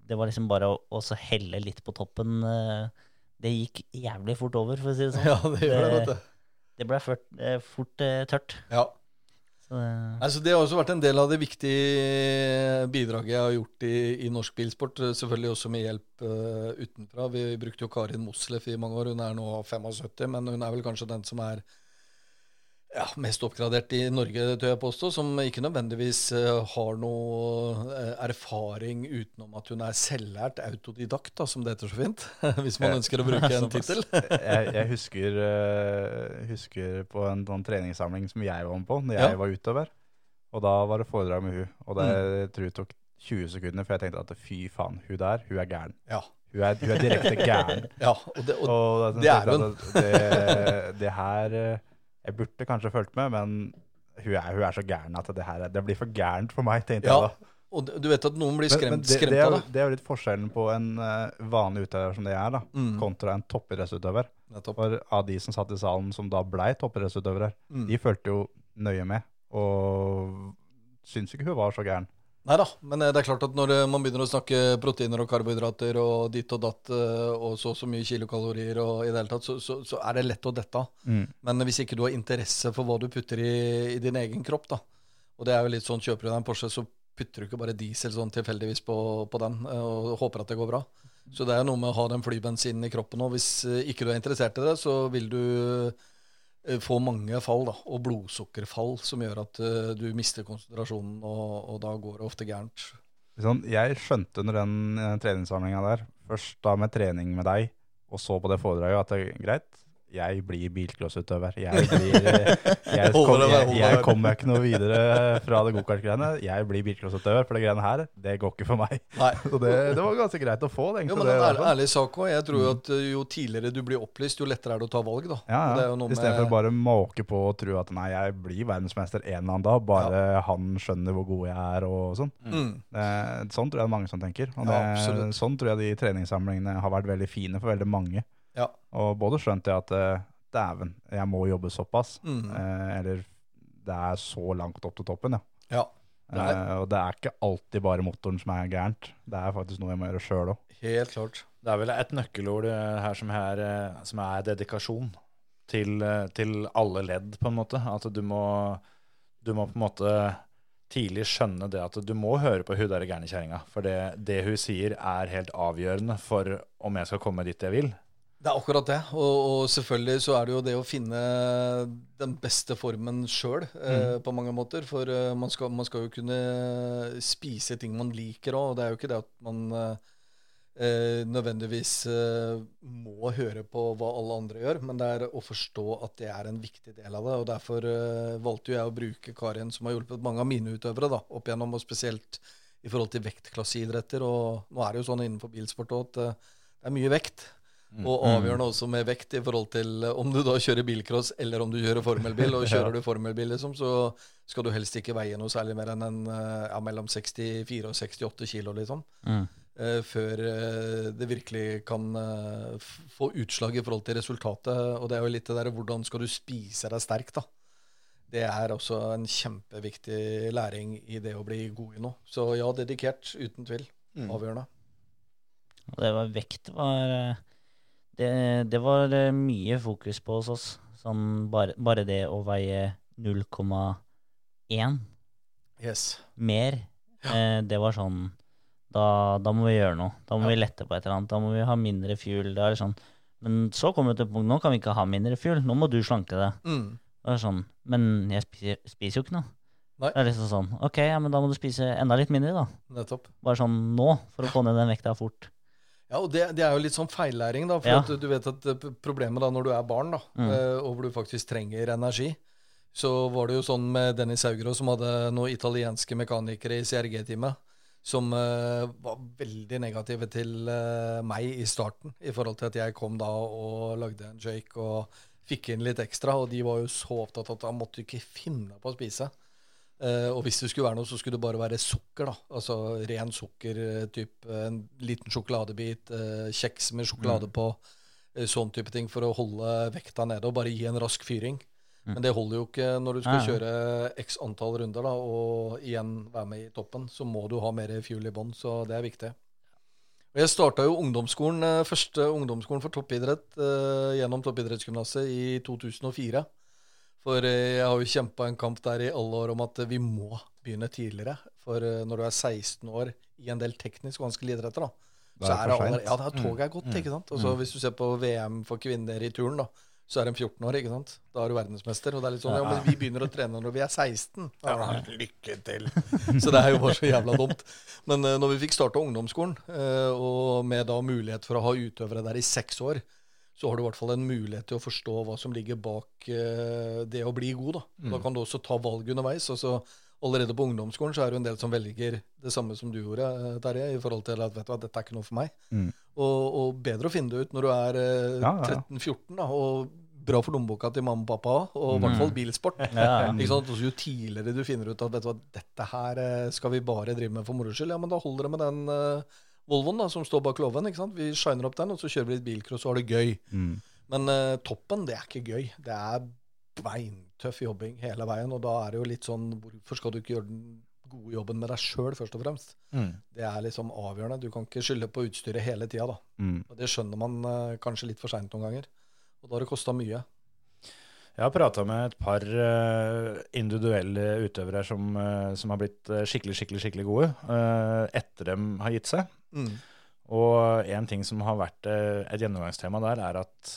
det var liksom bare å å helle litt på toppen. eh, Det gikk jævlig fort over, for å si det sånn. Ja, det gjør det, vet du. Det ble fort, fort tørt. Ja. Det, Altså, det har også vært en del av det viktige bidraget jeg har gjort i, i norsk bilsport. eh, Selvfølgelig også med hjelp uh, utenfra. Vi brukte jo Karin Mosleff i mange år. Hun er nå 75, men hun er vel kanskje den som er ja, mest oppgradert i Norge, tør jeg påstå. Som ikke nødvendigvis eh, har noe eh, erfaring utenom at hun er selvlært autodidakt, da, som det heter så fint. <laughs> Hvis man ønsker å bruke <laughs> en tittel. jeg, jeg husker, eh, husker på en sånn treningssamling som jeg var med på når jeg Ja. var utover. Og da var det foredrag med hun. Og det jeg tror jeg tok 20 sekunder, for jeg tenkte at fy faen, hun der, hun er gæren. Ja. Hun er, hun er direkte gæren. <laughs> ja og det, og, Og da det er hun. Det, det her Jeg burde kanskje fulgt med, men hun er, hun er så gæren at det her er- det blir for gærent for meg, tenkte jeg da. og du vet at noen blir skremt, men det, skremt det, er, av det. det er jo litt forskjellen på en uh, vanlig utøver som det er, da, Mm. kontra en toppidrettsutøver. For av de som satt i salen som da blei toppidrettsutøvere, Mm. de fulgte jo nøye med, og syns ikke hun var så gæren. Nei da, men eh, det er klart at når eh, man begynner å snakke proteiner og karbohydrater og ditt og datt eh, og så og så mye kilokalorier og i det hele tatt, så, så, så er det lett å dette av. Men hvis ikke du har interesse for hva du putter i, i din egen kropp, da, og det er jo litt sånn, kjøper du deg en Porsche, så putter du ikke bare diesel sånn tilfeldigvis på, på den og håper at det går bra. Så det er noe med å ha den flybensinen i kroppen òg. Hvis ikke du er interessert i det, så vil du eh, få mange fall, da, og blodsukkerfall, som gjør at uh, du mister konsentrasjonen, og, og da går det ofte gærent. Jeg skjønte under den eh, treningssamlinga der, først da med trening med deg, og så på det foredraget, at det er greit. Jeg blir bilcrossutøver. Jeg, blir, eh, <laughs> jeg, kom, jeg, jeg kommer ikke noe videre fra det gokartgreiene. Jeg blir bilcrossutøver, for det greiene her, det går ikke for meg. <laughs> Så det, det var ganske greit å få det. Jo, egentlig, men det ærlig, ærlig sak også. Jeg tror jo at eh, jo tidligere du blir opplyst, jo lettere er det å ta valg, da. Ja, ja. Istedenfor med- bare måke på og tro at nei, jeg blir verdensmester en eller annen dag, bare han skjønner hvor god jeg er og sånn. Mm. Sånn tror jeg det er mange som tenker. Og det, Ja, sånn tror jeg de treningssamlingene har vært veldig fine for veldig mange. Ja. Og både skjønte jeg at eh, dæven, jeg må jobbe såpass. Mm. Eh, eller det er så langt opp til toppen, ja. Ja. Eh, og det er ikke alltid bare motoren som er gærent. Det er faktisk noe jeg må gjøre sjøl òg. Helt klart. Det er vel et nøkkelord her som er, som er dedikasjon til, til alle ledd, på en måte. At du må, du må på en måte tidlig skjønne det at du må høre på hun der gærne kjerringa. For det, det hun sier, er helt avgjørende for om jeg skal komme dit jeg vil. Det er akkurat det. Og, og selvfølgelig så er det jo det å finne den beste formen sjøl, eh, på mange måter. For eh, man, skal, man skal jo kunne spise ting man liker òg. Og det er jo ikke det at man eh, eh, nødvendigvis eh, må høre på hva alle andre gjør, men det er å forstå at det er en viktig del av det. Og derfor eh, valgte jo jeg å bruke Karin, som har hjulpet mange av mine utøvere da, opp igjennom, og spesielt i forhold til vektklasseidretter. Og nå er det jo sånn innenfor bilsport òg at eh, det er mye vekt. Og avgjørende også med vekt i forhold til eh, om du da kjører bilcross eller om du kjører formelbil. Og <laughs> kjører du formelbil, liksom, så skal du helst ikke veie noe særlig mer enn en, eh, ja, mellom 64 og 68 kilo, liksom. Mm. Uh, før det virkelig kan uh, få utslag i forhold til resultatet. Og det er jo litt det der hvordan skal du spise deg sterk, da. Det er også en kjempeviktig læring i det å bli god i noe. Så ja, dedikert, uten tvil. Avgjørende. Og det var vekt var det, det var eh, mye fokus på hos oss. Sånn bare, bare det å veie 0,1 Yes. mer, eh, det var sånn da, da må vi gjøre noe. Da må vi lette på et eller annet. Da må vi ha mindre fuel. Det er sånn. Men så kommer vi til punkt nå kan vi ikke ha mindre fuel. Nå må du slanke deg. Mm. Det er sånn, Men jeg spiser, spiser jo ikke noe. Nei. Det er liksom sånn Ok, ja, men da må du spise enda litt mindre, da. Nettopp. Bare sånn nå, for å få ned den vekta fort. Ja, og det, det er jo litt sånn feillæring, da. For Ja. at du vet at eh, problemet da når du er barn, da, Mm. eh, og hvor du faktisk trenger energi, så var det jo sånn med Dennis Haugro, som hadde noen italienske mekanikere i CRG-teamet, som uh, var veldig negative til uh, meg i starten, i forhold til at jeg kom da og lagde en joik og fikk inn litt ekstra, og de var jo så opptatt av at han måtte ikke finne på å spise. Eh, og hvis det skulle være noe, så skulle det bare være sukker. da, Altså ren sukker, eh, typ eh, en liten sjokoladebit, uh, kjeks med sjokolade på, eh, sånn type ting, for å holde vekta nede og bare gi en rask fyring. Men det holder jo ikke når du skal Ja, ja. kjøre x antall runder da, og igjen være med i toppen. Så må du ha mer fuel i bånn, så det er viktig. Og Jeg starta jo ungdomsskolen, første ungdomsskolen for toppidrett gjennom toppidrettsgymnaset i 2004. For eh, jeg har jo kjempa en kamp der i alle år om at vi må begynne tidligere. For eh, når du er 16 år i en del teknisk vanskelige idretter, da, så er det allerede, ja, det toget er gått, ikke sant? Og så Hvis du ser på VM for kvinner i turn, da, så er de 14 år, ikke sant? Da er du verdensmester. Og det er litt sånn, ja, men vi begynner å trene når vi er 16. <laughs> Ja, lykke til! <laughs> Så det er jo bare så jævla dumt. Men uh, når vi fikk starta ungdomsskolen, uh, og med da mulighet for å ha utøvere der i seks år, så har du i hvert fall en mulighet til å forstå hva som ligger bak uh, det å bli god. Da Da kan du også ta valg underveis. Altså, Allerede på ungdomsskolen så er det en del som velger det samme som du gjorde, eh, Terje, i forhold til at vet du hva, dette er ikke noe for meg. Mm. Og, og bedre å finne det ut når du er uh, Ja, ja, ja. 13-14, og bra for lommeboka til mamma og pappa, og i hvert fall bilsport. <laughs> Ja. Jo tidligere du finner ut at vet du hva, dette her skal vi bare drive med for moro skyld, ja, men da holder det med den eh, Volvoen da, som står bak låven. Vi shiner opp den, og så kjører vi litt bilcross og har det gøy. Mm. Men uh, toppen, det er ikke gøy. Det er beintøff jobbing hele veien, og da er det jo litt sånn Hvorfor skal du ikke gjøre den gode jobben med deg sjøl, først og fremst? Mm. Det er liksom avgjørende. Du kan ikke skylde på utstyret hele tida, da. Mm. Og det skjønner man uh, kanskje litt for seint noen ganger. Og da har det kosta mye. Jeg har prata med et par uh, individuelle utøvere som, som har blitt skikkelig, skikkelig, skikkelig gode etter dem har gitt seg. Mm. Og en ting som har vært eh, et gjennomgangstema der, er at,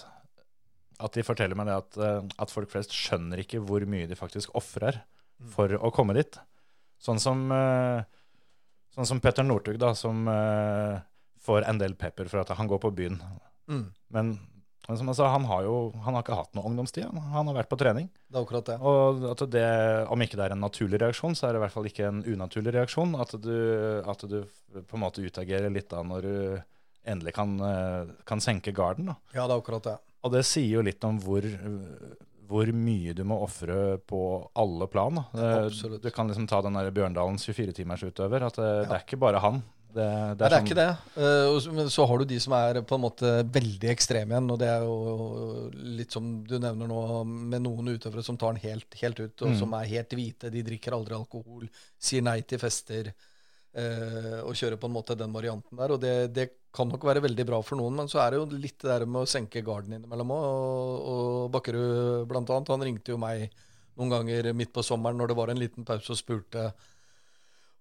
at de forteller meg det at, eh, at folk flest skjønner ikke hvor mye de faktisk ofrer for å komme dit. Sånn som, eh, sånn som Petter Northug, da, som får en del pepper for at han går på byen. Mm. Men som jeg sa, han har jo han har ikke hatt noe ungdomstid. Han, har vært på trening. Det er akkurat det. Og at det, om ikke det er en naturlig reaksjon, så er det i hvert fall ikke en unaturlig reaksjon. At du, at du på en måte utagerer litt da når du endelig kan, eh, kan senke garden. da. Ja, det er akkurat det. Og det sier jo litt om hvor, hvor mye du må ofre på alle plan. Da. Ja, Eh, absolutt. Du kan liksom ta den der Bjørndalens 24-timersutøver. At det, det er ikke bare han. Det, det Nei, er, det er sånn, ikke det. Uh, så- Men så har du de som er på en måte veldig ekstreme igjen. Og det er jo litt som du nevner nå, med noen utøvere som tar den helt, helt ut, og Mm. som er helt hvite. De drikker aldri alkohol, sier nei til fester. Uh, og kjører på en måte den varianten der. Og det, det kan nok være veldig bra for noen, men så er det jo litt det der med å senke garden innimellom òg. Og, og Bakkerud annet, han ringte jo meg noen ganger midt på sommeren når det var en liten pause og spurte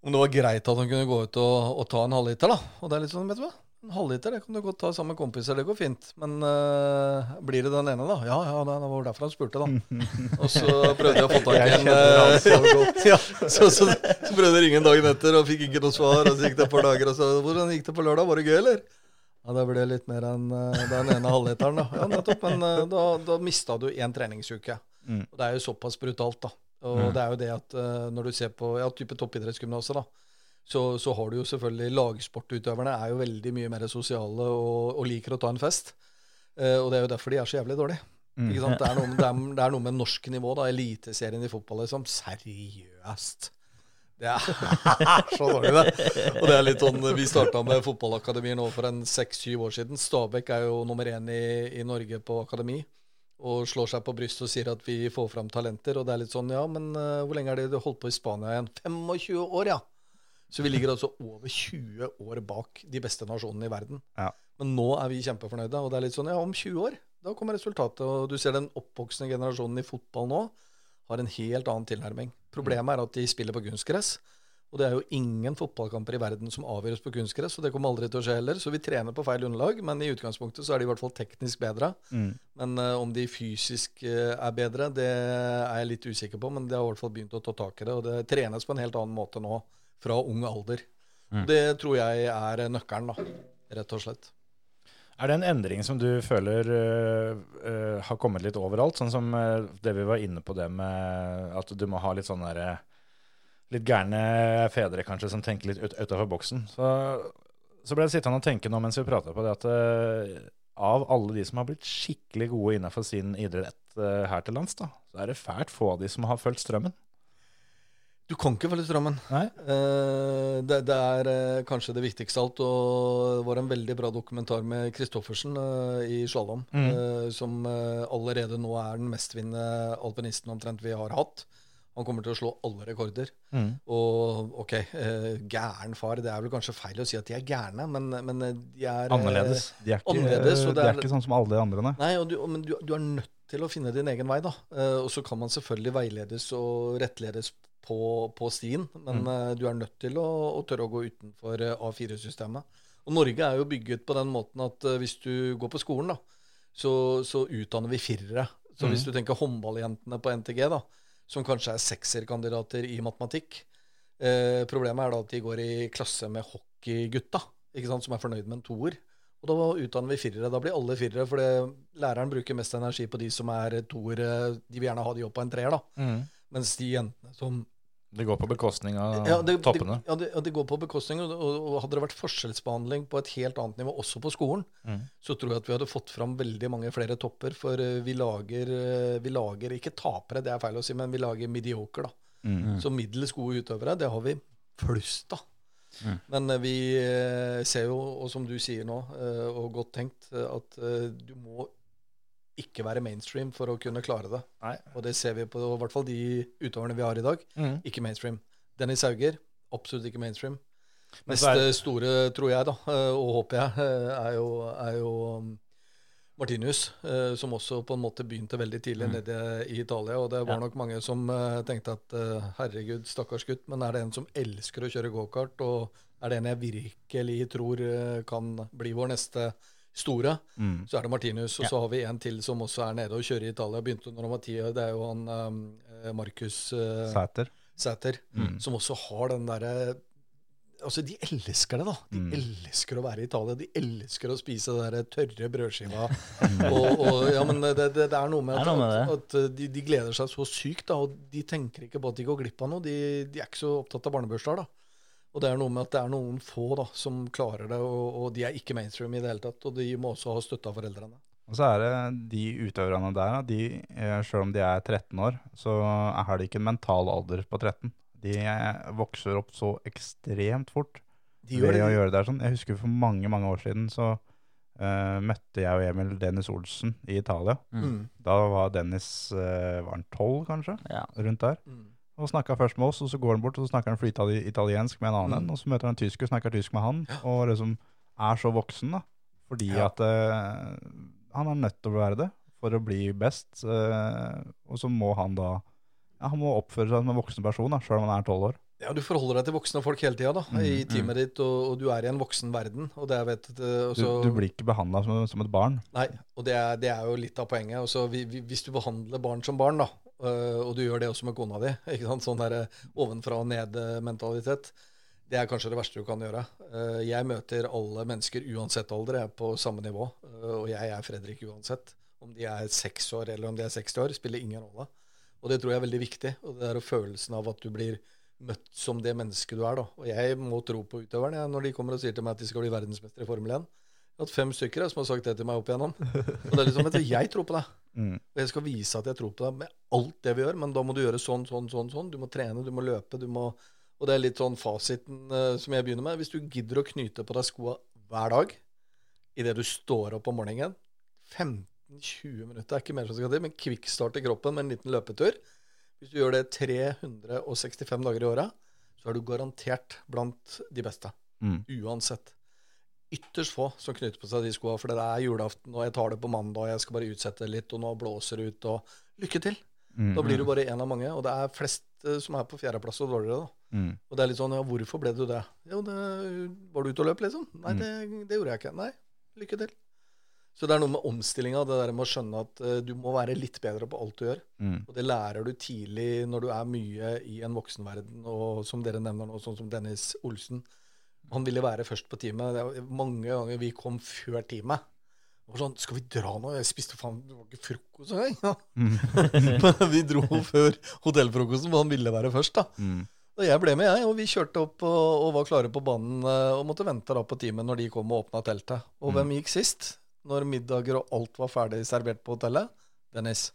om det var greit at han kunne gå ut og, og ta en halvliter. da. Og det er litt sånn, vet du hva? En halvliter det kan du godt ta sammen med kompiser, det går fint. Men uh, blir det den ene, da? Ja, ja, det var derfor han spurte, da. <laughs> Og så prøvde jeg å få tak i en kjenner så eh, <laughs> ja, så, så, så prøvde jeg å ringe en dagen etter og fikk ikke noe svar. Og så gikk det et par dager, og så Hvordan gikk det på lørdag? Var det gøy, eller? Ja, det ble litt mer enn eh, den ene halvliteren, da. Ja, nettopp. Men eh, da, da mista du én treningsuke. Mm. Og det er jo såpass brutalt, da. Og det er jo det at eh, når du ser på ja, type toppidrettsgymnaset, da, så, så har du jo selvfølgelig Lagsportutøverne er jo veldig mye mer sosiale og, og liker å ta en fest. Eh, og det er jo derfor de er så jævlig dårlige. Mm. Det, er noe, med- det, er, det er noe med norsk nivå, da. Eliteserien i fotball, liksom. Seriøst. Det er <laughs> så dårlig, det. Og det er litt sånn, Vi starta med fotballakademier nå for en seks-syv år siden. Stabæk er jo nummer én i, i Norge på akademi. Og slår seg på brystet og sier at vi får fram talenter. Og det er litt sånn, ja, men uh, hvor lenge er det du holdt på i Spania igjen? 25 år, ja. Så vi ligger altså over 20 år bak de beste nasjonene i verden. Ja. Men nå er vi kjempefornøyde. Og det er litt sånn, ja, om 20 år, da kommer resultatet. Og du ser den oppvoksende generasjonen i fotball nå har en helt annen tilnærming. Problemet er at de spiller på kunstgress. Og det er jo ingen fotballkamper i verden som avgjøres på kunstgress, og det kommer aldri til å skje heller. Så vi trener på feil underlag, men i utgangspunktet så er de i hvert fall teknisk bedre. Mm. Men uh, om de fysisk uh, er bedre, det er jeg litt usikker på. Men de har i hvert fall begynt å ta tak i det, og det trenes på en helt annen måte nå, fra ung alder. Det tror jeg er nøkkelen, da, rett og slett. Er det en endring som du føler uh, uh, har kommet litt overalt? Sånn som uh, det vi var inne på det med at du må ha litt sånn der, øh, litt gærne fedre kanskje som tenker litt ut, utenfor boksen. Så, så ble jeg sittende og tenke nå mens vi prata på det, at uh, av alle de som har blitt skikkelig gode innenfor sin idrett uh, her til lands, da, så er det fælt få av de som har fulgt strømmen. Du kan ikke følge strømmen. Nei? Eh, det, det er eh, kanskje det viktigste alt. Og det var en veldig bra dokumentar med Christoffersen eh, i slalåm, Mm. som allerede nå er den mestvinnende alpinisten omtrent vi har hatt. Han kommer til å slå alle rekorder. Mm. Og ok, eh, gæren far, det er vel kanskje feil å si at de er gærne, men, men de er eh, Annerledes. De er ikke, Annerledes, de er- er ikke sånn som alle de andre, nei. Nei, og du, men du, du er nødt til å finne din egen vei, da. Eh, og så kan man selvfølgelig veiledes og rettledes på, på stien, men eh, du er nødt til å, å tørre å gå utenfor eh, A4-systemet. Og Norge er jo bygget på den måten at hvis du går på skolen, da, så, så utdanner vi firere. Så hvis du tenker håndballjentene på NTG, da, som kanskje er sekserkandidater i matematikk eh, Problemet er da at de går i klasse med hockeygutta, ikke sant, som er fornøyd med en toer. Og da utdanner vi firere. Da blir alle firere, for læreren bruker mest energi på de som er toere. De vil gjerne ha de opp på en treer, da. Mm. Mens de jentene som Det går på bekostning av ja, det, toppene. Det, ja, det, ja, det går på bekostning. Og, og, og hadde det vært forskjellsbehandling på et helt annet nivå, også på skolen, Mm. så tror jeg at vi hadde fått fram veldig mange flere topper. For eh, vi lager, eh, vi lager ikke tapere, det er feil å si, men vi lager mediocre, da. Mm. Så middels gode utøvere, det har vi flust av. Mm. Men eh, vi ser jo, og som du sier nå, eh, og godt tenkt, at du må ikke være mainstream for å kunne klare det. Nei. Og det ser vi på i hvert fall de utøverne vi har i dag. Mm. Ikke mainstream. Dennis Hauger, absolutt ikke mainstream. Men Mest store, tror jeg, da, eh, og håper jeg, eh, er jo, er jo Martinus, eh, som også på en måte begynte veldig tidlig nede i Italia. Og det var Ja. nok mange som tenkte at herregud, stakkars gutt, men er det en som elsker å kjøre gokart, og er det en jeg virkelig tror kan bli vår neste store, Mm. så er det Martinus, Og Ja. så har vi en til som også er nede og kjører i Italia. Begynte når han var ti år. Det er jo han um, Markus uh, Sæter. Sæter, Mm. som også har den derre Altså, de elsker det, da. De Mm. elsker å være i Italia. De elsker å spise det der tørre brødskiva. <laughs> og, og, ja, men det, det, det er noe med at, noe med at, at de, de gleder seg så sykt, da. Og de tenker ikke på at de går glipp av noe. De, de er ikke så opptatt av barnebursdager, da. Og det er noe med at det er noen få da, som klarer det, og, og de er ikke mainstream i det hele tatt. Og de må også ha støtte av foreldrene. Og så er det de utøverne der, de, eh, selv om de er 13 år, så har de ikke en mental alder på 13. De eh, vokser opp så ekstremt fort De ved gjør å gjøre det der sånn. Jeg husker for mange, mange år siden så uh, møtte jeg og Emil Dennis Olsen i Italia. Mm. Da var Dennis, uh, var han 12 kanskje, Ja. rundt der. Mm. Og snakka først med oss, og så går han bort og så snakker han flytende italiensk med en annen Mm. og så møter han en tysker og snakker tysk med han, og liksom er så voksen, da. Fordi Ja. at uh, han er nødt til å være det for å bli best, Uh, og så må han da ja, han må oppføre seg som en voksen person, da, sjøl om han er tolv år. Ja, Du forholder deg til voksne folk hele tida Mm, i teamet ditt, og, og du er i en voksen verden. og det er, vet, du, Du, du blir ikke behandla som, som et barn. Nei, og det er, det er jo litt av poenget. Også, vi, vi, hvis du behandler barn som barn, da, og du gjør det også med kona di, <laughs> ikke sant? sånn der ovenfra og ned-mentalitet, det er kanskje det verste du kan gjøre. Eh, Jeg møter alle mennesker uansett alder, jeg er på samme nivå. eh, Og jeg er Fredrik uansett. Om de er seks år eller om de er 60 år, spiller ingen rolle. Og det tror jeg er veldig viktig. Og det er følelsen av at du blir møtt som det mennesket du er. da. Og jeg må tro på utøverne når de kommer og sier til meg at de skal bli verdensmester i Formel 1. Hatt fem stykker som har sagt det til meg opp igjennom. Og det er liksom, du, Jeg tror på deg. Mm. Og jeg skal vise at jeg tror på deg med alt det vi gjør, men da må du gjøre sånn, sånn, sånn. sånn. Du må trene, du må løpe, du må Og det er litt sånn fasiten uh, som jeg begynner med. Hvis du gidder å knyte på deg skoa hver dag idet du står opp om morgenen 15-20 minutter er ikke mer som skal til, men kvikkstart i kroppen med en liten løpetur. Hvis du gjør det 365 dager i året, så er du garantert blant de beste. Mm. Uansett. Ytterst få som knytter på seg de skoa, for det er julaften, og jeg tar det på mandag, og jeg skal bare utsette litt, og nå blåser det ut, og lykke til. Mm. Da blir du bare en av mange, og det er flest eh, som er på fjerdeplass og dårligere, da. Mm. Og det er litt sånn, ja, hvorfor ble du det? Jo, det, var du ute og løp, liksom? Nei, Mm. det, det gjorde jeg ikke. Nei, lykke til. Så det er noe med omstillinga, det der med å skjønne at eh, du må være litt bedre på alt du gjør. Mm. Og det lærer du tidlig når du er mye i en voksenverden, og som dere nevner nå, sånn som Dennis Olsen. Han ville være først på teamet. Mange ganger vi kom før teamet. Var sånn Skal vi dra nå? Jeg spiste faen Det var ikke frokost engang. Ja. <laughs> Men vi dro før hotellfrokosten, for han ville være først, da. Mm. Og jeg ble med, jeg, og vi kjørte opp og, og var klare på banen eh, og måtte vente da på teamet når de kom og åpna teltet. Og Mm. hvem gikk sist? Når middager og alt var ferdig servert på hotellet? Dennis.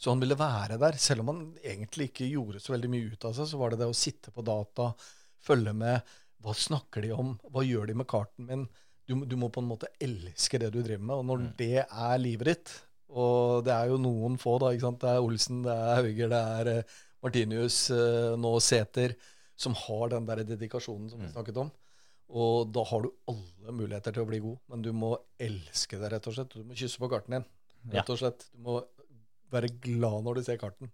Så han ville være der. Selv om han egentlig ikke gjorde så veldig mye ut av seg, så var det det å sitte på data, følge med. Hva snakker de om? Hva gjør de med karten min? Du, du må på en måte elske det du driver med. Og når det er livet ditt, og det er jo noen få, da, ikke sant? det er Olsen, det er Hauger, det er eh, Martinius, eh, nå Sæter, som har den der dedikasjonen som vi snakket om. Og da har du alle muligheter til å bli god, men du må elske det, rett og slett. Du må kysse på karten din, rett og slett. Du må være glad når du ser karten.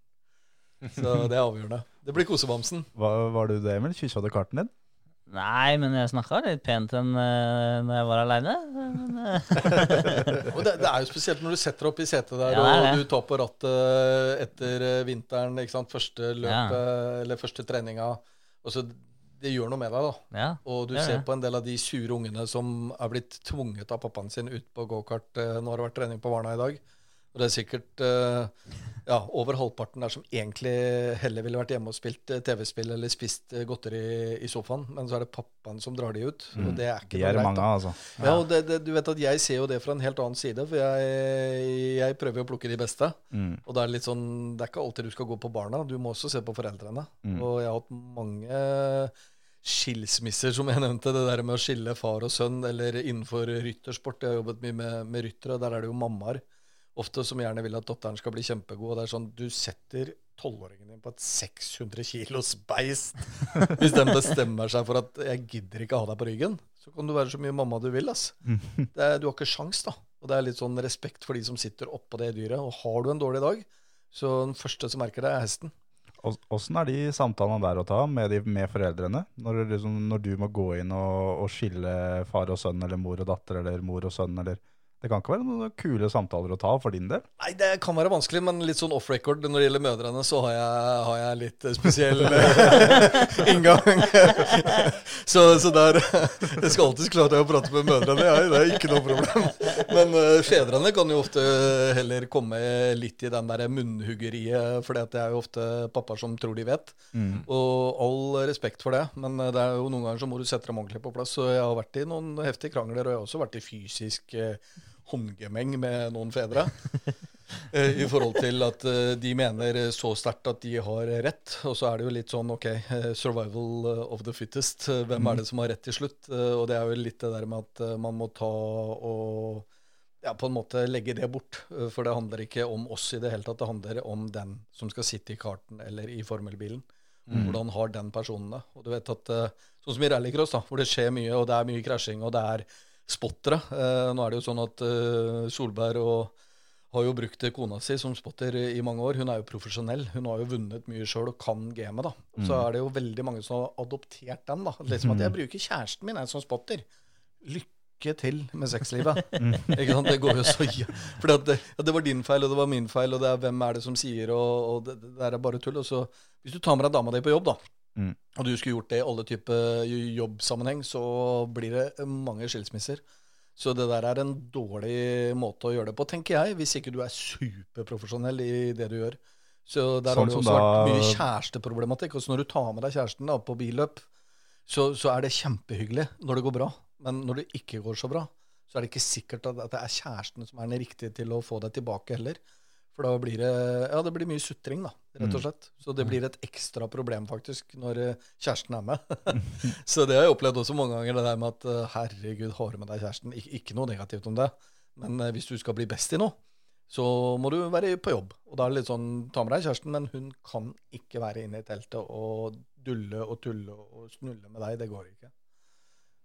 <laughs> Så det er avgjørende. Det blir kosebamsen. Var, var du det, Emil? Kyssa du karten din? Nei, men jeg snakka litt pent enn uh, når jeg var aleine. Det, det er jo spesielt når du setter deg opp i setet der, Ja, og du tar på rattet etter eh, vinteren, ikke sant? første løpet, eller første treninga. Og så det gjør noe med deg, da. Ja. Og du er ser det. på en del av de sure ungene som er blitt tvunget av pappaen sin ut på gokart. Når Nå har det vært trening på Varna i dag. Og det er sikkert eh, ja, over halvparten der som egentlig heller ville vært hjemme og spilt eh, TV-spill eller spist eh, godteri i sofaen, men så er det pappaen som drar de ut. Og det er ikke De er mange altså. Ja, og det, det, du vet at Jeg ser jo det fra en helt annen side, for jeg, jeg prøver jo å plukke de beste. Mm. Og Det er litt sånn, det er ikke alltid du skal gå på barna, du må også se på foreldrene. Mm. Og jeg har hatt mange skilsmisser, som jeg nevnte. Det der med å skille far og sønn, eller innenfor ryttersport. Jeg har jobbet mye med, med ryttere, der er det jo mammaer ofte som gjerne vil at datteren skal bli kjempegod. Og det er sånn, du setter tolvåringen din på et 600 kilos beist. <laughs> Hvis den bestemmer seg for at 'jeg gidder ikke ha deg på ryggen', så kan du være så mye mamma du vil. ass. <laughs> Det er, du har ikke sjans da. Og det er litt sånn respekt for de som sitter oppå det dyret. Og har du en dårlig dag, så den første som merker det, er hesten. Ås- Åssen er de samtalene der å ta med, de, med foreldrene? Når, liksom, når du må gå inn og, og skille far og sønn, eller mor og datter, eller mor og sønn, eller Det kan ikke være noen kule samtaler å ta for din del? Nei, det kan være vanskelig, men litt sånn off record når det gjelder mødrene, så har jeg, har jeg litt eh, spesiell eh, <laughs> inngang. <laughs> så, så der <laughs> Jeg skal alltid klare å prate med mødrene, jeg, det er ikke noe problem. Men uh, fedrene kan jo ofte heller komme litt i den der munnhuggeriet, for det er jo ofte pappaer som tror de vet. Og all respekt for det, men det er jo noen ganger så må du sette dem ordentlig på plass. Så jeg har vært i noen heftige krangler, og jeg har også vært i fysisk eh, håndgemeng med noen fedre. Eh, I forhold til at eh, de mener så sterkt at de har rett. Og så er det jo litt sånn OK, eh, survival of the fittest. Hvem er det som har rett til slutt? Og det er jo litt det der med at man må ta og ja, på en måte legge det bort. For det handler ikke om oss i det hele tatt. Det handler om den som skal sitte i karten eller i formelbilen. Hvordan har den personen det? Og du vet at Sånn som i rallycross, da, hvor det skjer mye, og det er mye krasjing, og det er spottere. Eh, nå er det jo sånn at eh, Solberg og har jo brukt kona si som spotter i mange år. Hun er jo profesjonell. Hun har jo vunnet mye sjøl og kan gamet. da. Så er det jo veldig mange som har adoptert den. da. Liksom at jeg bruker kjæresten min jeg, som spotter. Lykke til med sexlivet. <laughs> Ikke sant? Det går jo så ja. For det, det var din feil, og det var min feil, og det er hvem er det som sier, og, og det, det der er bare tull. Og så, hvis du tar med deg dama di på jobb, da, Mm. og du skulle gjort det i alle typer jobbsammenheng, så blir det mange skilsmisser. Så det der er en dårlig måte å gjøre det på, tenker jeg, hvis ikke du er superprofesjonell i det du gjør. Så der Sånn har det også også vært mye kjæresteproblematikk. Og så når du tar med deg kjæresten da, på billøp, så, så er det kjempehyggelig når det går bra. Men når det ikke går så bra, så er det ikke sikkert at, at det er kjæresten som er den riktige til å få deg tilbake heller. For da blir det, ja, det blir mye sutring, da, rett og slett. Så det blir et ekstra problem, faktisk, når eh, kjæresten er med. <laughs> <laughs> så det har jeg opplevd også mange ganger, det der med at eh, herregud, har du med deg kjæresten? Ik ikke noe negativt om det, men eh, hvis du skal bli best i noe, så må du være på jobb. Og da er det litt sånn, ta med deg kjæresten, men hun kan ikke være inne i teltet og dulle og tulle og snulle med deg. Det går ikke.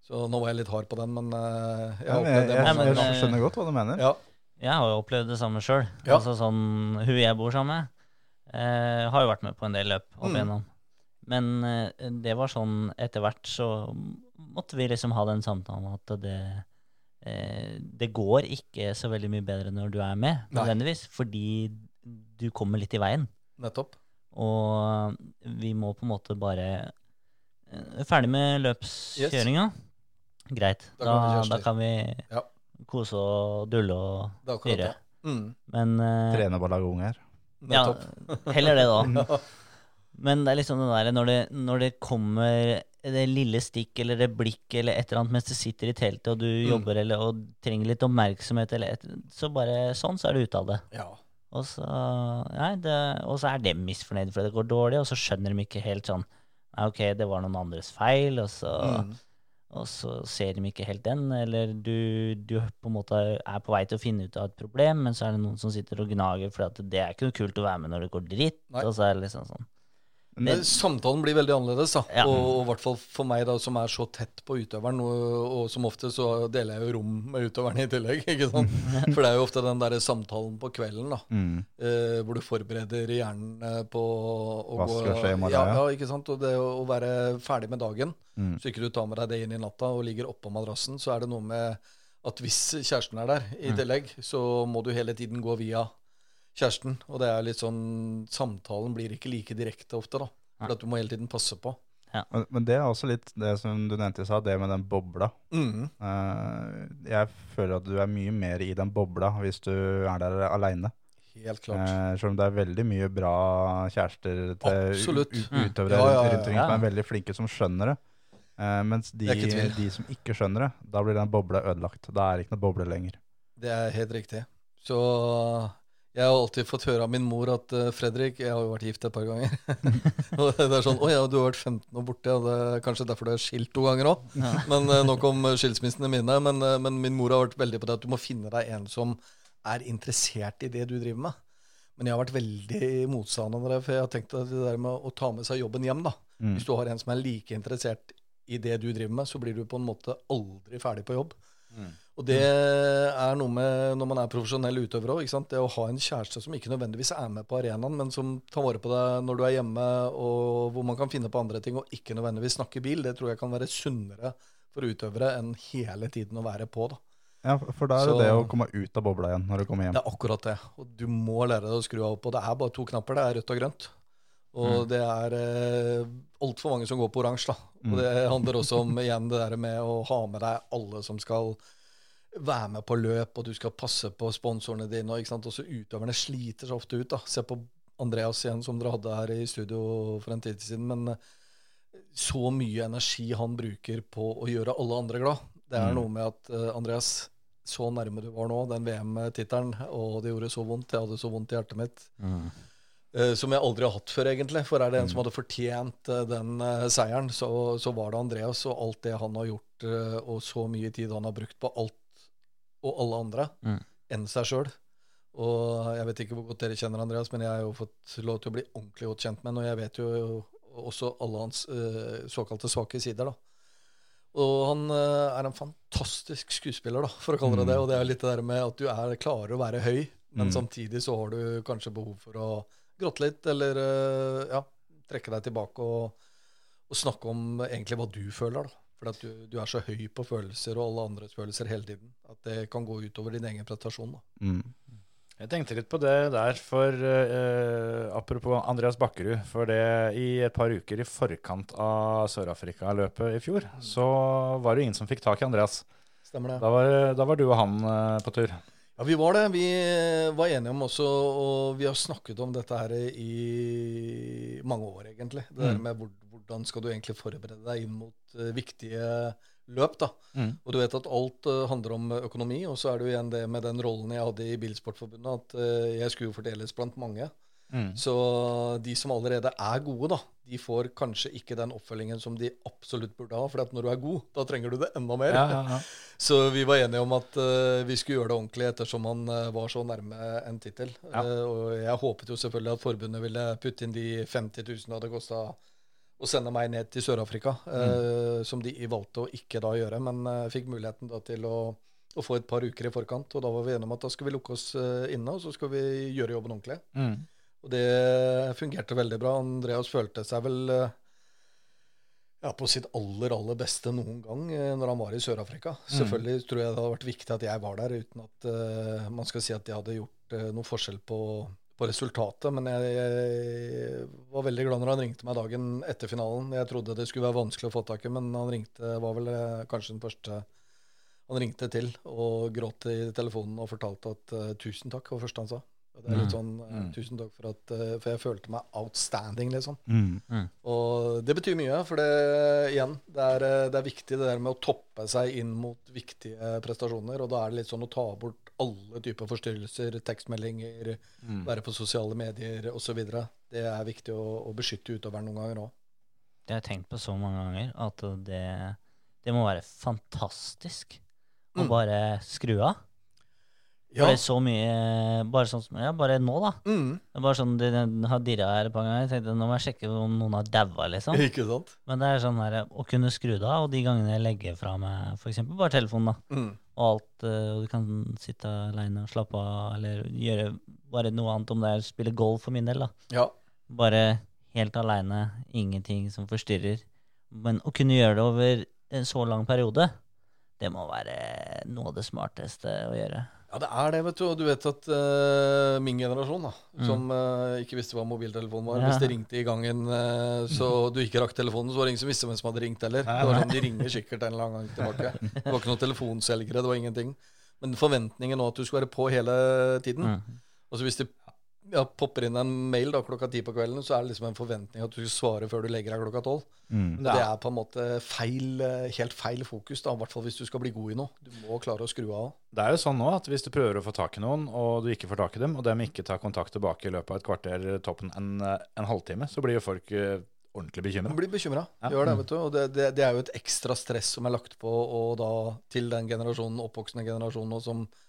Så nå var jeg litt hard på den, men jeg Ja, men jeg, jeg, jeg, skjønner godt hva du mener. Ja, Jeg har jo opplevd det samme sjøl. Ja. Altså sånn, hun jeg bor sammen med, eh, har jo vært med på en del løp opp Mm. igjennom. Men eh, det var sånn etter hvert så måtte vi liksom ha den samtalen at det eh, Det går ikke så veldig mye bedre når du er med, nødvendigvis. Fordi du kommer litt i veien. nettopp. Og vi må på en måte bare eh, Ferdig med løpskjøringa. Greit. Da Da, kan vi da, kan vi Ja. Kose og dulle og Det styre. Mm, Men eh, Trene på å lage unger. ja, <laughs> heller det, da. <laughs> Men det er liksom det der når det, når det kommer det lille stikk eller det blikk eller et eller annet mens du sitter i teltet og du Mm. jobber eller, og trenger litt oppmerksomhet, eller et, så bare sånn, så er du ute av det. Ja. Og så, nei, det, og så er de misfornøyd fordi det går dårlig, og så skjønner de ikke helt sånn Nei, ok, det var noen andres feil, og så, Mm. Og så ser de ikke helt den. Eller du, du på en måte er på vei til å finne ut av et problem, men så er det noen som sitter og gnager fordi at det er ikke noe kult å være med når det går dritt. Nei. Og så er det liksom sånn. Men Samtalen blir veldig annerledes, da. Ja. Og i hvert fall for meg, da, som er så tett på utøveren, og, og som ofte så deler jeg jo rom med utøveren i tillegg. <laughs> ikke sant? <laughs> For det er jo ofte den der samtalen på kvelden, da. Mm. Eh, hvor du forbereder hjernen på å Hva skal skje i morgen, ja, ja. ikke sant? Og det å å være ferdig med dagen, Mm. så ikke du tar med deg det inn i natta og ligger oppå madrassen, så er det noe med at hvis kjæresten er der i tillegg, så må du hele tiden gå via kjæresten. Og det er litt sånn Samtalen blir ikke like direkte ofte, da. For at du må hele tiden passe på. Men, men det er også litt det som du nevnte i stad, det med den bobla. Mm. Uh, jeg føler at du er mye mer i den bobla hvis du er der aleine. Helt klart. Eh, selv om det er veldig mye bra kjærester til Absolutt. Mm. utøvere Ja, ja, ja, rundt omkring ja. som er veldig flinke, som skjønner det. Eh, mens de, Det de som ikke skjønner det, da blir den bobla ødelagt. Da er det ikke noe boble lenger. Det er helt riktig. Så jeg har alltid fått høre av min mor at uh, Fredrik Jeg har jo vært gift et par ganger. <laughs> og det er sånn Å ja, du har vært 15 år borte, og det er kanskje derfor du er skilt to ganger òg. <laughs> Men uh, nok om eh, skilsmissene mine. Men, uh, men min mor har vært veldig på det at du må finne deg en som er interessert i det du driver med. Men jeg har vært veldig motstander av det, for jeg har tenkt at det der med å ta med seg jobben hjem, da. Mm. Hvis du har en som er like interessert i det du driver med, så blir du på en måte aldri ferdig på jobb. Mm. Og det er noe med når man er profesjonell utøver òg. Det å ha en kjæreste som ikke nødvendigvis er med på arenaen, men som tar vare på deg når du er hjemme, og hvor man kan finne på andre ting og ikke nødvendigvis snakke bil, det tror jeg kan være sunnere for utøvere enn hele tiden å være på. da. Ja, for da er det det å komme ut av bobla igjen når du kommer hjem. Det er akkurat det. Og du må lære deg å skru av og på. Det er bare to knapper. Det er rødt og grønt. Og det er eh, altfor mange som går på oransje. da. Og det handler også om igjen det der med å ha med deg alle som skal være med på løp, og du skal passe på sponsorene dine. Og? Også utøverne sliter så ofte ut. da. Se på Andreas igjen, som dere hadde her i studio for en tid siden. Men eh, så mye energi han bruker på å gjøre alle andre glad. Det er noe med at uh, Andreas, så nærme du var nå, den VM-tittelen, og det gjorde så vondt. Jeg hadde så vondt i hjertet mitt. Eh, som jeg aldri har hatt før, egentlig. For er det en som hadde fortjent uh, den seieren, så, så var det Andreas og alt det han har gjort, og så mye tid han har brukt på alt og alle andre, Mm. enn seg sjøl. Og jeg vet ikke hvor godt dere kjenner Andreas, men jeg har jo fått lov til å bli ordentlig godt kjent med ham, og jeg vet jo også alle hans uh, såkalte svake sider, da. Og han uh, er en fantastisk skuespiller, da, for å kalle det det. Og det er litt det der med at du er, klarer å være høy, men Mm. samtidig så har du kanskje behov for å gråte litt, eller uh, ja, trekke deg tilbake og, og snakke om egentlig hva du føler. da. For at du, du er så høy på følelser og alle andres følelser hele tiden at det kan gå utover din egen prestasjon. da. Mm. Jeg tenkte litt på det der, for eh, apropos Andreas Bakkerud. For det i et par uker i forkant av Sør-Afrika-løpet i fjor, så var det jo ingen som fikk tak i Andreas. Stemmer det? Da var, da var du og han eh, på tur. Ja, vi var det. Vi var enige om også, og vi har snakket om dette her i mange år, egentlig. Det der Mm. med hvor, hvordan skal du egentlig forberede deg inn mot eh, viktige løp, da. Mm. Og du vet at alt uh, handler om økonomi, og så er det jo igjen det med den rollen jeg hadde i Bilsportforbundet, at uh, jeg skulle jo fordeles blant mange. Mm. Så de som allerede er gode, da, de får kanskje ikke den oppfølgingen som de absolutt burde ha. For at når du er god, da trenger du det enda mer. Ja, ja, ja. <laughs> Så vi var enige om at uh, vi skulle gjøre det ordentlig ettersom han eh, var så nærme en tittel. Eh, og jeg håpet jo selvfølgelig at forbundet ville putte inn de 50 000 det hadde kosta å sende meg ned til Sør-Afrika, eh, som de valgte å ikke da gjøre. Men eh, fikk muligheten da til å, å få et par uker i forkant. Og da var vi enige om at da skal vi lukke oss eh, inne, og så skal vi gjøre jobben ordentlig. Mm. Og det fungerte veldig bra. Andreas følte seg vel ja, på sitt aller, aller beste noen gang når han var i Sør-Afrika. Selvfølgelig tror jeg det hadde vært viktig at jeg var der, uten at uh, man skal si at jeg hadde gjort uh, noe forskjell på, på resultatet. Men jeg, jeg var veldig glad når han ringte meg dagen etter finalen. Jeg trodde det skulle være vanskelig å få tak i, men han ringte, var vel eh, kanskje den første han ringte til og gråt i telefonen og fortalte at eh, tusen takk, var det første han sa. Det er litt sånn eh, tusen takk for at For jeg følte meg outstanding, liksom. Mm. Og det betyr mye, for det igjen, det er, det er viktig det der med å toppe seg inn mot viktige prestasjoner. Og da er det litt sånn å ta bort alle typer forstyrrelser, tekstmeldinger, være på sosiale medier osv. Det er viktig å, å beskytte utøveren noen ganger òg. Det har jeg tenkt på så mange ganger at det, det må være fantastisk å Mm. bare skru av. Ja. Bare så mye Bare sånn som Ja, bare nå, da. Mm. Det bare sånn, det, det har dirra her et par ganger. Jeg tenkte nå må jeg sjekke om noen har daua, liksom. <laughs> Ikke sant? Men det er sånn her å kunne skru det av, og de gangene jeg legger fra meg f.eks. bare telefonen, da, Mm. Og alt, eh, og du kan sitte aleine og slappe av, eller gjøre bare noe annet, om det er å spille golf for min del, da. Ja. Bare helt aleine, ingenting som forstyrrer. Men å kunne gjøre det over en så lang periode, det må være noe av det smarteste å gjøre. Ja, det er det, vet du. Og du vet at uh, min generasjon, da, Mm. som uh, ikke visste hva mobiltelefon var Ja. Hvis det ringte i gangen uh, så du ikke rakk telefonen, så var det ingen som visste hvem som hadde ringt heller. Det var sånn, De ringer sikkert en eller annen gang tilbake. Det var ikke noen telefonselgere, det var ingenting. Men forventningen nå at du skulle være på hele tiden. Mm. Og så hvis det ja, popper inn en mail da klokka ti på kvelden, så er det liksom en forventning at du svarer før du legger deg klokka tolv. Mm. Det er på en måte feil, eh, helt feil fokus, da, i hvert fall hvis du skal bli god i noe. Du må klare å skru av. Det er jo sånn nå at hvis du prøver å få tak i noen, og du ikke får tak i dem, og dem ikke tar kontakt tilbake i løpet av et kvarter, toppen en, en halvtime, så blir jo folk eh, ordentlig bekymra. Blir bekymra. Ja. Gjør det, vet du. Og det, det, det er jo et ekstra stress som er lagt på og da til den generasjonen, oppvoksende generasjonen, og som eh,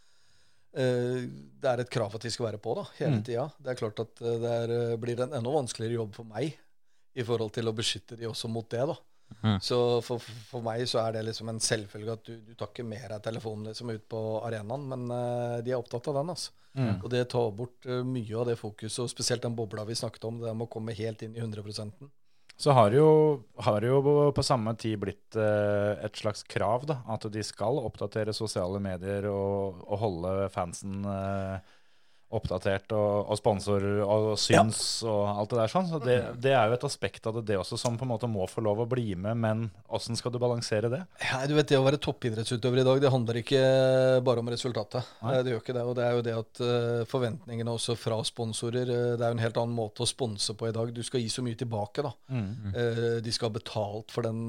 det er et krav at de skal være på da, hele Mm. tida. Det er klart at eh, det er, eh, blir en enda vanskeligere jobb for meg i forhold til å beskytte de også mot det. da. Mm. Så for, for meg så er det liksom en selvfølge at du, du tar ikke med deg telefonen liksom ut på arenaen, men uh, de er opptatt av den. altså. Mm. Og det tar bort uh, mye av det fokuset, og spesielt den bobla vi snakket om. Det med å komme helt inn i 100 Så har det jo, har jo på samme tid blitt eh, et slags krav da, at de skal oppdatere sosiale medier og, og holde fansen eh, oppdatert og, og sponsor og syns og alt det der sånn. Så det, det er jo et aspekt av det, det også, som på en måte må få lov å bli med, men åssen skal du balansere det? Ja, du vet, Det å være toppidrettsutøver i dag, det handler ikke bare om resultatet. Nei. Eh, Det gjør ikke det. Og det er jo det at eh, forventningene også fra sponsorer eh, Det er jo en helt annen måte å sponse på i dag. Du skal gi så mye tilbake, da. Mm. De skal ha betalt for den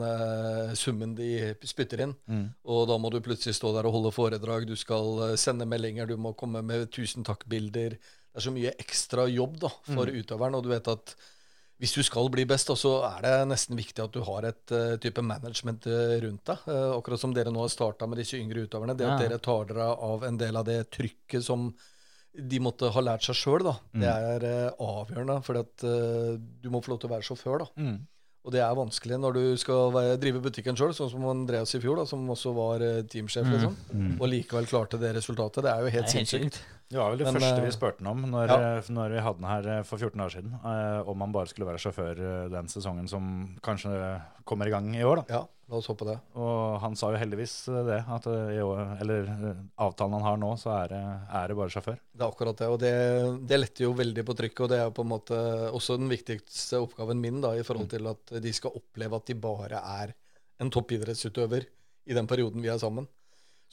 summen de spytter inn. Mm. Og da må du plutselig stå der og holde foredrag, du skal sende meldinger, du må komme med tusen takk-bilder. Det er så mye ekstra jobb da, for utøveren. Og du vet at hvis du skal bli best, så er det nesten viktig at du har et uh, type management eh, rundt deg. Uh, akkurat som dere nå har starta med disse yngre utøverne. Det at dere tar dere av en del av det trykket som de måtte ha lært seg sjøl, det er uh, avgjørende. For du må få lov til å være sjåfør. da. Mm. Og det er vanskelig når du skal være, drive butikken sjøl, sånn som Andreas i fjor, da, som også var eh, teamsjef, liksom, og likevel klarte det resultatet. Det er jo helt sinnssykt. Det var vel det Men, første eh, vi spurte ham om når, ja. eh, når vi hadde den her for 14 år siden. eh, om han bare skulle være sjåfør den sesongen som kanskje kommer i gang i år. da. Ja, la oss håpe det. Og han sa jo heldigvis eh, det, at eh, år, eller eh, avtalen han har nå, så er det, er det bare sjåfør. Det er akkurat det. Og det, det letter jo veldig på trykket. Og det er på en måte også den viktigste oppgaven min da, i forhold til at de skal oppleve at de bare er en toppidrettsutøver i den perioden vi er sammen.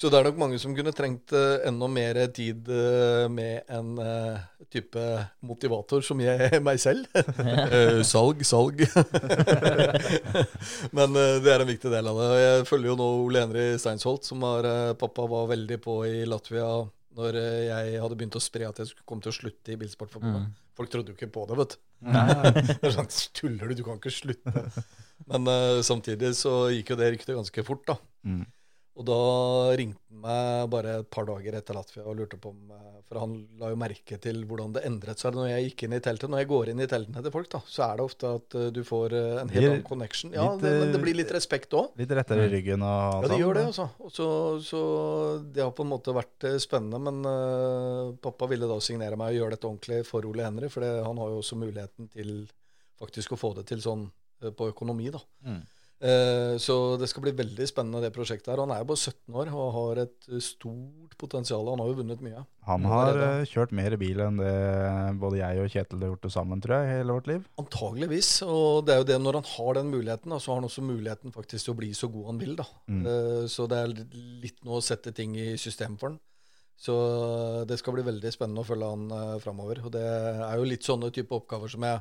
Så det er nok mange som kunne trengt eh, enda mer tid eh, med en eh, type motivator som jeg, <laughs> meg selv. <laughs> Salg, salg. <laughs> Men det er en viktig del av det. Jeg følger jo nå Ole Henri Steinsholt, som har, pappa var veldig på i Latvia når jeg hadde begynt å spre at jeg skulle komme til å slutte i Bilsportforbundet. Folk trodde jo ikke på det, vet du. Det sånn, Tuller du? Du kan ikke slutte. Men uh, samtidig så gikk jo det ryktet ganske fort, da. Mm. Og da ringte han meg bare et par dager etter Latvia og lurte på om eh, For han la jo merke til hvordan det endret seg når jeg gikk inn i teltet. Når jeg går inn i teltene til folk, da, så er det ofte at eh, du får eh, en helt annen connection. Ja, litt, det, men det blir litt respekt òg. Litt rettere i ryggen og Ja, det sånn, gjør det, altså. Så, så det har på en måte vært spennende. Men uh, pappa ville da signere meg og gjøre dette ordentlig for Ole Henry, for det, han har jo også muligheten til faktisk å få det til sånn på økonomi, da. Mm. Eh, så det skal bli veldig spennende, det prosjektet her. Han er jo bare 17 år og har et eh, stort potensial. Han har jo vunnet mye. Han har eh, kjørt mer bil enn det både jeg og Kjetil har gjort det sammen, tror jeg, hele vårt liv. Antageligvis. Og det er jo det når han har den muligheten, så har han også muligheten faktisk til å bli så god han vil. da. Mm. Så det er litt nå å sette ting i system for han. Så det skal bli veldig spennende å følge han framover. Og det er jo litt sånne type oppgaver som jeg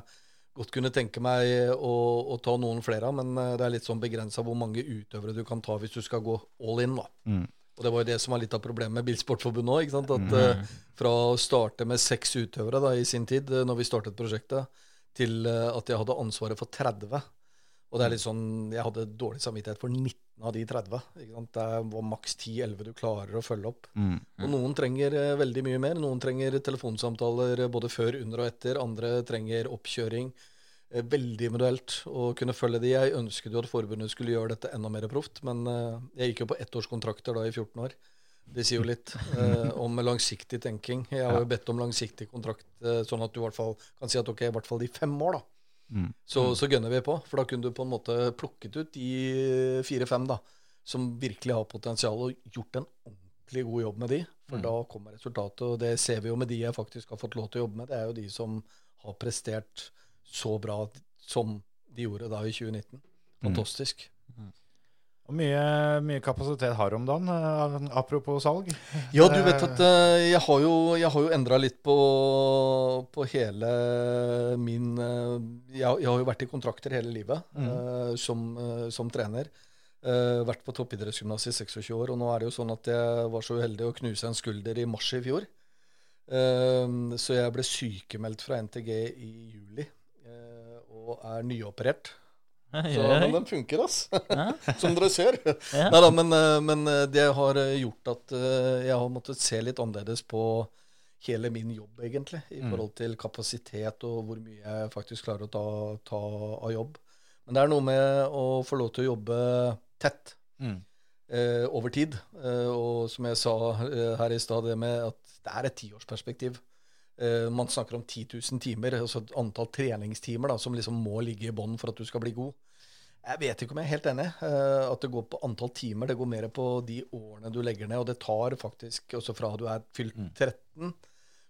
godt kunne tenke meg å, å ta noen flere av, men eh, det er litt sånn begrensa hvor mange utøvere du kan ta hvis du skal gå all in. da. Mm. Og det var jo det som var litt av problemet med Bilsportforbundet òg. At Uh, fra å starte med seks utøvere da, i sin tid, eh, når vi startet prosjektet, til uh, at jeg hadde ansvaret for 30. Og det er litt sånn, Jeg hadde dårlig samvittighet for 19 av de 30. Ikke sant? Det var maks 10-11 du klarer å følge opp. Mm. Og noen trenger eh, veldig mye mer. Noen trenger telefonsamtaler eh, både før, under og etter. Andre trenger oppkjøring. Eh, Veldig individuelt å kunne følge de. Jeg ønsket jo at forbundet skulle gjøre dette enda mer proft, men jeg gikk jo på ettårskontrakter da i 14 år. Det sier jo litt eh, om langsiktig tenking. Jeg har jo bedt om langsiktig kontrakt, sånn at du i hvert fall kan si at ok, i hvert fall de fem år, da. Mm. Så, så gønner vi på. For da kunne du på en måte plukket ut de fire-fem da, som virkelig har potensial, og gjort en ordentlig god jobb med de. For da kommer resultatet, og det ser vi jo med de jeg faktisk har fått lov til å jobbe med. Det er jo de som har prestert så bra som de gjorde da i 2019. Fantastisk. Og mye, mye kapasitet har du om dagen, eh, apropos salg. Ja, du vet at eh, jeg har jo, jeg har jo endra litt på, på hele min eh, jeg, jeg har jo vært i kontrakter hele livet mm. som, eh, som trener. Eh, vært på toppidrettsgymnas i 26 år, og nå er det jo sånn at jeg var så uheldig å knuse en skulder i mars i fjor. Eh, så jeg ble sykemeldt fra NTG i juli, eh, og er nyoperert. Så, men den funker, ass. Ja. <laughs> Som dere ser. Ja. Neida, men, eh, men eh, det har eh, gjort at jeg har måttet se litt annerledes på hele min jobb, egentlig. I forhold til kapasitet og hvor mye jeg faktisk klarer å ta, ta av jobb. Men det er noe med å få lov til å jobbe tett Mm. eh, over tid. Eh, og som jeg sa eh, her i stad, det med at det er et tiårsperspektiv. Eh, man snakker om 10 000 timer, altså et antall treningstimer da, som liksom må ligge i bånn for at du skal bli god. Jeg vet ikke om jeg er helt enig. eh, at det går på antall timer. Det går mer på de årene du legger ned. Og det tar faktisk også fra du er fylt 13,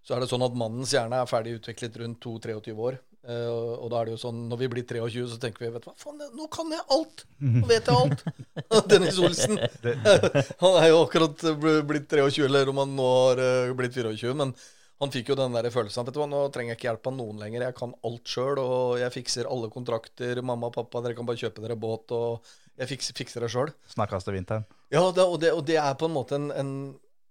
så er det sånn at mannens hjerne er ferdig utviklet rundt 2-23 år. Eh, og, da er det jo sånn, når vi blir 23, så tenker vi vet du hva, faen, nå kan jeg alt! Nå vet jeg alt! <laughs> Dennis Olsen. <laughs> han er jo akkurat blitt 23, eller om han nå har blitt 24. Men han fikk jo den der følelsen at nå trenger jeg ikke hjelp av noen lenger. Jeg kan alt sjøl, og jeg fikser alle kontrakter. Mamma og pappa, dere kan bare kjøpe dere båt, og jeg fikser, fikser det sjøl. Snakkes til vinteren. Ja, det, og, det, og det er på en måte en, en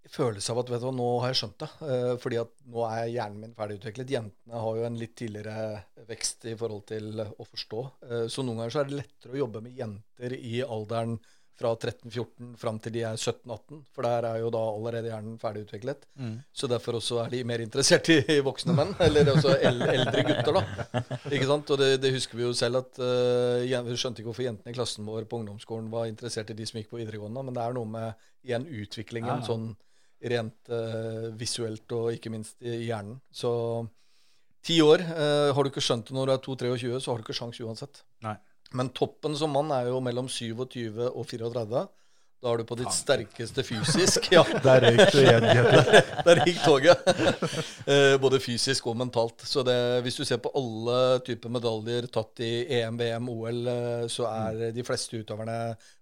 følelse av at vet du hva, nå har jeg skjønt det. Eh, fordi at nå er hjernen min ferdigutviklet. Jentene har jo en litt tidligere vekst i forhold til å forstå. Eh, så noen ganger så er det lettere å jobbe med jenter i alderen fra 13-14 fram til de er 17-18. For der er jo da allerede hjernen ferdigutviklet. Så derfor også er de mer interessert i, i voksne menn. Eller også el, eldre gutter, da. Ikke sant? Og det, det husker vi jo selv at uh, Vi skjønte ikke hvorfor jentene i klassen vår på ungdomsskolen var interessert i de som gikk på videregående, men det er noe med igjen utviklingen sånn rent uh, visuelt og ikke minst i hjernen. Så ti år. uh, har du ikke skjønt det når du er 2-23, så har du ikke sjans uansett. Nei. Men toppen som mann er jo mellom 27 og 34. Da er du på ditt sterkeste fysisk. <laughs> Ja, Der røyk du igjen, <laughs> Kjetil. der gikk toget. <laughs> Eh, Både fysisk og mentalt. Så det, hvis du ser på alle typer medaljer tatt i EM, VM, OL, eh, så er de fleste utøverne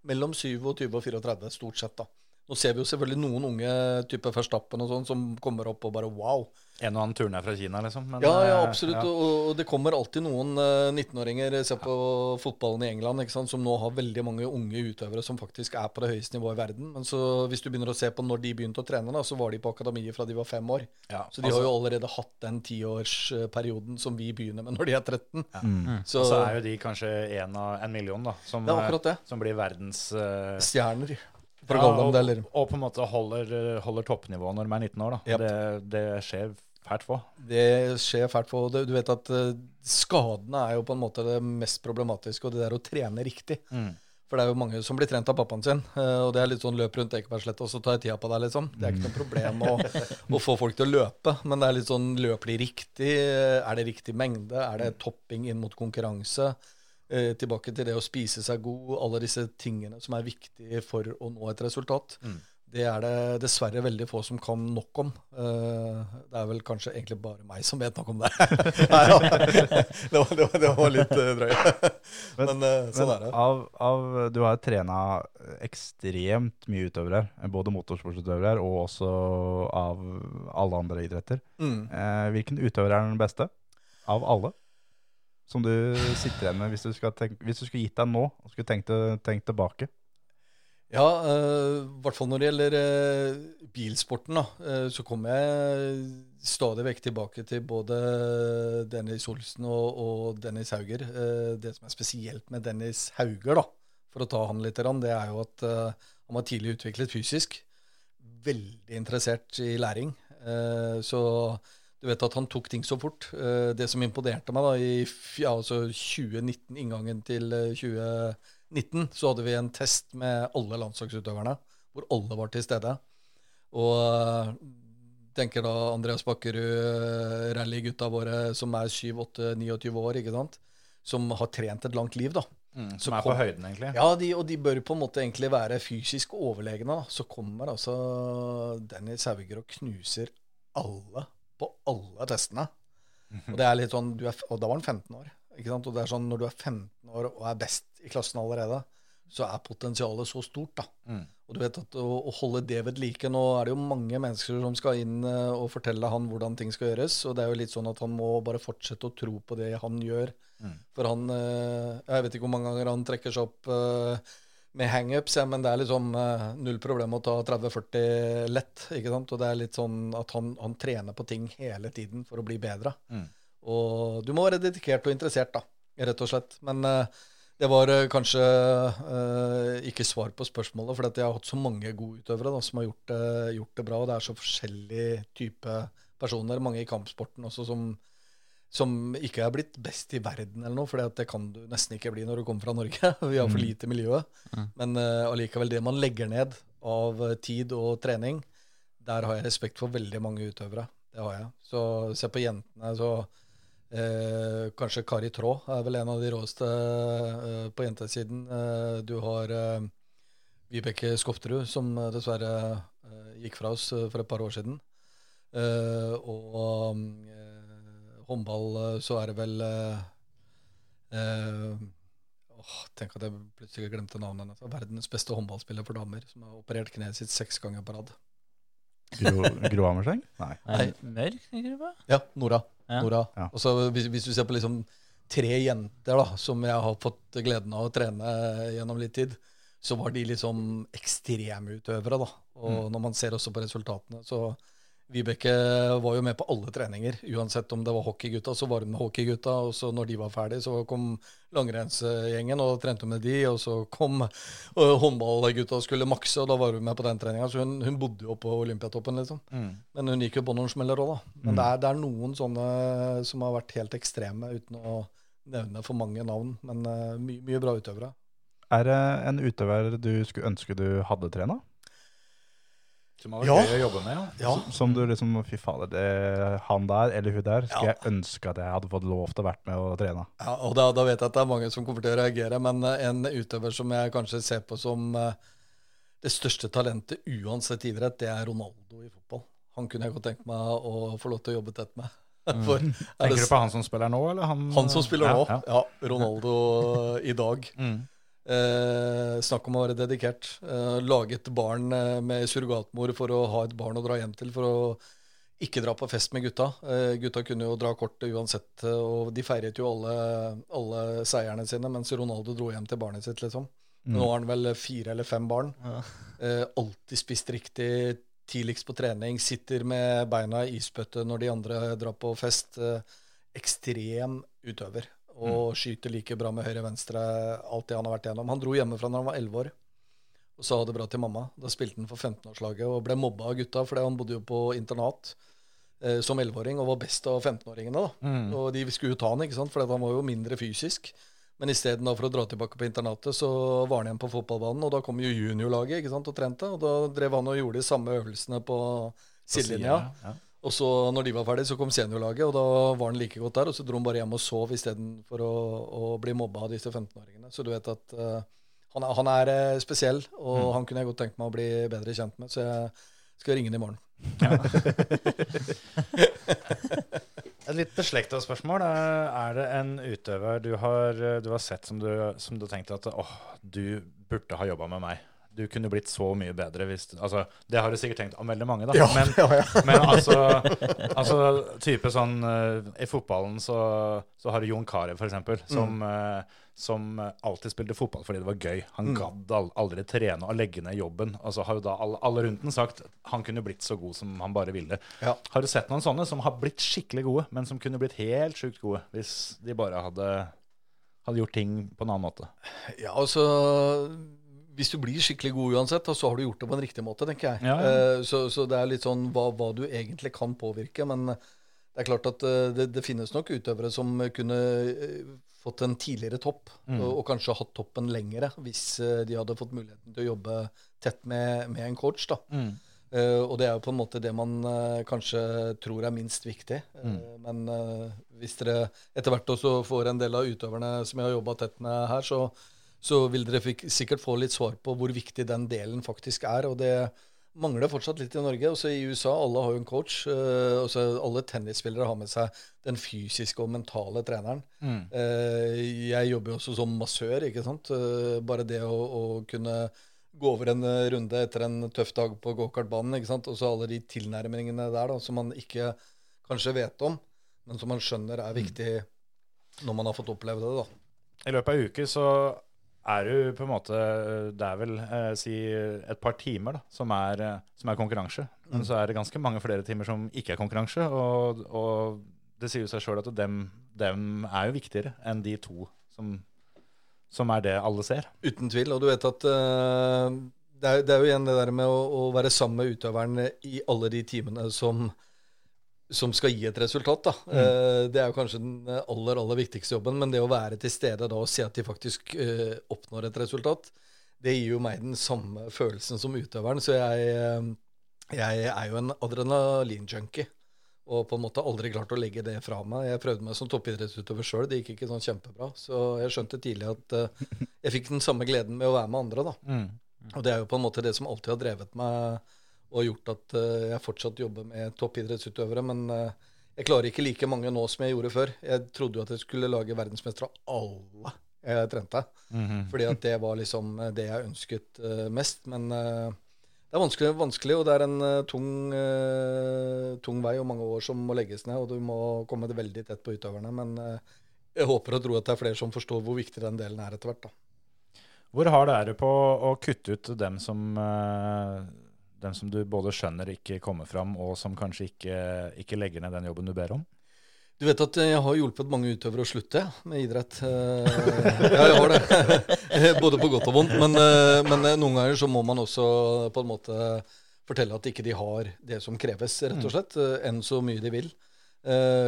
mellom 27 og 34, stort sett. da. Nå ser vi jo selvfølgelig noen unge type Verstappen og sånn som kommer opp og bare wow. En og annen turné fra Kina, liksom. Men, Ja, ja, eh, absolutt. ja. Og, og det kommer alltid noen eh, 19-åringer, se på fotballen i England, ikke sant, som nå har veldig mange unge utøvere som faktisk er på det høyeste nivået i verden. Men så hvis du begynner å se på når de begynte å trene, da, så var de på akademiet fra de var fem år. Ja, Så de altså- har jo allerede hatt den tiårsperioden som vi begynner med når de er 13. Så, Og så er jo de kanskje en av en million, da, som, Det akkurat det. eh, som blir verdens uh, stjerner, for å ja, kalle dem og, det. Eller. og på en måte holder, eh, holder toppnivået når de er 19 år. da. Yep. Det, det skjer fælt få. Det skjer fælt det. Du vet at eh, skadene er jo på en måte det mest problematiske, og det der å trene riktig. For det er jo mange som blir trent av pappaen sin, eh, og det er litt sånn løp rundt Ekebergsletta, og så tar jeg tida på deg, liksom. Det er ikke noe problem å, å få folk til å løpe, men det er litt sånn løper de riktig? Er det riktig mengde? Er det topping inn mot konkurranse? Eh, tilbake til det å spise seg god, alle disse tingene som er viktige for å nå et resultat. Det er det dessverre veldig få som kan nok om. Eh, det er vel kanskje egentlig bare meg som vet nok om det. <laughs> Nei, ja. <laughs> det, var, det, var, det var litt drøyt. drøy. <laughs> Men, sånn men er det. Av, av, du har trena ekstremt mye utøvere, både motorsportsutøvere og også av alle andre idretter. Mm. Eh, hvilken utøver er den beste av alle? Som du sitter igjen med hvis du, hvis du skulle gitt deg nå og skulle tenkt, tenkt tilbake? Ja, eh, i øh, hvert fall når det gjelder øh, bilsporten, da, øh, så kommer jeg stadig vekk tilbake til både Dennis Olsen og, og Dennis Hauger. det som er spesielt med Dennis Hauger, da, for å ta han litt, det er jo at han var tidlig utviklet fysisk. Veldig interessert i læring. så du vet at han tok ting så fort. det som imponerte meg da, i ja, altså 2019, inngangen til 2020 19 så hadde vi en test med alle landslagsutøverne, hvor alle var til stede. Og eh, tenker da Andreas Bakkerud, rallygutta våre som er 7-8-29 år, ikke sant? som har trent et langt liv. da. Mm, som er på høyden, egentlig? Ja, de, og de bør på en måte egentlig være fysisk overlegne. Så kommer altså Dennis Hauger og knuser alle på alle testene. Mhm. Og det er litt sånn, er, og da var han 15 år. ikke sant? Og det er sånn, Når du er 15 år og er best i klassen allerede, så er potensialet så stort. da. Og du vet at å, å holde det ved like Nå er det jo mange mennesker som skal inn eh, og fortelle han hvordan ting skal gjøres. Og det er jo litt sånn at han må bare fortsette å tro på det han gjør. For han eh, Jeg vet ikke hvor mange ganger han trekker seg opp eh, med hangups, ja, men det er liksom null problem å ta 30-40 lett. ikke sant? Og det er litt sånn at han, han trener på ting hele tiden for å bli bedre. Og du må være dedikert og interessert, da, rett og slett. Men eh, det var eh, kanskje uh, ikke svar på spørsmålet, for jeg har hatt så mange gode utøvere da, som har gjort det, gjort det bra. Og det er så forskjellig type personer. Mange i kampsporten også som som ikke er blitt best i verden eller noe, for det kan du nesten ikke bli når du kommer fra Norge. <laughs> Vi har for lite miljø. Men uh, allikevel, det man legger ned av eh, tid og trening, der har jeg respekt for veldig mange utøvere. Det har jeg. Så se på jentene, så eh, Kanskje Kari Traa er vel en av de råeste eh, på jentesiden. Eh, du har eh, Vibeke Skofterud, som eh, dessverre eh, gikk fra oss for et par år siden. Eh, og eh, håndball, så er det vel eh, eh, åh, Tenk at jeg plutselig glemte navnet hennes. Verdens beste håndballspiller for damer, som har operert kneet sitt seks ganger på rad. Gro, Gro Amerseng? Nei. Nei, Mørk? Ja, Nora. Nora. Ja. Og så hvis, hvis du ser på liksom tre jenter da, som jeg har fått gleden av å trene gjennom litt tid, så var de liksom ekstremutøvere. da. Og når man ser også på resultatene, så Vibeke var jo med på alle treninger. Uansett om det var hockeygutta, så var hun med hockeygutta. Og så når de var ferdige, så kom langrennsgjengen og trente med de. Og så kom øh, håndballgutta og skulle makse, og da var hun med på den treninga. Så hun, hun bodde jo på Olympiatoppen, liksom. Men hun gikk jo på noen smeller òg, da. Men det, er, det er noen sånne som har vært helt ekstreme, uten å nevne for mange navn. Men uh, my, mye bra utøvere. Er det en utøver du skulle ønske du hadde trena? Som hadde Ja. gøy å jobbe med. Ja. Ja. Som du liksom Fy fader, det, han der eller hun der skulle Ja. jeg ønske at jeg hadde fått lov til å vært med og trene. Ja, og da, da vet jeg at det er mange som kommer til å reagere, men eh, en utøver som jeg kanskje ser på som eh, det største talentet uansett idrett, det er Ronaldo i fotball. Han kunne jeg godt tenkt meg å få lov til å jobbe tett med. <laughs> For er det Tenker du på han som spiller nå, eller han han som spiller nå? Ja, Ja, Ronaldo i dag. Mm. Eh, snakk om å være dedikert. Eh, lage et barn eh, med surrogatmor for å ha et barn å dra hjem til. For å ikke dra på fest med gutta. Eh, gutta kunne jo dra kortet uansett, eh, og de feiret jo alle, alle seierne sine, mens Ronaldo dro hjem til barnet sitt, liksom. Nå har han vel fire eller fem barn. Ja. alltid spist riktig, tidligst på trening, sitter med beina i isbøtte når de andre drar på fest. Eh, ekstrem utøver. Og skyter like bra med høyre-venstre alt det han har vært igjennom. Han dro hjemmefra når han var 11 år og sa det bra til mamma. Da spilte han for 15-årslaget og ble mobba av gutta, fordi han bodde jo på internat eh, som 11-åring og var best av 15-åringene. da. Og de skulle jo ta han, ikke sant, for han var jo mindre fysisk. Men istedenfor å dra tilbake på internatet, så var han igjen på fotballbanen. Og da kom jo juniorlaget ikke sant, og trente, og da drev han og gjorde de samme øvelsene på sidelinja. Ja. Og så når de var ferdige, så kom seniorlaget, og da var han like godt der. Og så dro han bare hjem og sov istedenfor å, å bli mobba av disse 15-åringene. Så du vet at uh, han, er, han er eh, spesiell, og han kunne jeg godt tenkt meg å bli bedre kjent med. Så jeg skal ringe han i morgen. <laughs> Et litt beslekta spørsmål. Er det en utøver du har, du har sett som du, som du tenkte at åh, du burde ha jobba med meg? Du kunne blitt så mye bedre hvis altså, Det har du sikkert tenkt om veldig mange, da. men, <laughs> men altså, altså type sånn uh, I fotballen så, så har du Jon Carew, f.eks., som, eh, som alltid spilte fotball fordi det var gøy. Han gadd aldri trene og legge ned jobben. Og så har jo da alle, alle rundt den sagt han kunne blitt så god som han bare ville. Ja. Har du sett noen sånne som har blitt skikkelig gode, men som kunne blitt helt sjukt gode hvis de bare hadde, hadde gjort ting på en annen måte? Ja, altså Hvis du blir skikkelig god uansett, så har du gjort det på en riktig måte, tenker jeg. Ja, ja. Eh, Så, så det er litt sånn hva, hva du egentlig kan påvirke. Men det er klart at eh, det, det finnes nok utøvere som kunne eh, fått en tidligere topp, Mm. og, og kanskje hatt toppen lengre hvis eh, de hadde fått muligheten til å jobbe tett med, med en coach. da. Eh, og det er jo på en måte det man uh, kanskje tror er minst viktig. Eh, Men eh, hvis dere etter hvert også får en del av utøverne som jeg har jobba tett med her, så, så vil dere sikkert få litt svar på hvor viktig den delen faktisk er. Og det mangler fortsatt litt i Norge. Også i USA, alle har jo en coach. Uh, også alle tennisspillere har med seg den fysiske og mentale treneren. Eh, jeg jobber jo også som massør, ikke sant. Uh, bare det å, å kunne gå over en runde etter en tøff dag på gokartbanen, ikke sant. Og så alle de tilnærmingene der da, som man ikke kanskje vet om, men som man skjønner er viktig når man har fått oppleve det. da. I løpet av uker så er du på en måte Det er vel eh, si et par timer da, som er, eh, som er konkurranse. Men så er det ganske mange flere timer som ikke er konkurranse. Og, og det sier jo seg sjøl at dem, dem er jo viktigere enn de to som, som er det alle ser. Uten tvil. Og du vet at uh, det, er, det er jo igjen det der med å, å være sammen med utøveren i alle de timene som som skal gi et resultat. da. Mm. det er jo kanskje den aller aller viktigste jobben, men det å være til stede da og se at de faktisk eh, oppnår et resultat, det gir jo meg den samme følelsen som utøveren. Så jeg, eh, jeg er jo en adrenalinjunkie. Og på en måte aldri klart å legge det fra meg. Jeg prøvde meg som toppidrettsutøver sjøl, det gikk ikke sånn kjempebra. Så jeg skjønte tidlig at eh, jeg fikk den samme gleden med å være med andre. da. Mm. Og det er jo på en måte det som alltid har drevet meg og gjort at eh, jeg fortsatt jobber med toppidrettsutøvere. Men eh, jeg klarer ikke like mange nå som jeg gjorde før. Jeg trodde jo at jeg skulle lage verdensmestere av alle jeg trente. Mhm. Fordi at det var liksom eh, det jeg ønsket mest. Men det er vanskelig, vanskelig og det er en tung, tung vei og mange år som må legges ned. Og du må komme veldig tett på utøverne. Men jeg håper og tror at det er flere som forstår hvor viktig den delen er etter hvert. da. Hvor hard er det på å kutte ut dem som, dem som du både skjønner ikke kommer fram, og som kanskje ikke, ikke legger ned den jobben du ber om? Du vet at jeg har hjulpet mange utøvere å slutte med idrett. <laughs> Ja, jeg har det. <laughs> Både på godt og vondt. Men, eh, men eh, noen ganger så må man også på en måte fortelle at ikke de har det som kreves, rett og slett. eh, Enn så mye de vil.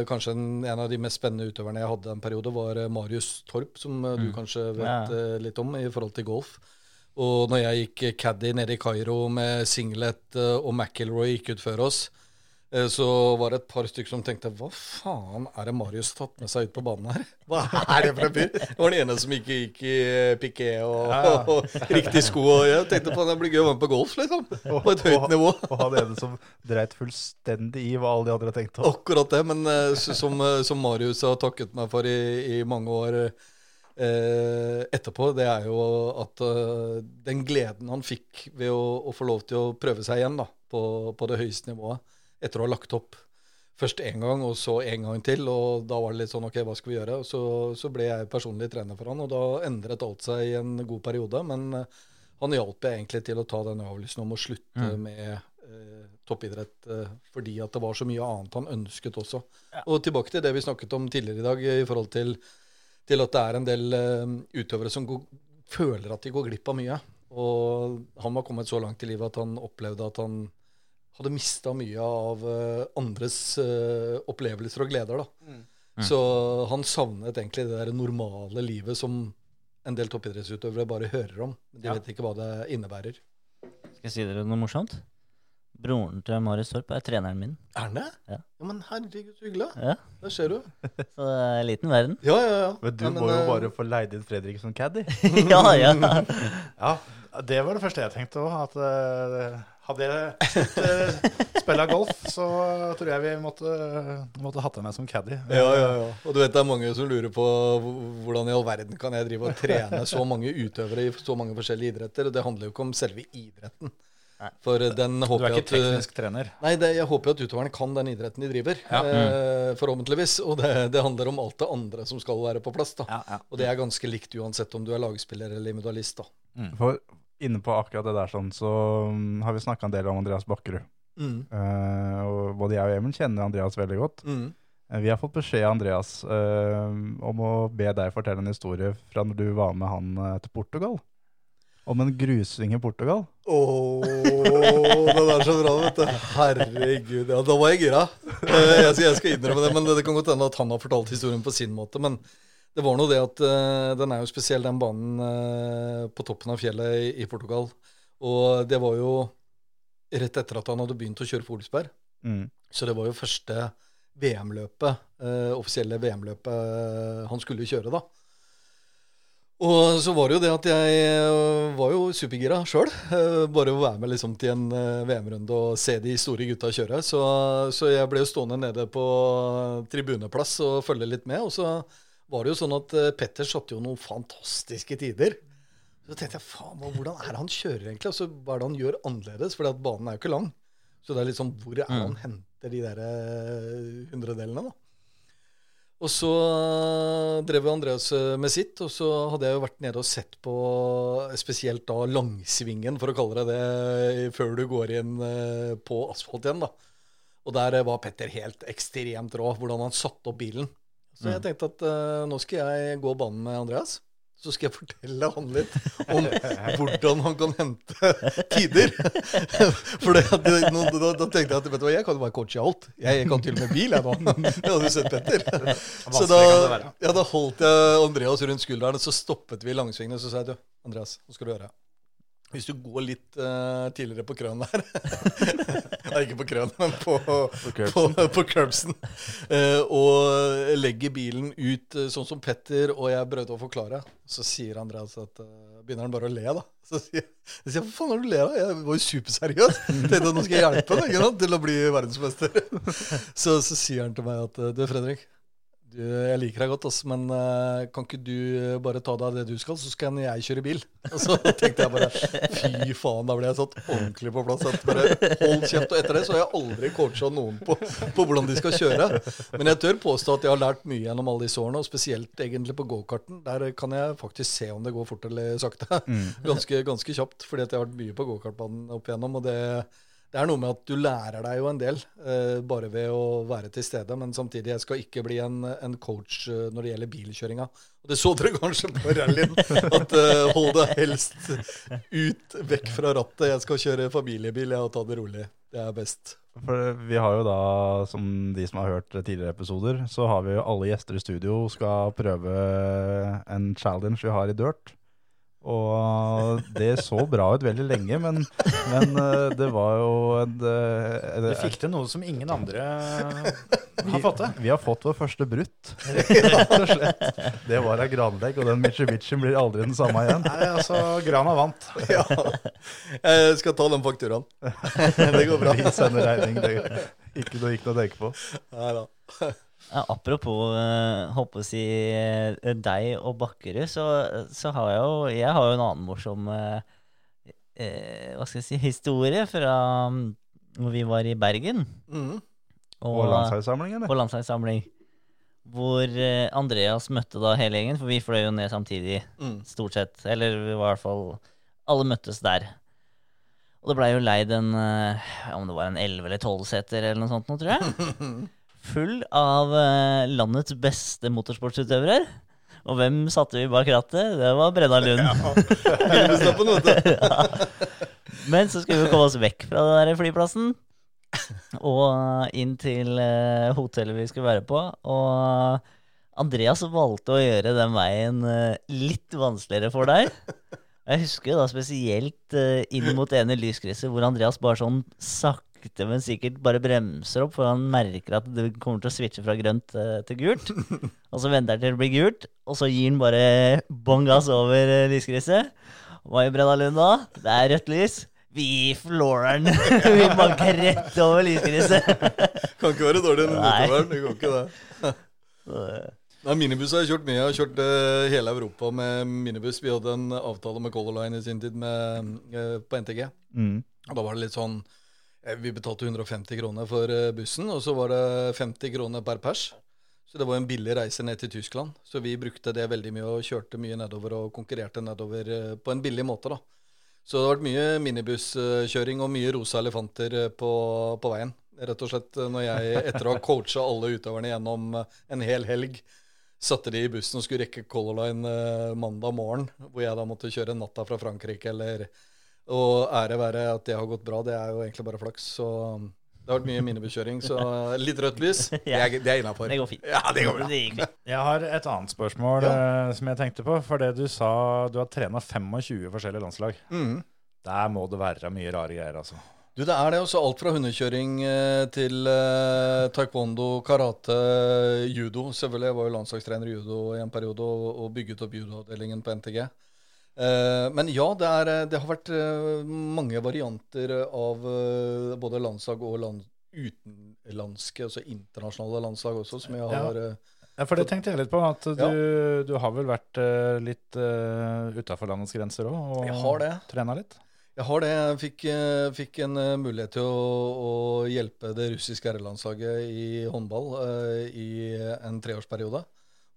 Kanskje en, en av de mest spennende utøverne jeg hadde en periode, var Marius Torp, som du kanskje vet litt om i forhold til golf. Og når jeg gikk caddy nede i Kairo med singlet eh, og McIlroy gikk ut før oss, eh, så var det et par stykker som tenkte Hva faen er det Marius har tatt med seg ut på banen her? <laughs> Hva er det for en fyr? Det var den ene som ikke gikk i eh, piké og, <laughs> og riktig sko. Og jeg tenkte på det blir gøy å være med på golf, liksom. På et høyt nivå. Og han ene som dreit fullstendig i hva alle de andre tenkte. Akkurat det, men som, som Marius har takket meg for i, i mange år eh, etterpå, det er jo at eh, den gleden han fikk ved å, å få lov til å prøve seg igjen da, på, på det høyeste nivået, etter å ha lagt opp først én gang, og så en gang til, og da var det litt sånn OK, hva skal vi gjøre? Og så, så ble jeg personlig trener for han, og da endret alt seg i en god periode. Men eh, han hjalp jeg egentlig til å ta den avlysen om å slutte med eh, toppidrett eh, fordi at det var så mye annet han ønsket også. Og tilbake til det vi snakket om tidligere i dag i forhold til, til at det er en del eh, utøvere som går, føler at de går glipp av mye. Og han var kommet så langt i livet at han opplevde at han hadde mista mye av eh, andres eh, opplevelser og gleder. da. Så han savnet egentlig det der normale livet som en del toppidrettsutøvere bare hører om. De Ja. vet ikke hva det innebærer. Skal jeg si dere noe morsomt? Broren til Marius Torp er treneren min. Er han det? Ja. men herregud, så hyggelig. Ja, Det ser du. <laughs> Så det er en liten verden. Ja, ja, ja. Men du ja, må jo eh, bare få leid inn Fredrik som caddy. <laughs> ja, ja. <laughs> Ja, det var det første jeg tenkte òg. At uh, hadde jeg spilt spilla golf, så tror jeg vi måtte, måtte hatt deg med som caddy. Ja, ja, ja. Og du vet det er mange som lurer på hvordan i all verden kan jeg drive og trene så mange utøvere i så mange forskjellige idretter. Og det handler jo ikke om selve idretten. For eh, den Du håper er ikke at eh, teknisk trener. Nei, det, jeg håper at utøverne kan den idretten de driver. Ja. Eh, forhåpentligvis. Og det, det handler om alt det andre som skal være på plass. da. Ja, ja. Og det er ganske likt uansett om du er lagspiller eller individualist. da. For inne på akkurat det der sånn, så mm, har vi snakka en del om Andreas Bakkerud. Mm. Eh, og både jeg og Emil kjenner Andreas veldig godt. Mm. Eh, Vi har fått beskjed Andreas eh, om å be deg fortelle en historie fra når du var med han til Portugal. Om en grusving i Portugal. Åh, den er så bra, vet du. Herregud. Ja, da var jeg gira. Eh, Jeg skal, jeg skal innrømme det, men det, det kan godt hende at han har fortalt historien på sin måte. Men det var nå det at eh, den er jo spesiell, den banen eh, på toppen av fjellet i, i Portugal. Og det var jo rett etter at han hadde begynt å kjøre Folsberg. Mm. Så det var jo første VM-løpet, offisielle VM-løpet han skulle kjøre, da. Og så var det jo det at jeg eh, var jo supergira sjøl. Eh, bare å være med liksom til en eh, VM-runde og se de store gutta kjøre. Så, så jeg ble jo stående nede på tribuneplass og følge litt med. Og så var det jo sånn at Petter satte jo noen fantastiske tider. Så tenkte jeg faen, hvordan er det han kjører egentlig? Og så hva er det han gjør annerledes? For banen er jo ikke lang. Så det er litt sånn, hvor er det han henter de der hundredelene, da? Og så drev Andreas eh, med sitt, og så hadde jeg jo vært nede og sett på spesielt da langsvingen, for å kalle det det, før du går inn eh, på asfalt igjen, da. Og der eh, var Petter helt ekstremt rå, hvordan han satte opp bilen. Så jeg tenkte at eh, nå skal jeg gå banen med Andreas. Så skal jeg fortelle han litt om hvordan han kan hente tider. For det, det, nå, da, da tenkte jeg at vet du hva, jeg kan jo bare coache alt. Jeg, jeg kan til og med bil, jeg nå. <laughs> Det hadde du sett, Petter. Så da, ja, da holdt jeg Andreas rundt skulderen, og så stoppet vi i langsvingene. Så sa jeg du, Andreas, hva skal du gjøre? Hvis du går litt uh, tidligere på krønen der <laughs> Nei, ikke på krønen, men på, på, på, curbsen. Uh, og legger bilen ut uh, sånn som Petter og jeg prøvde å forklare. Så sier Andreas at Begynner han bare å le, da. Så sier jeg hva faen er det du ler av? Jeg var jo superseriøs. <laughs> Tenkte at nå skal jeg hjelpe deg til å bli verdensmester. <laughs> Så, så sier han til meg at du, Fredrik. Du, jeg liker deg godt, ass, men uh, kan ikke du eh, bare ta deg av det du skal, så skal jeg kjøre bil? <laughs> Og så tenkte jeg bare fy faen, da ble jeg satt ordentlig på plass. Bare hold kjeft. Og etter det så har jeg aldri coacha noen på, på hvordan de skal kjøre. Men jeg tør påstå at jeg har lært mye gjennom alle disse årene, og spesielt egentlig på gokarten. Der kan jeg faktisk se om det går fort eller sakte. Ganske, ganske kjapt, fordi jeg har vært mye på gokartbanen opp igjennom. og det det er noe med at du lærer deg jo en del eh, bare ved å være til stede, men samtidig, jeg skal ikke bli en, en coach eh, når det gjelder bilkjøringa. Og det så dere kanskje på rallyen, <laughs> at eh, hold deg helst ut, vekk fra rattet. Jeg skal kjøre familiebil, jeg, og ta det rolig. Det er best. For vi har jo da, som de som har hørt tidligere episoder, så har vi jo alle gjester i studio skal prøve en challenge vi har i Dirt. Og det så bra ut veldig lenge, men, men eh, det var jo en eh, Du fikk til noe som ingen andre har fått til. Vi har fått vår første brutt, <laughs> rett og slett. Det var ei granlegg, og den Mitsubishien blir aldri den samme igjen. Nei, altså, Grana vant. <laughs> Ja. Jeg skal ta den fakturaen. <laughs> Det går bra. Vi sender regning. Det er ikke noe, ikke noe å tenke på. Nei da. Ja, apropos uh, håper å si eh, deg og Bakkerud, så, så har jeg jo Jeg har jo en annen morsom eh, eh, hva skal jeg si, historie fra um, hvor vi var i Bergen. Mm. Og landslagssamling, eller? på landslagssamling. Hvor eh, Andreas møtte da hele gjengen, for vi fløy jo ned samtidig, Mm. stort sett. Eller vi var i hvert fall Alle møttes der. Og det blei jo leid en eh, Om det var en 11 eller 12-seter eller noe sånt nå, tror jeg. <laughs> Full av eh, landets beste motorsportsutøvere. Og hvem satte vi bak rattet? Det var Brenna Lund. <laughs> Ja. Men så skulle vi komme oss vekk fra den der flyplassen og inn til eh, hotellet vi skulle være på. Og Andreas valgte å gjøre den veien eh, litt vanskeligere for deg. Jeg husker da spesielt inn mot ene lyskrysset hvor Andreas bare sånn sakte, men sikkert bare bremser opp, for han merker at det kommer til å switche fra grønt eh, til gult. <laughs> Og så venter han til det blir gult, og så gir han bare bånn gass over eh, lyskrysset. Hva gjør Brenna Lund da? Det er rødt lys. Vi floorer den. <laughs> Vi banker rett over lyskrysset. <laughs> Kan ikke være dårlig enn motorvern. Det går ikke det. Nei, Minibuss har jeg kjørt mye. Jeg har kjørt uh, hele Europa med minibuss. Vi hadde en avtale med Color Line i sin tid med, uh, på NTG. Mm. Og da var det litt sånn Vi betalte 150 kroner for eh, bussen, og så var det 50 kroner per pers. Så det var en billig reise ned til Tyskland. Så vi brukte det veldig mye og kjørte mye nedover og konkurrerte nedover eh, på en billig måte, da. Så det har vært mye minibusskjøring og mye rosa elefanter eh, på, på veien. Rett og slett eh, når jeg, etter å ha coacha alle utøverne gjennom eh, en hel helg, satte de i bussen og skulle rekke Color Line eh, mandag morgen, hvor jeg da måtte kjøre natta fra Frankrike, eller Og ære være at det har gått bra, det er jo egentlig bare flaks. Så det har vært mye minnebekjøring. Så eh, <laughs> litt rødt lys, det er, det er innafor. Det går fint. Ja, det går bra. Det fint. Jeg har et annet spørsmål ja. som jeg tenkte på. For det du sa, du har trena 25 forskjellige landslag. Mm. Der må det være mye rare greier, altså. Du, Det er det. også alt fra hundekjøring eh, til eh, taekwondo, karate, judo. Selvfølgelig, Jeg var jo landslagstrener i judo i en periode og, og bygget opp judoavdelingen på NTG. Eh, men ja, det, er, eh, det har vært eh, mange varianter av både landslag og land, utenlandske, altså internasjonale landslag også, som jeg har ja. Ja, for det tenkte jeg litt på. At du, Ja. du har vel vært litt uh, utafor landets grenser òg? Og Jeg har det. trena litt? Jeg har det. Jeg fikk, fikk en mulighet til å, å hjelpe det russiske herrelandslaget i håndball i en treårsperiode.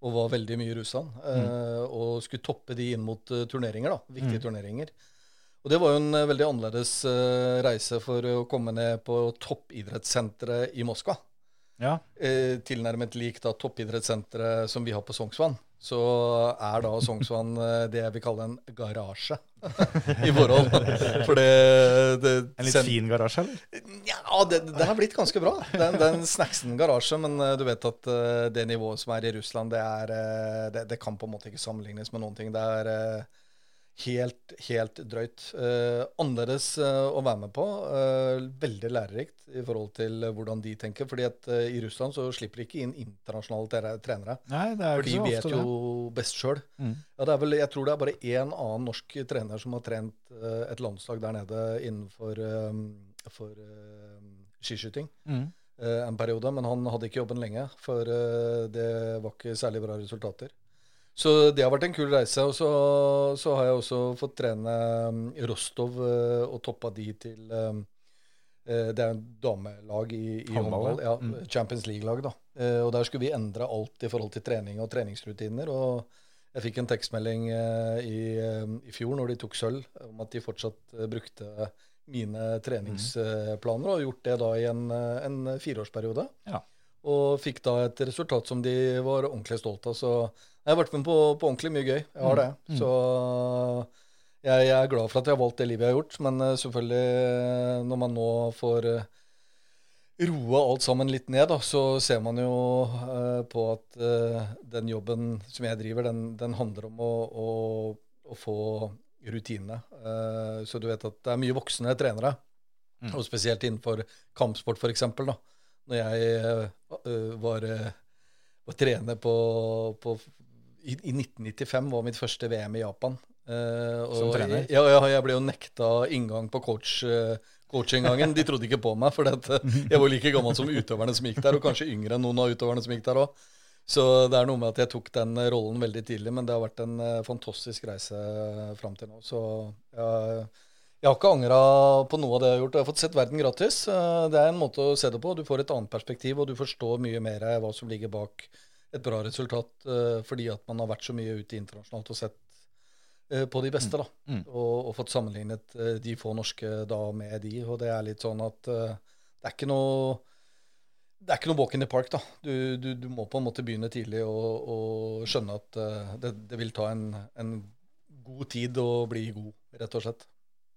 Og var veldig mye i Russland. eh, Og skulle toppe de inn mot eh, turneringer. da, Viktige turneringer. Og det var jo en eh, veldig annerledes reise for å komme ned på toppidrettssenteret i Moskva. Ja. Tilnærmet lik da toppidrettssenteret som vi har på Sognsvann. Så er da Sognsvann eh, det jeg vil kalle en garasje <laughs> i forhold. For det, det En litt fin garasje, eller? Ja, det, det har blitt ganske bra. Den, den snacksen garasje, men eh, du vet at eh, det nivået som er i Russland, det, er, det, det kan på en måte ikke sammenlignes med noen ting. Det er helt, helt drøyt. Eh, annerledes eh, å være med på. eh, veldig lærerikt i forhold til eh, hvordan de tenker. fordi at eh, i Russland så slipper de ikke inn internasjonale trenere. Nei, det er For de vet ofte det. jo best sjøl. Mm. Ja, det jeg tror det er bare én annen norsk trener som har trent eh, et landslag der nede innenfor for, skiskyting Mm. en periode. Men han hadde ikke jobben lenge, for det var ikke særlig bra resultater. Så det har vært en kul reise. Og så, så har jeg også fått trene mm, Rostov eh, og toppa de til eh, eh, Det er en damelag i, i Håndball, ja. Mm. Champions League-lag, da. Eh, og der skulle vi endre alt i forhold til trening og treningsrutiner. og jeg fikk en tekstmelding i, eh, i fjor når de tok sølv, om at de fortsatt brukte mine treningsplaner, og gjort det da i en, en fireårsperiode. Ja. Og fikk da et resultat som de var ordentlig stolt av. Så jeg har vært med på, på ordentlig mye gøy. Jeg har det. Mm. Så jeg, jeg er glad for at jeg har valgt det livet jeg har gjort. Men eh, selvfølgelig, eh, når man nå får eh, roe alt sammen litt ned, da, så ser man jo uh, på at uh, den jobben som jeg driver, den, den handler om å, å, å få rutinene. Uh, så du vet at det er mye voksne trenere, Mm. og spesielt innenfor kampsport f.eks. Når jeg var, var trener på, på i, I 1995 var mitt første VM i Japan. Uh, Som trener? Ja, ja, jeg ble jo nekta inngang på coach, eh, coachinngangen. De trodde ikke på meg, for jeg var like gammel som utøverne som gikk der, og kanskje yngre enn noen av utøverne som gikk der òg. Så det er noe med at jeg tok den rollen veldig tidlig, men det har vært en eh, fantastisk reise fram til nå. Så jeg, jeg har ikke angra på noe av det jeg har gjort. Jeg har fått sett verden gratis. Eh, Det er en måte å se det på. Du får et annet perspektiv, og du forstår mye mer hva som ligger bak et bra resultat, eh, fordi at man har vært så mye ute internasjonalt og sett eh, på de beste, da. Mm. Og, og fått sammenlignet eh, de få norske da med de. Og det er litt sånn at det er ikke noe det er ikke noe walk in the park. da. Du, du, du må på en måte begynne tidlig og, og skjønne at det, det vil ta en, en god tid å bli god, rett og slett.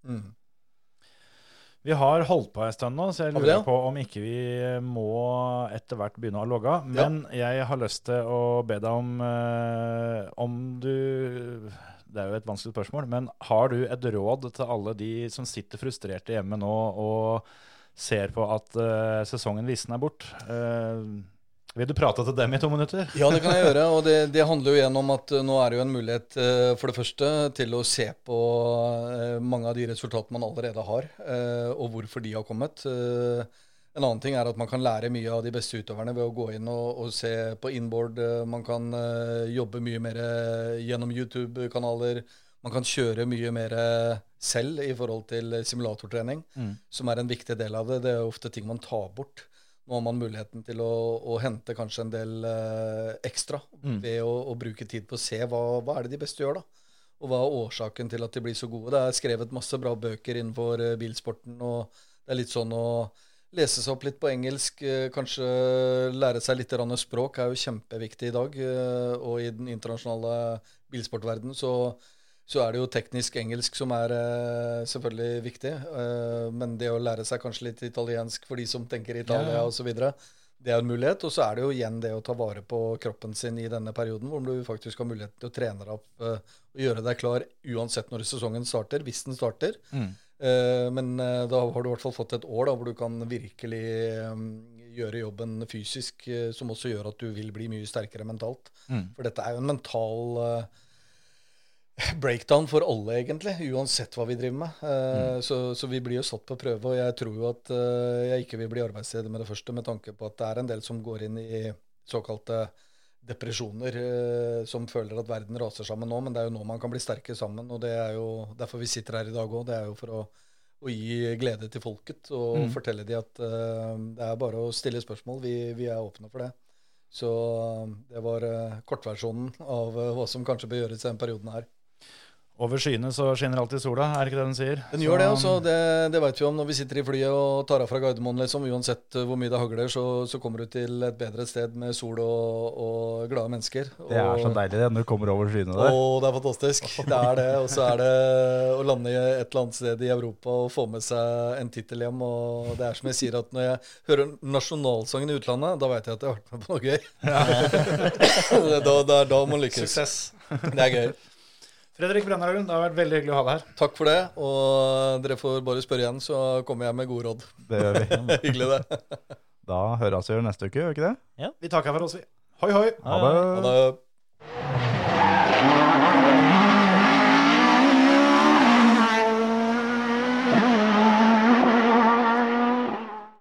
Mm. Vi har holdt på en stund nå, så jeg lurer på om ikke vi må etter hvert begynne å logge. Men jeg har lyst til å be deg om eh, om du Det er jo et vanskelig spørsmål, men har du et råd til alle de som sitter frustrerte hjemme nå og ser på at eh, sesongen visner bort? Eh, vil du prate til dem i to minutter? Ja, det kan jeg gjøre. Og det, det handler jo igjen om at eh, nå er det jo en mulighet eh, for det første til å se på eh, mange av de resultatene man allerede har, og hvorfor de har kommet. En annen ting er at man kan lære mye av de beste utøverne ved å gå inn og, og se på inboard. Man kan jobbe mye mer gjennom YouTube-kanaler. Man kan kjøre mye mer selv i forhold til simulatortrening, Mm. som er en viktig del av det. Det er ofte ting man tar bort. Nå har man muligheten til å, å hente kanskje en del eh, ekstra Mm. ved å, å bruke tid på å se hva, hva er det de beste gjør, da. Og hva er årsaken til at de blir så gode. Det er skrevet masse bra bøker innenfor eh, bilsporten, og det er litt sånn å lese seg opp litt på engelsk, eh, kanskje lære seg litt språk er jo kjempeviktig i dag. eh, Og i den internasjonale bilsportverdenen så, så er det jo teknisk engelsk som er eh, selvfølgelig viktig. eh, Men det å lære seg kanskje litt italiensk for de som tenker Italia Ja, osv., det er en mulighet. Og så er det jo igjen det å ta vare på kroppen sin i denne perioden, hvor du faktisk har mulighet til å trene deg opp eh, og gjøre deg klar uansett når sesongen starter, hvis den starter. Mm. Men da har du i hvert fall fått et år da, hvor du kan virkelig gjøre jobben fysisk, som også gjør at du vil bli mye sterkere mentalt. Mm. For dette er jo en mental eh, breakdown for alle, egentlig, uansett hva vi driver med. Eh, så, så vi blir jo satt på prøve, og jeg tror jo at uh, jeg ikke vil bli arbeidsledig med det første, med tanke på at det er en del som går inn i såkalte depresjoner, uh, som føler at verden raser sammen nå. Men det er jo nå man kan bli sterke sammen, og det er jo derfor vi sitter her i dag òg. Det er jo for å, å gi glede til folket og Mm. fortelle de at det er bare å stille spørsmål. Vi, vi er åpne for det. Så det var kortversjonen av hva som kanskje bør gjøres i denne perioden her. Over skyene så skinner alltid sola, er det ikke det den sier? Den gjør det, Så- altså. Det, det veit vi om når vi sitter i flyet og tar av fra Gardermoen. liksom. Uansett hvor mye det hagler, så, så kommer du til et bedre sted med sol og, og glade mennesker. Det er så deilig det når du kommer over skyene Å, der. det er fantastisk. <laughs> Det er det. Og så er det å lande i et eller annet sted i Europa og få med seg en tittel hjem. Og det er som jeg sier, at når jeg hører nasjonalsangen i utlandet, da veit jeg at jeg har vært med på noe gøy. <laughs> <laughs> det, er da, er da man lykkes. Suksess. Det er gøy. Fredrik Brennhagen, det har vært veldig hyggelig å ha deg her. Takk for det. Og dere får bare spørre igjen, så kommer jeg med gode råd. Det gjør vi. <laughs> Hyggelig, det. Da høres vi jo neste uke, gjør vi ikke det? Ja. Vi takker for oss, vi. Hoi, hoi. Ha det. Ha det.